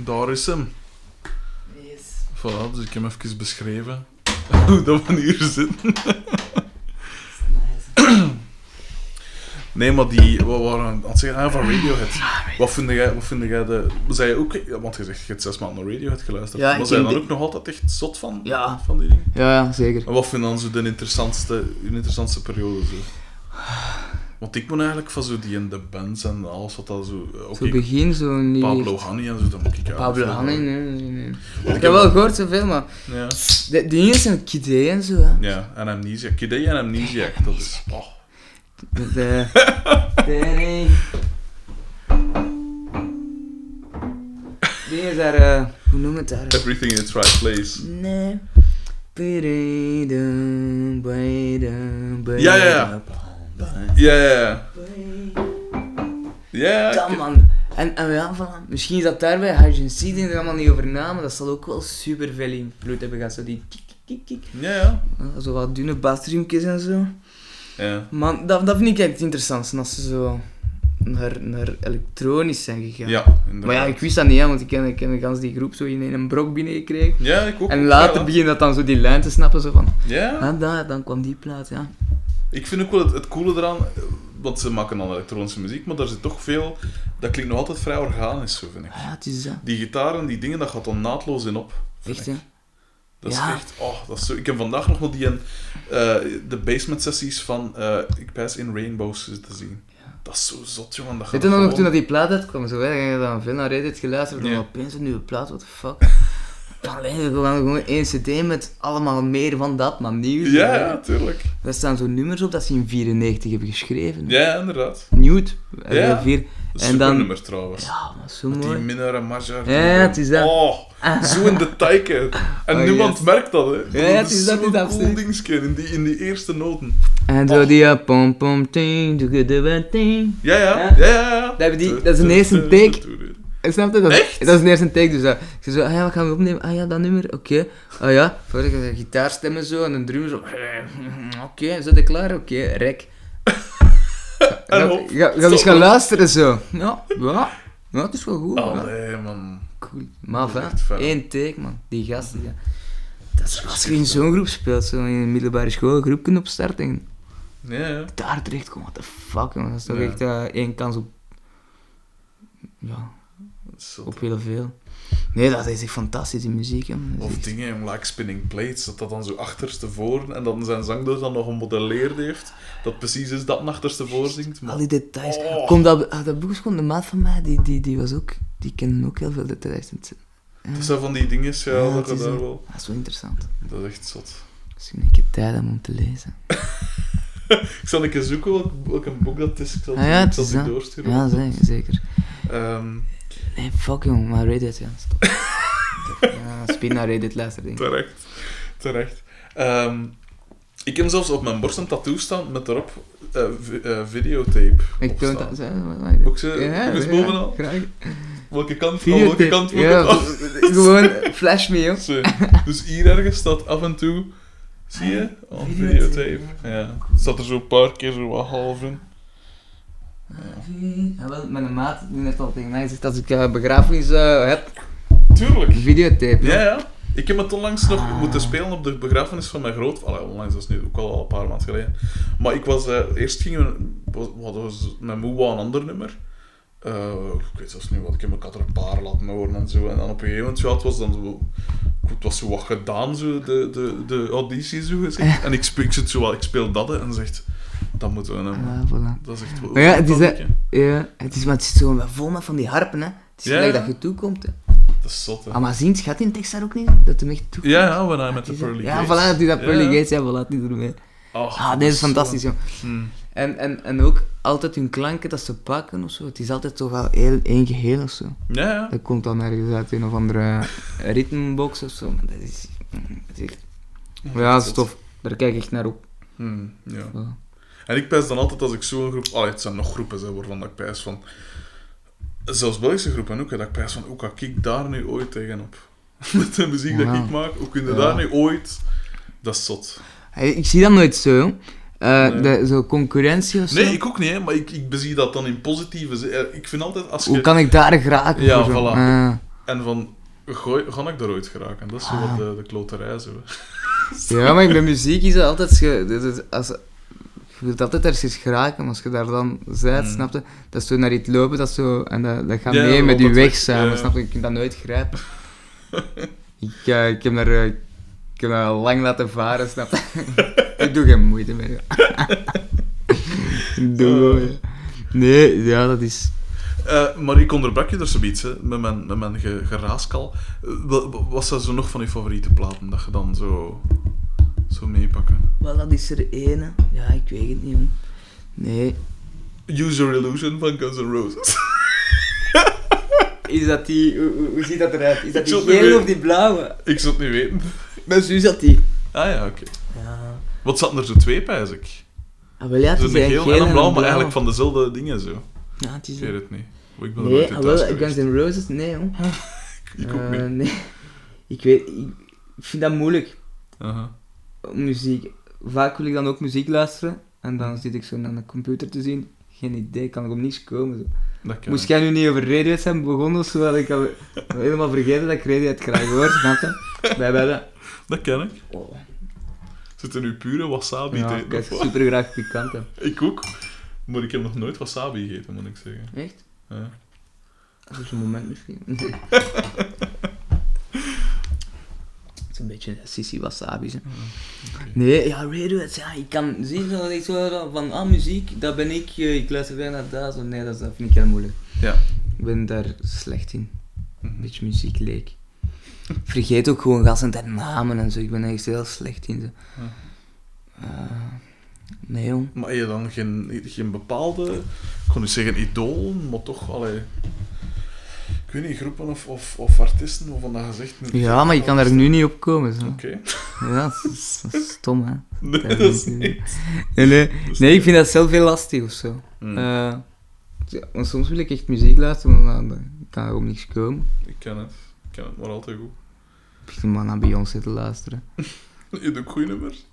Daar is hem. Yes. Voilà, dus ik heb hem even beschreven hoe dat we hier zitten. Nee, maar die, wat waren we aan het zeggen? Ah, van Radiohead. Wat vind jij, wat vind jij de... Zei je ook... Want je zegt, je hebt zes maanden naar Radiohead geluisterd. Ja, maar zijn dan ook nog altijd echt zot van? Ja. Van die dingen? Ja, ja, zeker. En wat vind dan zo de interessantste, de interessantste periode zo? Want ik moet eigenlijk van zo die in de bands en alles wat dat zo... Oké, Zo begin zo niet... Pablo Hanni en zo, dan moet ik uit. Pablo Hanni, nee, nee, nee. ik Ik heb wel gehoord zoveel, maar... Ja. De dingen zijn Kid A en zo, hè. Ja, en Amnesia. Kid A en Amnesiac, dat is... Oh. De... de... Die is daar... eh, hoe noem je het daar? Everything in its right place. Nee. Ja, ja, ja. Ja, ja, ja. Ja, man. En, en ja, voilà. misschien is dat daarbij, Hydrogen Seed, denk ik er allemaal niet over na, maar dat zal ook wel super veel invloed hebben gehad. Zo die kik, kik, kik. ja, ja. Zo wat dunne basdrumjes en zo. Ja. Maar dat, dat vind ik echt het interessantste, als ze zo naar, naar elektronisch zijn gegaan. Ja, inderdaad. Maar ja, ik wist dat niet, hè, want ik ken, ik ken gans die groep zo in een brok binnengekregen. Ja, ik ook. En later Ja. begin dat dan zo die lijn te snappen, zo van, Ja, ah, daar, dan kwam die plaat, ja. ik vind ook wel het, het coole eraan, want ze maken dan elektronische muziek, maar daar zit toch veel, dat klinkt nog altijd vrij organisch, zo vind ik. Ah, ja, het is dat. Die gitaren, die dingen, dat gaat dan naadloos in op. Echt, hè. Dat is Ja. echt, oh, dat is zo. Ik heb vandaag nog wel die een, eh, de basement sessies van, eh, ik pijs in Rainbows te zien. Dat is zo zot, jongen. Dat Weet je nog gewoon- toen dat die plaat uitkwam, zo, hè, dan heb je dan veel naar Reddit geluisterd, en Ja. dan opeens een nieuwe plaat, what the fuck. Alleen gewoon, gewoon één cd met allemaal meer van dat, maar nieuw. zo, Ja, ja, tuurlijk. Daar staan zo nummers op dat ze in 94 hebben geschreven. Ja, ja, inderdaad. Newt. Ja. Vier. Dat En dan- nummer trouwens. Ja, maar zo Met die mooi. Minna en Majar. Ja, het is dat. Oh, zo in de tijken. En Oh, niemand yes. merkt dat, hè. Ja, het is dat, cool absoluut. dingetje in die, in die eerste noten. En zo die uh, pom pom ting, ting. Ja, ja. Ja. Ja, hebben die- dat is een eerste take. En Snap je? Dat, Echt? dat is de eerste take, dus dat, ik zei zo, ah ja, wat gaan we opnemen? Ah ja, dat nummer, oké. Ah ja, voor de gitaarstemmen zo en een drum zo. Oké, zit je klaar? Oké, rek. En Ga, op. ga, ga eens gaan luisteren zo. Ja, ja, ja, het is wel goed. ja. Allee, man. Cool. Echt fijn. Eén take, man. Die gasten, ja. Dat is, als je in zo'n groep speelt, zo in een middelbare school, een groep kunt opstarten en Ja, ja. daar terecht komen, what the fuck, man. Dat is toch Ja. echt eh, één kans op... Ja, op heel veel. Nee, dat is echt fantastische muziek, hè. Of echt- dingen, like spinning plates, dat dat dan zo achterstevoren en dat zijn zangdoos dan nog gemodelleerd heeft. Dat precies is dat achterstevoor zingt. Maar... Al die details. Oh. Kom, dat, ah, dat boek is gewoon de maat van mij, die, die, die was ook... Die kende ook heel veel details. Het- ja. Dat zijn van die dingen, ja, Ja, dat is daar wel... Dat is wel interessant. Dat is echt zot. Ik een keer tijd om te lezen. Ik zal een keer zoeken welk, welk een boek dat is. Ik zal, Ah ja, ik het is doorsturen. Ja, zeker. zeker. Nee, fuck jong, maar Reddit, ja, stop. ja, spin naar Reddit luisteren, denk ik. terecht. Terecht. Ehm, ik heb zelfs op mijn borst een tattoo staan met erop eh, eh, videotape Ik op toon dat, zo, Ook zo, ook eens bovenal? graag. Welke kant? Van welke kant moet ja, gewoon flash me, joh. Dus hier ergens staat af en toe... Zie je? Al Videotape. videotape. Ja. Staat er zo een paar keer zo wat half in. Ja, wel, mijn maat die heeft al tegen mij gezegd als ik uh, begrafenis eh, heb, Tuurlijk. videotape. Ja, ja. Ik heb het onlangs nog Ah. moeten spelen op de begrafenis van mijn groot... Allee, onlangs, dat is nu ook al een paar maanden geleden. Maar ik was... eh, eerst gingen we... Wat was mijn moe wou een ander nummer. Ik weet zelfs niet wat. Ik heb ik had er een paar laten horen en zo. En dan op een gegeven moment, ja, het was dan zo... Het was zo wat gedaan, zo, de, de, de auditie, zo gezegd. En ik, speel, ik zit zo wel, ik speel dat, en zegt... Dat moeten we hebben. Ja, voilà. Dat is echt... Maar ja, het is dat Ja, het is, maar het is zo vol met van die harpen, hè. Het is Ja, gelijk ja. dat je toekomt, hè. Dat is zot, hè. Ah, maar zien, gaat in tekst daar ook niet? Dat hem echt toe. Ja, ja, I Met Is het- Pearly Ja, Gates. voilà, die dat Pearly Ja. Gates, ja, voilà, die ermee. Oh, Ah, dit is fantastisch, joh. Hmm. En, en, en ook altijd hun klanken dat ze pakken of zo. Het is altijd toch wel heel één geheel of zo. Ja, ja. Dat komt dan ergens uit een of andere ritmebox of zo. Maar dat is, dat is echt... Ja, dat is tof. Daar kijk ik echt naar op. Hmm, ja. En ik pijs dan altijd als ik zo'n groep... Allee, het zijn nog groepen hè, waarvan dat ik pijs van... Zelfs Belgische groepen ook, hè, dat ik pijs van... Hoe kan ik daar nu ooit tegenop? Met de muziek dat Ja. ik maak, hoe kun je Ja. daar nu ooit... Dat is zot. Hey, Ik zie dat nooit zo. Eh, Nee. de, zo concurrentie of zo. Nee, ik ook niet, hè, maar ik, ik bezie dat dan in positieve zin. Eh, Ik vind altijd, als je... Hoe kan ik daar geraken? Ja, voilà. Ah. En van... Gooi, ga ik daar ooit geraken? Dat is zo Ah. wat de, de kloterij, zo. Ja, maar bij muziek is altijd... als, je wilt altijd ergens geraken, maar als je daar dan bent, Mm. snap je? Dat is zo naar iets lopen, dat, zo, en dat, dat gaat Ja, mee dat met je dat weg samen, ja. snap je? Je kunt dat nooit grijpen. ik, eh, ik heb daar... eh, ik heb dat al lang laten varen, snap ik doe geen moeite meer. doe, Oh. Nee, ja, dat is... Eh, maar ik onderbrak je er zoiets, hè, met mijn, met mijn ge- geraaskal. Wa- wa- Wat zijn zo nog van je favoriete platen dat je dan zo, zo meepakken? Wel, dat is er ene. Ja, ik weet het niet. Nee. User Illusion van Guns N' Roses. Is dat die... Hoe, hoe- ziet dat eruit? Is dat Ik die gele of die blauwe? ik zou het niet weten. Mijn zus had die. Ah ja, oké. Ja. Wat zaten er zo twee, pijs ik? Ah, wel ja, het is een een geel geel en een blauw, maar eigenlijk van dezelfde dingen zo. Ja, het is Ik weet het niet. Oh, Ik ben er Nee, ah, wel. Guns N' Roses? Nee, jong. Ik ook Eh, niet. nee. Ik weet... Ik, ik vind dat moeilijk, Aha. Muziek. Vaak wil ik dan ook muziek luisteren. En dan zit ik zo naar de computer te zien. Geen idee, kan er op niks komen. Zo. Moest ik. jij nu niet over Radiohead zijn begonnen of zo, had ik al helemaal vergeten dat ik Radiohead graag hoor, snap je? Bij dat. Dat ken ik. Oh. Zit er nu pure wasabi Ja, te ik eten? super graag pikant. hè. Ik ook. Maar ik heb nog nooit wasabi gegeten, moet ik zeggen. Echt? Ja. Dat is een moment misschien. Een beetje sissy wasabi's. Hè. Nee, ja, Radiohead, ja, ik kan zien dat ik zo van, ah, muziek, dat ben ik, eh, ik luister weer naar dat. Zo, nee, dat, is- dat vind ik heel moeilijk. Ja. Ik ben daar slecht in. Een Mhm. beetje muziekleek. Ik vergeet ook gewoon gasten en namen en zo, ik ben echt heel slecht in. Zo. Ja. Eh, nee, jong. Maar heb je dan geen, geen bepaalde, ik kon niet zeggen idool, maar toch, allee, ik weet niet, groepen of, of, of artiesten waarvan dat gezegd Ja, maar je kan er nu niet op komen. Zo. Oké. Ja, dat is, dat is stom, hè. Nee, Dat dat is niet- niet. Nee, ik vind dat zelf heel lastig of zo. Hmm. Eh, ja, want soms wil ik echt muziek luisteren, maar dan kan er op niks komen. Ik ken het. Ik ken het maar altijd goed. Ik begin maar naar Beyoncé te luisteren. Je doet goede nummers.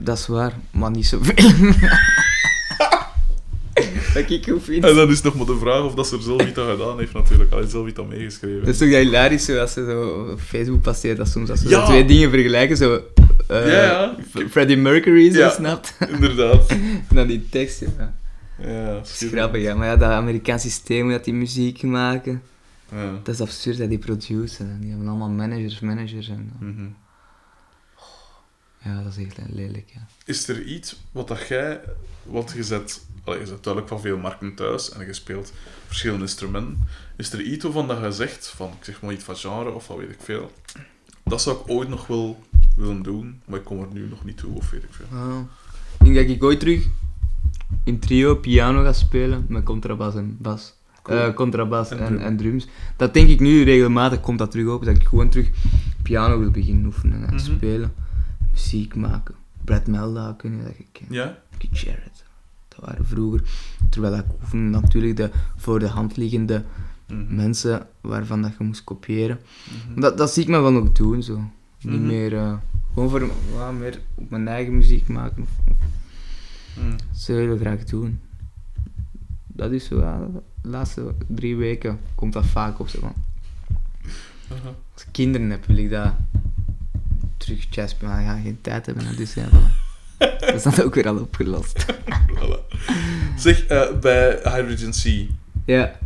Dat is waar, maar niet zoveel. dat ik goed vind. En dan is nog maar de vraag of dat ze er zelf iets aan gedaan heeft, natuurlijk. Allee, zelf iets aan meegeschreven. Dat is toch dat hilarisch, zo, als ze zo op Facebook passeert, dat soms als ze Ja. twee dingen vergelijken, zo... eh, Ja, ja. F- Freddie Mercury, zo, Ja. snapt? Inderdaad. en dan die tekst, ja. Ja, Dat grappig, ja. Maar ja, dat Amerikaans systeem, dat die muziek maken... Ja. Dat is absurd, hè, die producers. Die hebben allemaal managers, managers. En. Ja, dat is echt lelijk, ja. Is er iets wat dat jij, want je zet, allee, je zet duidelijk van veel markten thuis en je speelt verschillende instrumenten. Is er iets waarvan dat je zegt, van ik zeg maar iets van genre of wat weet ik veel, dat zou ik ooit nog wel willen doen, maar ik kom er nu nog niet toe of weet ik veel. Ah. Ik denk dat ik ooit terug in trio piano ga spelen met contrabas en bas. Cool. Eh, contrabas En en, drum. en, drums. Dat denk ik nu regelmatig, komt dat terug op, dat ik gewoon terug piano wil beginnen oefenen en Mhm. spelen. Muziek maken. Brad Melda, kun je dat je kent. Ja? Keith Jarrett. Dat waren vroeger. Terwijl ik oefende natuurlijk de voor de hand liggende Mhm. mensen waarvan dat je moest kopiëren. Mhm. Dat, dat zie ik me wel nog doen, zo. Niet Mhm. meer, eh, gewoon voor, ja, meer op mijn eigen muziek maken. Dat zou ik heel graag doen. Dat is zo, ja, de laatste drie weken komt dat vaak op. Zo, van. Als kinderen heb, wil ik dat terug jazz maar ik ga geen tijd hebben. hè, Dus ja, voilà. dat is dan ook weer al opgelost. Voilà. Zeg, eh, bij Hydrogen C, ja.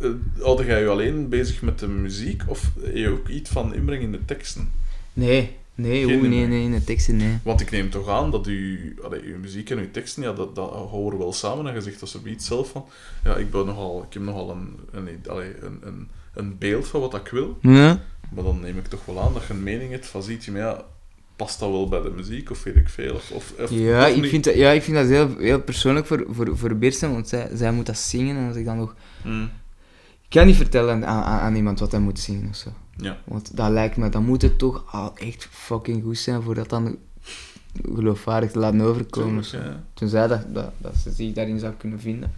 eh, houd jij je alleen bezig met de muziek of heb je ook iets van inbreng in de teksten? Nee, nee, oeh, nee, nee, in de teksten, nee. Want ik neem toch aan dat u, allee, uw muziek en uw teksten, ja, dat, dat horen wel samen. En je zegt als er iets zelf van, ja, ik, ben nogal, ik heb nogal een, een, allee, een, een een beeld van wat ik wil. Ja. Maar dan neem ik toch wel aan dat je een mening hebt van ziet je, maar ja, past dat wel bij de muziek of weet ik veel? Of, of, of- Ja, of ik vind dat, ja, ik vind dat heel, heel persoonlijk voor, voor, voor Beersen, want zij, zij moet dat zingen en als ik dan nog... Mm, Ik kan niet vertellen aan, aan, aan iemand wat hij moet zingen of zo. ja. Want dat lijkt me, dan moet het toch al echt fucking goed zijn voor dat dan geloofwaardig te laten overkomen. Tuurlijk, zo. ja. Tenzij dat, dat, dat ze zich daarin zou kunnen vinden.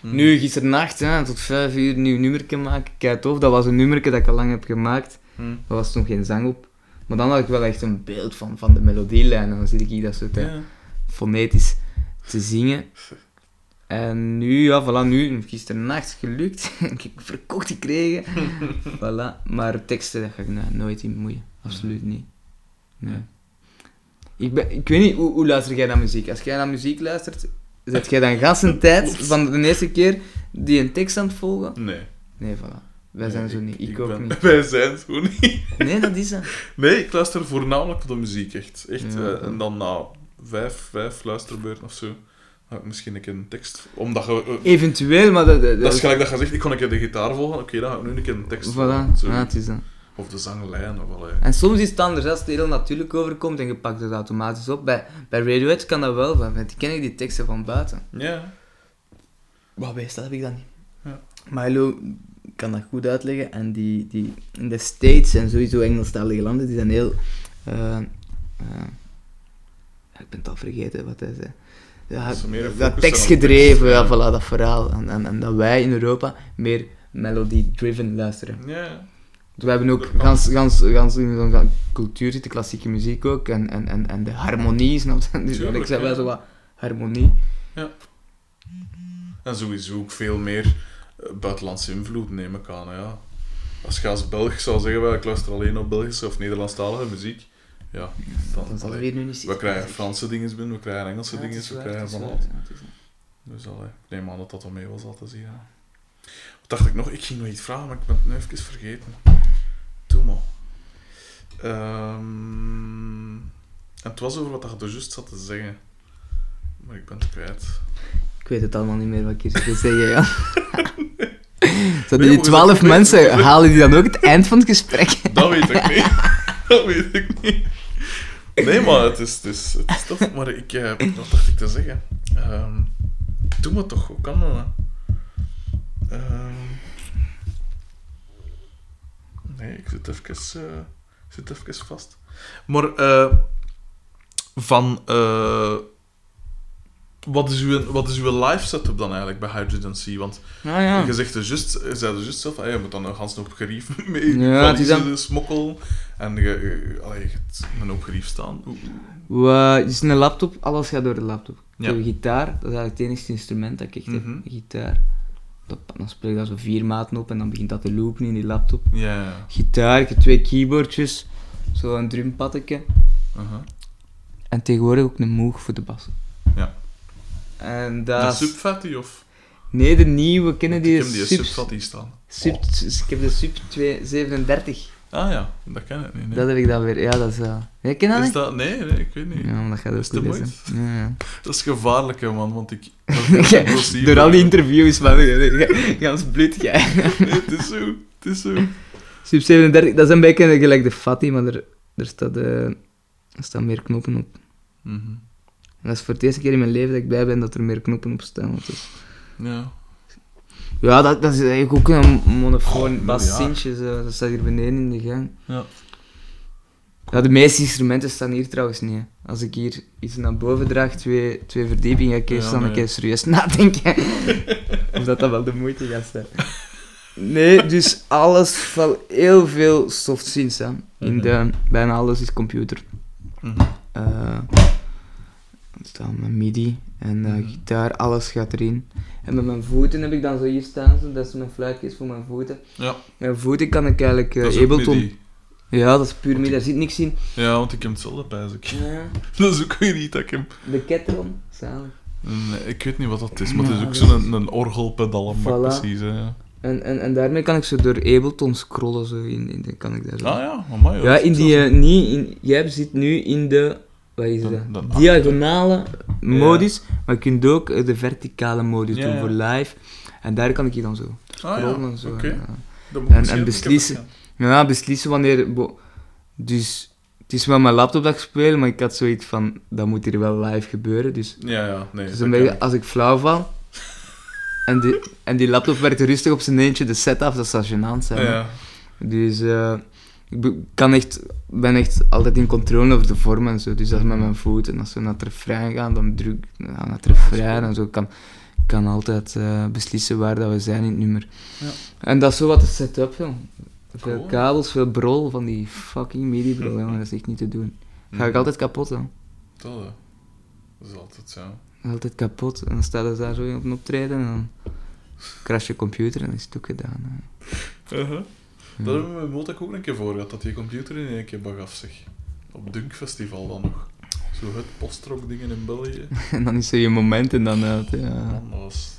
Mm. Nu, gisternacht, hè, tot vijf uur een nieuw nummerke maken. Kijk, tof, dat was een nummerke dat ik al lang heb gemaakt. Mm. Er was nog geen zang op. Maar dan had ik wel echt een beeld van, van de melodielijn. En dan zit ik hier dat soort hè, Ja. fonetisch te zingen. En nu, ja, voilà, nu, gisternacht gelukt. ik heb verkocht gekregen. voilà. Maar teksten, daar ga ik nou nooit in bemoeien. Absoluut niet. Nee. Ik, ben, ik weet niet, hoe, hoe luister jij naar muziek? Als jij naar muziek luistert, zet jij dan gans een tijd van de eerste keer die een tekst aan het volgen? Nee. Nee, voilà. Wij Nee, zijn zo niet. Ik, ook ben- niet. Wij zijn zo niet. Nee, dat is dat. Nee, ik luister voornamelijk de muziek, echt. echt Ja. eh, en dan na vijf, vijf luisterbeurten of zo, ga ik misschien een keer een tekst... Omdat je... eh, Eventueel, maar dat... Dat, dat is gelijk dat je zegt, ik kon een keer de gitaar volgen, oké, dan ga ik nu een keer een tekst volgen. Voilà, Zo. ja, het is dat. Of de zanglijn, of allee. En soms is het anders, als het heel natuurlijk overkomt en je pakt het automatisch op. Bij, bij Radiohead kan dat wel, want die ken ik die teksten van buiten. Ja. Maar dat heb ik dat niet. Ja. Milo kan dat goed uitleggen en die, die in de States en sowieso Engelstalige landen, die zijn heel... eh, eh, ik ben het al vergeten wat hij zei. Ja, Dat tekstgedreven, ja, ja. voilà, dat verhaal. En, en, en dat wij in Europa meer melody-driven luisteren. Ja. Dus we hebben ook gans, gans, gans in zo'n cultuur zitten, klassieke muziek ook, en, en, en, en de harmonie, snap je? Dus Tuurlijk, ik zeg ja. wel zo wat harmonie. En sowieso ook veel meer buitenlandse invloed, neem ik aan. Ja. Als je als Belg zou zeggen, wel, ik luister alleen op Belgische of Nederlandstalige muziek, ja, dan... Zal er weer nu niet we krijgen Franse dingen binnen, we krijgen Engelse Ja, dingen, we krijgen van alles. Dus allee, ik neem aan dat dat wel mee was altijd zien. Ja. Wat dacht ik nog? Ik ging nog iets vragen, maar ik ben het nu even vergeten. Doe maar. Ehm, en het was over wat je er juist zat te zeggen. Maar ik ben het kwijt. Ik weet het allemaal niet meer wat ik hier te zeggen, ja. Zo Nee, die twaalf mensen, halen die dan ook het eind van het gesprek? Dat weet ik niet. Dat weet ik niet. Nee, maar het is, het is, het is tof. Maar ik, eh, wat dacht ik te zeggen? Ehm, doe maar toch, hoe kan dat? nee, ik zit even, eh, ik zit even vast. Maar eh, van... eh, wat, is uw, wat is uw live setup dan eigenlijk bij Hydrogen Sea? Want ja. je zegt er juist, je zei er juist zelf, je moet dan een gans hoop gerief mee, Ja, dan- smokkel, en je, je, allee, je hebt een hoop gerief staan. Het is een laptop, alles gaat door de laptop. Ja. Door de gitaar, dat is eigenlijk het enige instrument dat ik echt heb, Mhm. gitaar. Dat, dan speel ik daar zo vier maten op en dan begint dat te loopen in die laptop. Ja, ja. Gitaar, ik heb twee keyboardjes, zo een aha. En tegenwoordig ook een Moog voor de bas. Ja. En De dat is- subfatty of? Nee, de nieuwe, kennen die? ik heb die Sub- subfatty staan. Sub, ik heb de Sub 237. Ah ja, dat ken ik niet. Nee. Dat heb ik dan weer. Ja, dat is... uh... Ja, ken dat is niet? dat? Nee, nee, ik weet niet. Ja, maar dat gaat ook Is goed de lezen. Ja, ja. Dat is gevaarlijk, hè, man, want ik... Door al die interviews. Gans bloed, jij. Nee, het is zo, het is zo. Sub 37, dat is een beetje gelijk de Fatty, maar er, er, staat, eh, er staan meer knoppen op. Mhm. En dat is voor het eerste keer in mijn leven dat ik blij ben dat er meer knoppen op staan. Want is- Ja. Ja, dat, dat is eigenlijk ook een monofoon Oh, bas ja. Sintje, zo. dat staat hier beneden in de gang. Ja. Ja, de meeste instrumenten staan hier trouwens niet. hè. Als ik hier iets naar boven draag, twee, twee verdiepingen, ga ik eerst Ja, dan een keer serieus nadenken. of dat dat wel de moeite gaat zijn. Nee, dus alles valt heel veel soft synths, hè. In Mhm. de, bijna alles is computer. Mhm. Staat mijn midi en Mhm. gitaar, alles gaat erin. En met mijn voeten heb ik dan zo hier staan, zo, dat is mijn fluitjes voor mijn voeten. Ja, Mijn voeten kan ik eigenlijk eh, dat is ook Ableton... MIDI. Ja, dat is puur midi, daar zit niks in. Ja, want ik heb hetzelfde bij ik. Ja. Dat is ook weer niet dat ik hem... De Ketron, zalig. Nee, ik weet niet wat dat is, maar het is ook zo'n een orgelpedal, Voilà. precies, hè. ja. En, en, en daarmee kan ik zo door Ableton scrollen, zo in, in kan ik daar zo. Ah ja, amai, ja, in die, niet in, jij zit nu in de, wat is dat? Diagonale modus, maar je kunt ook eh, de verticale modus Ja, doen voor live. En daar kan ik je dan zo Ah scrollen ja, en zo. en, En- beslissen. Ja, beslissen wanneer... bo- Dus het is wel mijn laptop dat ik speel, maar ik had zoiets van, dat moet hier wel live gebeuren. Dus. Ja, ja, nee. dus een beetje, als ik flauw val en die, en die laptop werkt rustig op zijn eentje de set af, dat zou gênant zijn. Ja, Dus eh, ik kan echt, ben echt altijd in controle over de vorm en zo. Dus dat is met mijn voet. En als we naar het refrein gaan, dan druk ik naar het refrein en zo. Ik kan, kan altijd eh, beslissen waar dat we zijn in het nummer. Ja. En dat is zo wat de setup, joh. Veel Cool. kabels, veel brol van die fucking MIDI-brol, jongen. Dat is echt niet te doen. Ga ik Mhm. altijd kapot, hè. Dat, dat is altijd zo. Altijd kapot. En dan staat ze daar zo op een optreden en dan crash je computer en dan is het ook gedaan. hè. Uh-huh. Dat hebben we met Motek ook een keer voor gehad, dat die computer in één keer bagaf zich. Op Dunk Festival dan nog. Zo het postrock dingen in België. En dan is zo je moment en dan... eh, ja, Man, dat was...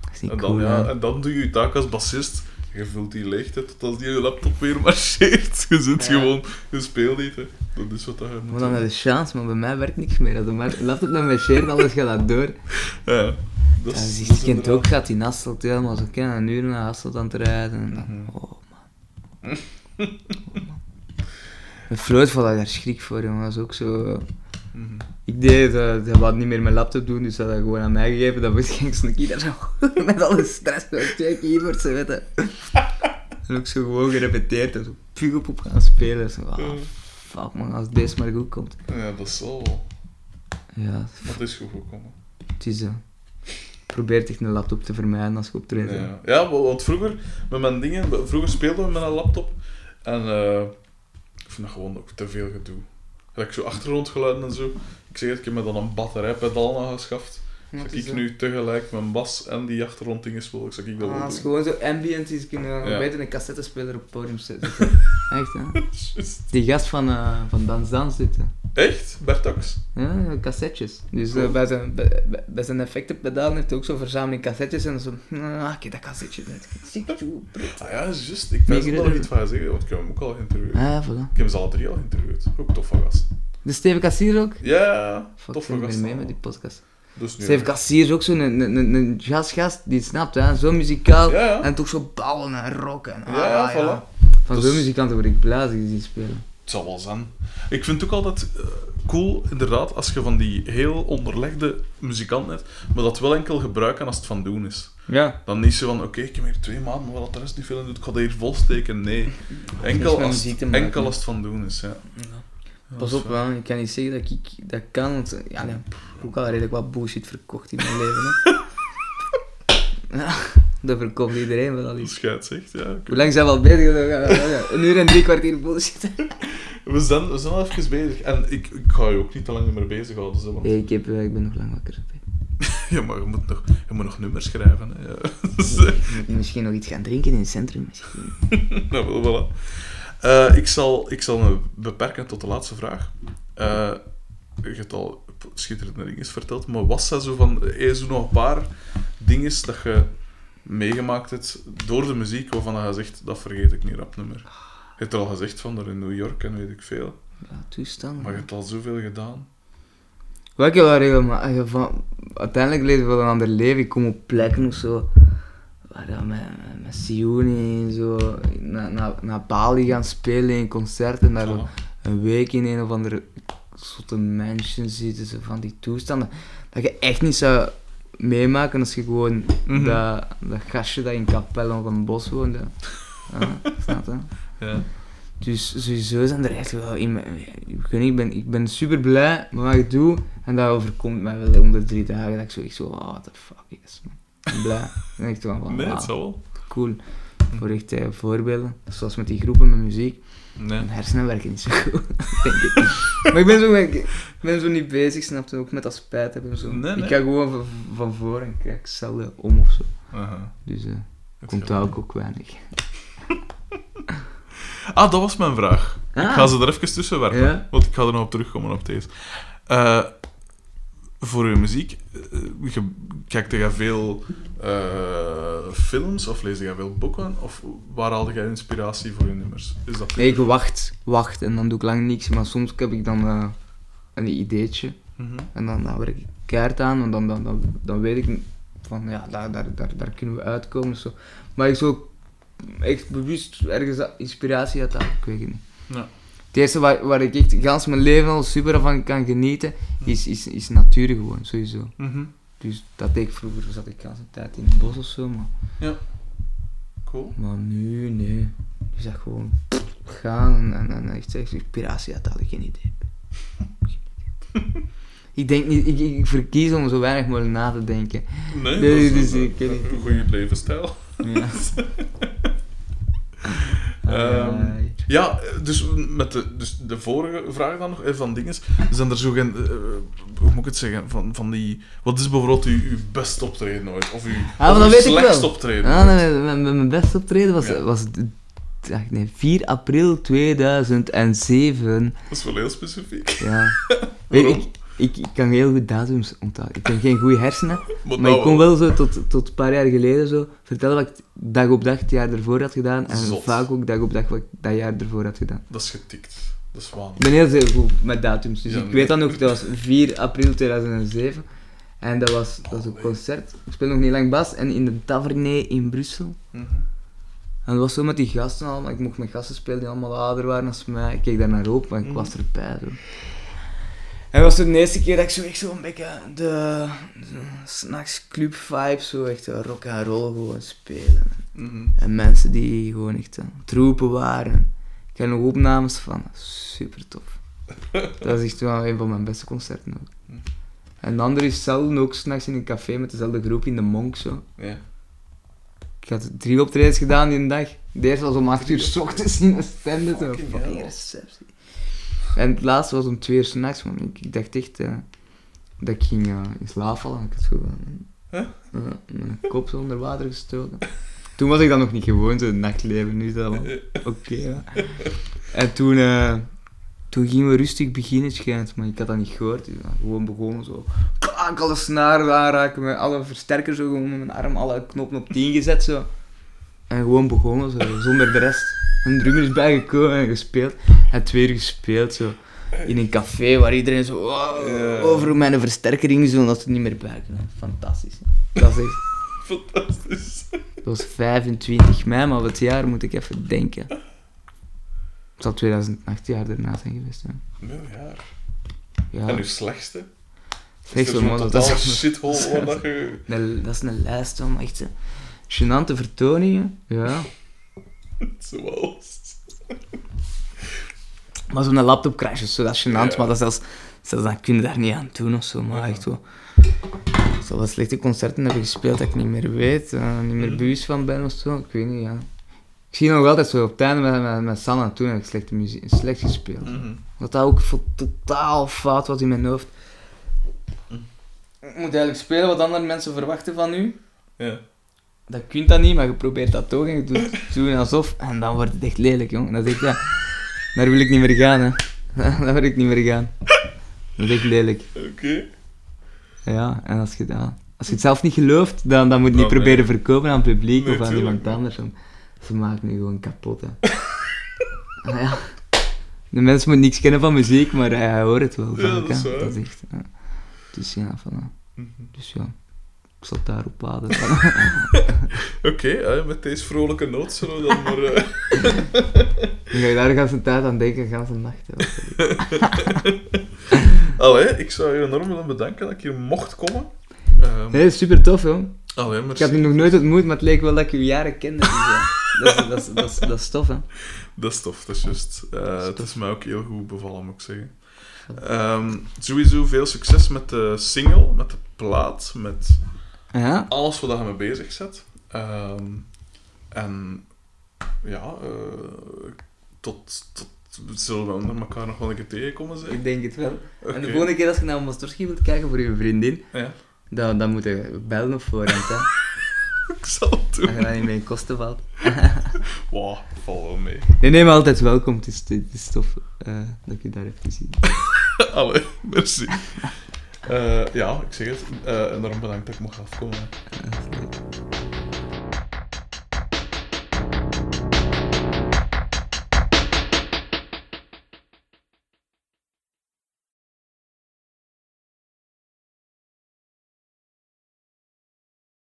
dat is niet En dan, cool, ja, en dan doe je je taak als bassist. Je vult die leegte tot als die je laptop weer marcheert. Je zit Ja. gewoon, je speelt niet. Hè. Dat is wat dat je moet Maar dan heb je chance, maar bij mij werkt niks meer. Als de laptop dan marcheert, alles gaat dat door. Ja, dat Ja, dus dat je kent ook, gaat in Hasselt helemaal zo kennen, een uur naar Hasselt aan het rijden. En dan, Mhm. oh man. Oh, man. Met Floyd valt ik daar schrik voor, jongen. Dat is ook zo... eh, Mhm. Ik deed, uh, dat wou niet meer mijn laptop doen, dus dat had gewoon aan mij gegeven. Dan moest ik een keer zo met alle stress zo twee keyboards, zo, weet je. En ook zo gewoon gerepeteerd en zo puur op gaan spelen. Zo, ah, fuck man, als deze maar goed komt. Ja, dat is wel... Ja, Dat is goed gekomen. het is... eh probeer echt een laptop te vermijden als je optreedt. Ja. ja, wa- want vroeger, met mijn dingen, vroeger speelden we met een laptop. En eh, ik vind dat gewoon ook te veel gedoe. Dat ik zo achtergrondgeluiden en zo. Ik zeg het, ik heb me dan een batterijpedaal aangeschaft. Ja, is ik zo. nu tegelijk mijn bas en die achtergronddingen spelen, zou ik dat Ah, wel als gewoon zo ambient is, kunnen we Ja. beter een cassettespeler op het podium zetten. Echt, hè? Die gast van, eh van Dans Dans zitten. Echt? Bertax? Ja, cassettes. Dus Cool. eh, bij, zijn, bij, bij- zijn effectenpedaal heeft hij ook zo'n verzameling cassettes en zo. Ah, kijk dat cassetje. net. Ah ja, is juist. Ik Mega er nog iets van zeggen, want ik heb hem ook al geïnterviewd. Ah, ja, voilà. Ik heb ze alle drie al geïnterviewd. Ook toffe gast. De Steven Cassier ook? Ja. Fuck, toffe ik ben gast. mee met die podcast. Dus nu, Steven Cassier is ook zo'n een, een, een, jazzgast die het snapt, hè. Zo muzikaal. Ja, ja. En toch zo ballen en rocken. En, Ja, ja, ah, voilà. Van Dus- zo'n muzikanten word ik blij als ik die zie spelen. Het zal wel zijn. Ik vind het ook altijd eh, cool, inderdaad, als je van die heel onderlegde muzikant hebt, maar dat wel enkel gebruiken als het van doen is. Ja. Dan niet zo van, oké, ik heb hier twee maanden, maar wat de rest niet veel in doet, ik ga dat hier volsteken. Nee. Enkel als, enkel als het van doen is, ja. Pas op, man. ik kan niet zeggen dat ik dat kan, want ja, ik heb ook al redelijk wat bullshit verkocht in mijn leven. Hè. ja, dat verkoopt iedereen wel al iets. scheidt zegt, ja. Hoe lang zijn we al bezig? Een uur en drie kwartier bullshit. We zijn, we zijn al even bezig. En ik, ik ga je ook niet te lang meer bezighouden, zo, want... Hey, ik, heb, eh, ik ben nog lang wakker. Ja, maar je moet nog, je moet nog nummers schrijven, hè. Ja. Dus, eh, misschien nog iets gaan drinken in het centrum. Misschien. nou, wel, voilà. Eh, ik, zal, ik zal me beperken tot de laatste vraag. Je hebt al schitterende dingen verteld, maar was dat zo van... Er zo nog een paar dingen dat je meegemaakt hebt door de muziek, waarvan je zegt, dat vergeet ik niet rap niet meer. Je hebt er al gezegd van, daar in New York en weet ik veel. Ja, toestand. Maar je hebt al zoveel gedaan. Wat ik wel regelmatig van... Uiteindelijk leef ik wel een ander leven. Ik kom op plekken of zo... Waar dan met, met, met Sioni en zo... Naar, naar, naar Bali gaan spelen in concerten. Daar een week in een of andere soort mansion zitten. Zo van die toestanden. Dat je echt niet zou meemaken als je gewoon Mhm. dat, dat gastje dat in Capelle of een bos woonde. Ja, snap je? Ja. Dus sowieso zijn er echt wel in mijn- ik, ik, ben, ik ben super blij met wat ik doe. En dat overkomt mij wel om de drie dagen. Dat ik zo echt zo, oh, what the fuck is man. Ik blij. En echt zo van, Nee, wauw, het zal wel. cool. Voor echt eh, voorbeelden. Zoals met die groepen met muziek. Nee. Mijn hersenen werken niet zo goed. denk ik. Maar ik ben zo, ik, ik ben zo niet bezig, snap je? Ook met dat spijt hebben. Zo. Nee, nee. Ik ga gewoon van, van voor en kijk zelden om of zo. Dus Het komt daar ook, ook weinig. Ah, dat was mijn vraag. Ik Ah. ga ze er even tussen werpen, Ja. want ik ga er nog op terugkomen op deze. Eh, voor je muziek, eh, je, kijkt jij veel eh, films of lees jij veel boeken? Of waar haalde jij inspiratie voor je nummers? Is dat Nee, ik wacht, wacht en dan doe ik lang niks. Maar soms heb ik dan eh, een ideetje. Mhm. En dan, dan werk ik keihard aan, want dan, dan, dan, dan weet ik van ja, daar, daar, daar, daar kunnen we uitkomen. Zo. Maar ik zo echt bewust ergens inspiratie uit haal. Ik weet het niet. Ja. Het eerste waar, waar ik echt gans mijn leven al super van kan genieten, is, is, is natuur gewoon, sowieso. Mhm. Dus dat deed ik vroeger, zat ik gans een tijd in het bos of zo, maar, Cool. maar nu, nee. Nu is dat gewoon gaan en, en, en echt echt inspiratie uit halen, geen idee. ik denk niet, ik, ik verkies om zo weinig mogelijk na te denken. Nee, Nee, dat is dus een, ik een niet. goede levensstijl. Ja. Ehm. Ja, dus met de, dus de vorige vraag dan nog, eh, van dinges, zijn er zo geen, eh, hoe moet ik het zeggen, van, van die, wat is bijvoorbeeld uw, uw best optreden ooit? Of uw, of slechtst wel. optreden Ah, mijn, mijn beste optreden was, Ja. was nee, 4 april 2007. Dat is wel heel specifiek. Ja. Ik, ik, ik kan heel goed datums onthouden. Ik heb geen goede hersenen, Maar, maar ik kon wel zo tot, tot een paar jaar geleden zo vertellen wat ik dag op dag het jaar ervoor had gedaan. En Zot. vaak ook dag op dag wat ik dat jaar ervoor had gedaan. Dat is getikt. Dat is Ik waanzinnig. ben heel goed met datums. Dus Ja, ik nee. weet dat nog, dat was 4 april 2007. En dat was, dat was een concert. Ik speel nog niet lang bas en in de Taverne in Brussel. Mhm. En dat was zo met die gasten allemaal. Ik mocht met gasten spelen die allemaal ouder waren dan mij. Ik keek daar naar op, maar ik Mhm. was erbij. Zo. En was de eerste keer dat ik zo echt zo een beetje de, de s'nachts club vibe, zo echt rock and roll gewoon spelen. Mhm. En mensen die gewoon echt aan het roepen waren. Ik heb nog opnames van. Super tof. dat is echt wel een van mijn beste concerten ook. Mhm. En de andere is zelden ook s'nachts in een café met dezelfde groep in de Monk zo. Ja. Ik had drie optredens gedaan die dag. De eerste was om 8 uur s ochtends in de stende. Zo Fucking receptie. En het laatste was om 2 uur s'nachts, man. Ik, ik dacht echt eh, dat ik ging eh, in slaap vallen. Ik had Huh? eh, mijn kop zo onder water gestoken. Toen was ik dan nog niet gewoon, zo het nachtleven. Nu is dat wel oké. En toen, toen gingen we rustig beginnen, schijnt. Maar ik had dat niet gehoord. Dus, gewoon begonnen zo. Klaak, alle snaren aanraken. Met alle versterkers zo gewoon met mijn arm, alle knoppen op 10 gezet zo. En gewoon begonnen zo, zonder de rest. Een drummer is bijgekomen en gespeeld. En twee uur gespeeld zo. In een café waar iedereen zo wow, Ja. over mijn versterker ging zo, dat ze niet meer bij. Fantastisch. hè. Dat is echt... Fantastisch. Dat was 25 mei, maar wat jaar moet ik even denken. Het zal 2008 jaar daarna zijn geweest. Hè. Nou ja. En uw slechtste? er man. Dat is, shithole waar dat een, dat is een lijst van echt zo. Gênante vertoningen. Ja. Zoals... Maar zo'n laptop crash is zo, dat is gênant, Ja. maar dat is zelfs, zelfs dan kun je daar niet aan doen of zo. Maar Ja. echt zo. Zo wat slechte concerten heb ik gespeeld dat ik niet meer weet, eh, niet meer Mhm. bewust van ben of zo. Ik weet niet, ja. Ik zie nog altijd zo op het einde met, met, met Sanna, toen heb ik slechte muziek, slecht gespeeld. Mhm. Dat dat ook totaal fout was in mijn hoofd. Je moet eigenlijk spelen wat andere mensen verwachten van u. Ja. Dat kunt dat niet, maar je probeert dat toch en je doet het doen alsof. En dan wordt het echt lelijk, jong. Dan zeg ik, ja, daar wil ik niet meer gaan, hè. Daar wil ik niet meer gaan. Dat is echt lelijk. Oké. Ja, en als je, dat, als je het zelf niet gelooft, dan, dan moet je niet Oh, nee. proberen verkopen aan het publiek Nee, of aan iemand anders. Ze maken je gewoon kapot, hè. Ah, ja. De mensen moeten niks kennen van muziek, maar hij hoort het wel Ja, vaak, dat is hè. waar. Dat is echt... Ja. Dus ja, voilà. Mhm. Dus ja, ik zal het daarop laden. Oké, eh, met deze vrolijke noot zullen we dan maar... eh, Dan ga je daar de hele tijd aan denken, de hele nacht. hè. Allee, ik zou je enorm willen bedanken dat ik hier mocht komen. Ehm Nee, super tof, joh. Allee, Ik merci. heb je nog nooit ontmoet, maar het leek wel dat ik je jaren kende. Dus, ja. dat, is, dat, is, dat, is, dat is tof, hè. Dat is tof, dat is juist. Eh, is het is mij ook heel goed bevallen, moet ik zeggen. Ehm, sowieso veel succes met de single, met de plaat, met Ja, alles wat je mee bezig zet. Ehm, en ja, eh, tot, tot zullen we onder elkaar nog wel een keer tegenkomen, zeg. ik denk het wel. En de volgende keer als je naar Mostorski wilt kijken voor je vriendin, Ja, dan, dan moet je bellen op voorhand, hè. ik zal het Dat je doen. dan in kosten valt. Wow, val wel mee. Nee, nee, maar altijd welkom. Het is, het is tof eh, dat ik je daar heb gezien. Allee, merci. Eh, ja, ik zeg het. Eh, en daarom bedankt dat ik mocht afkomen.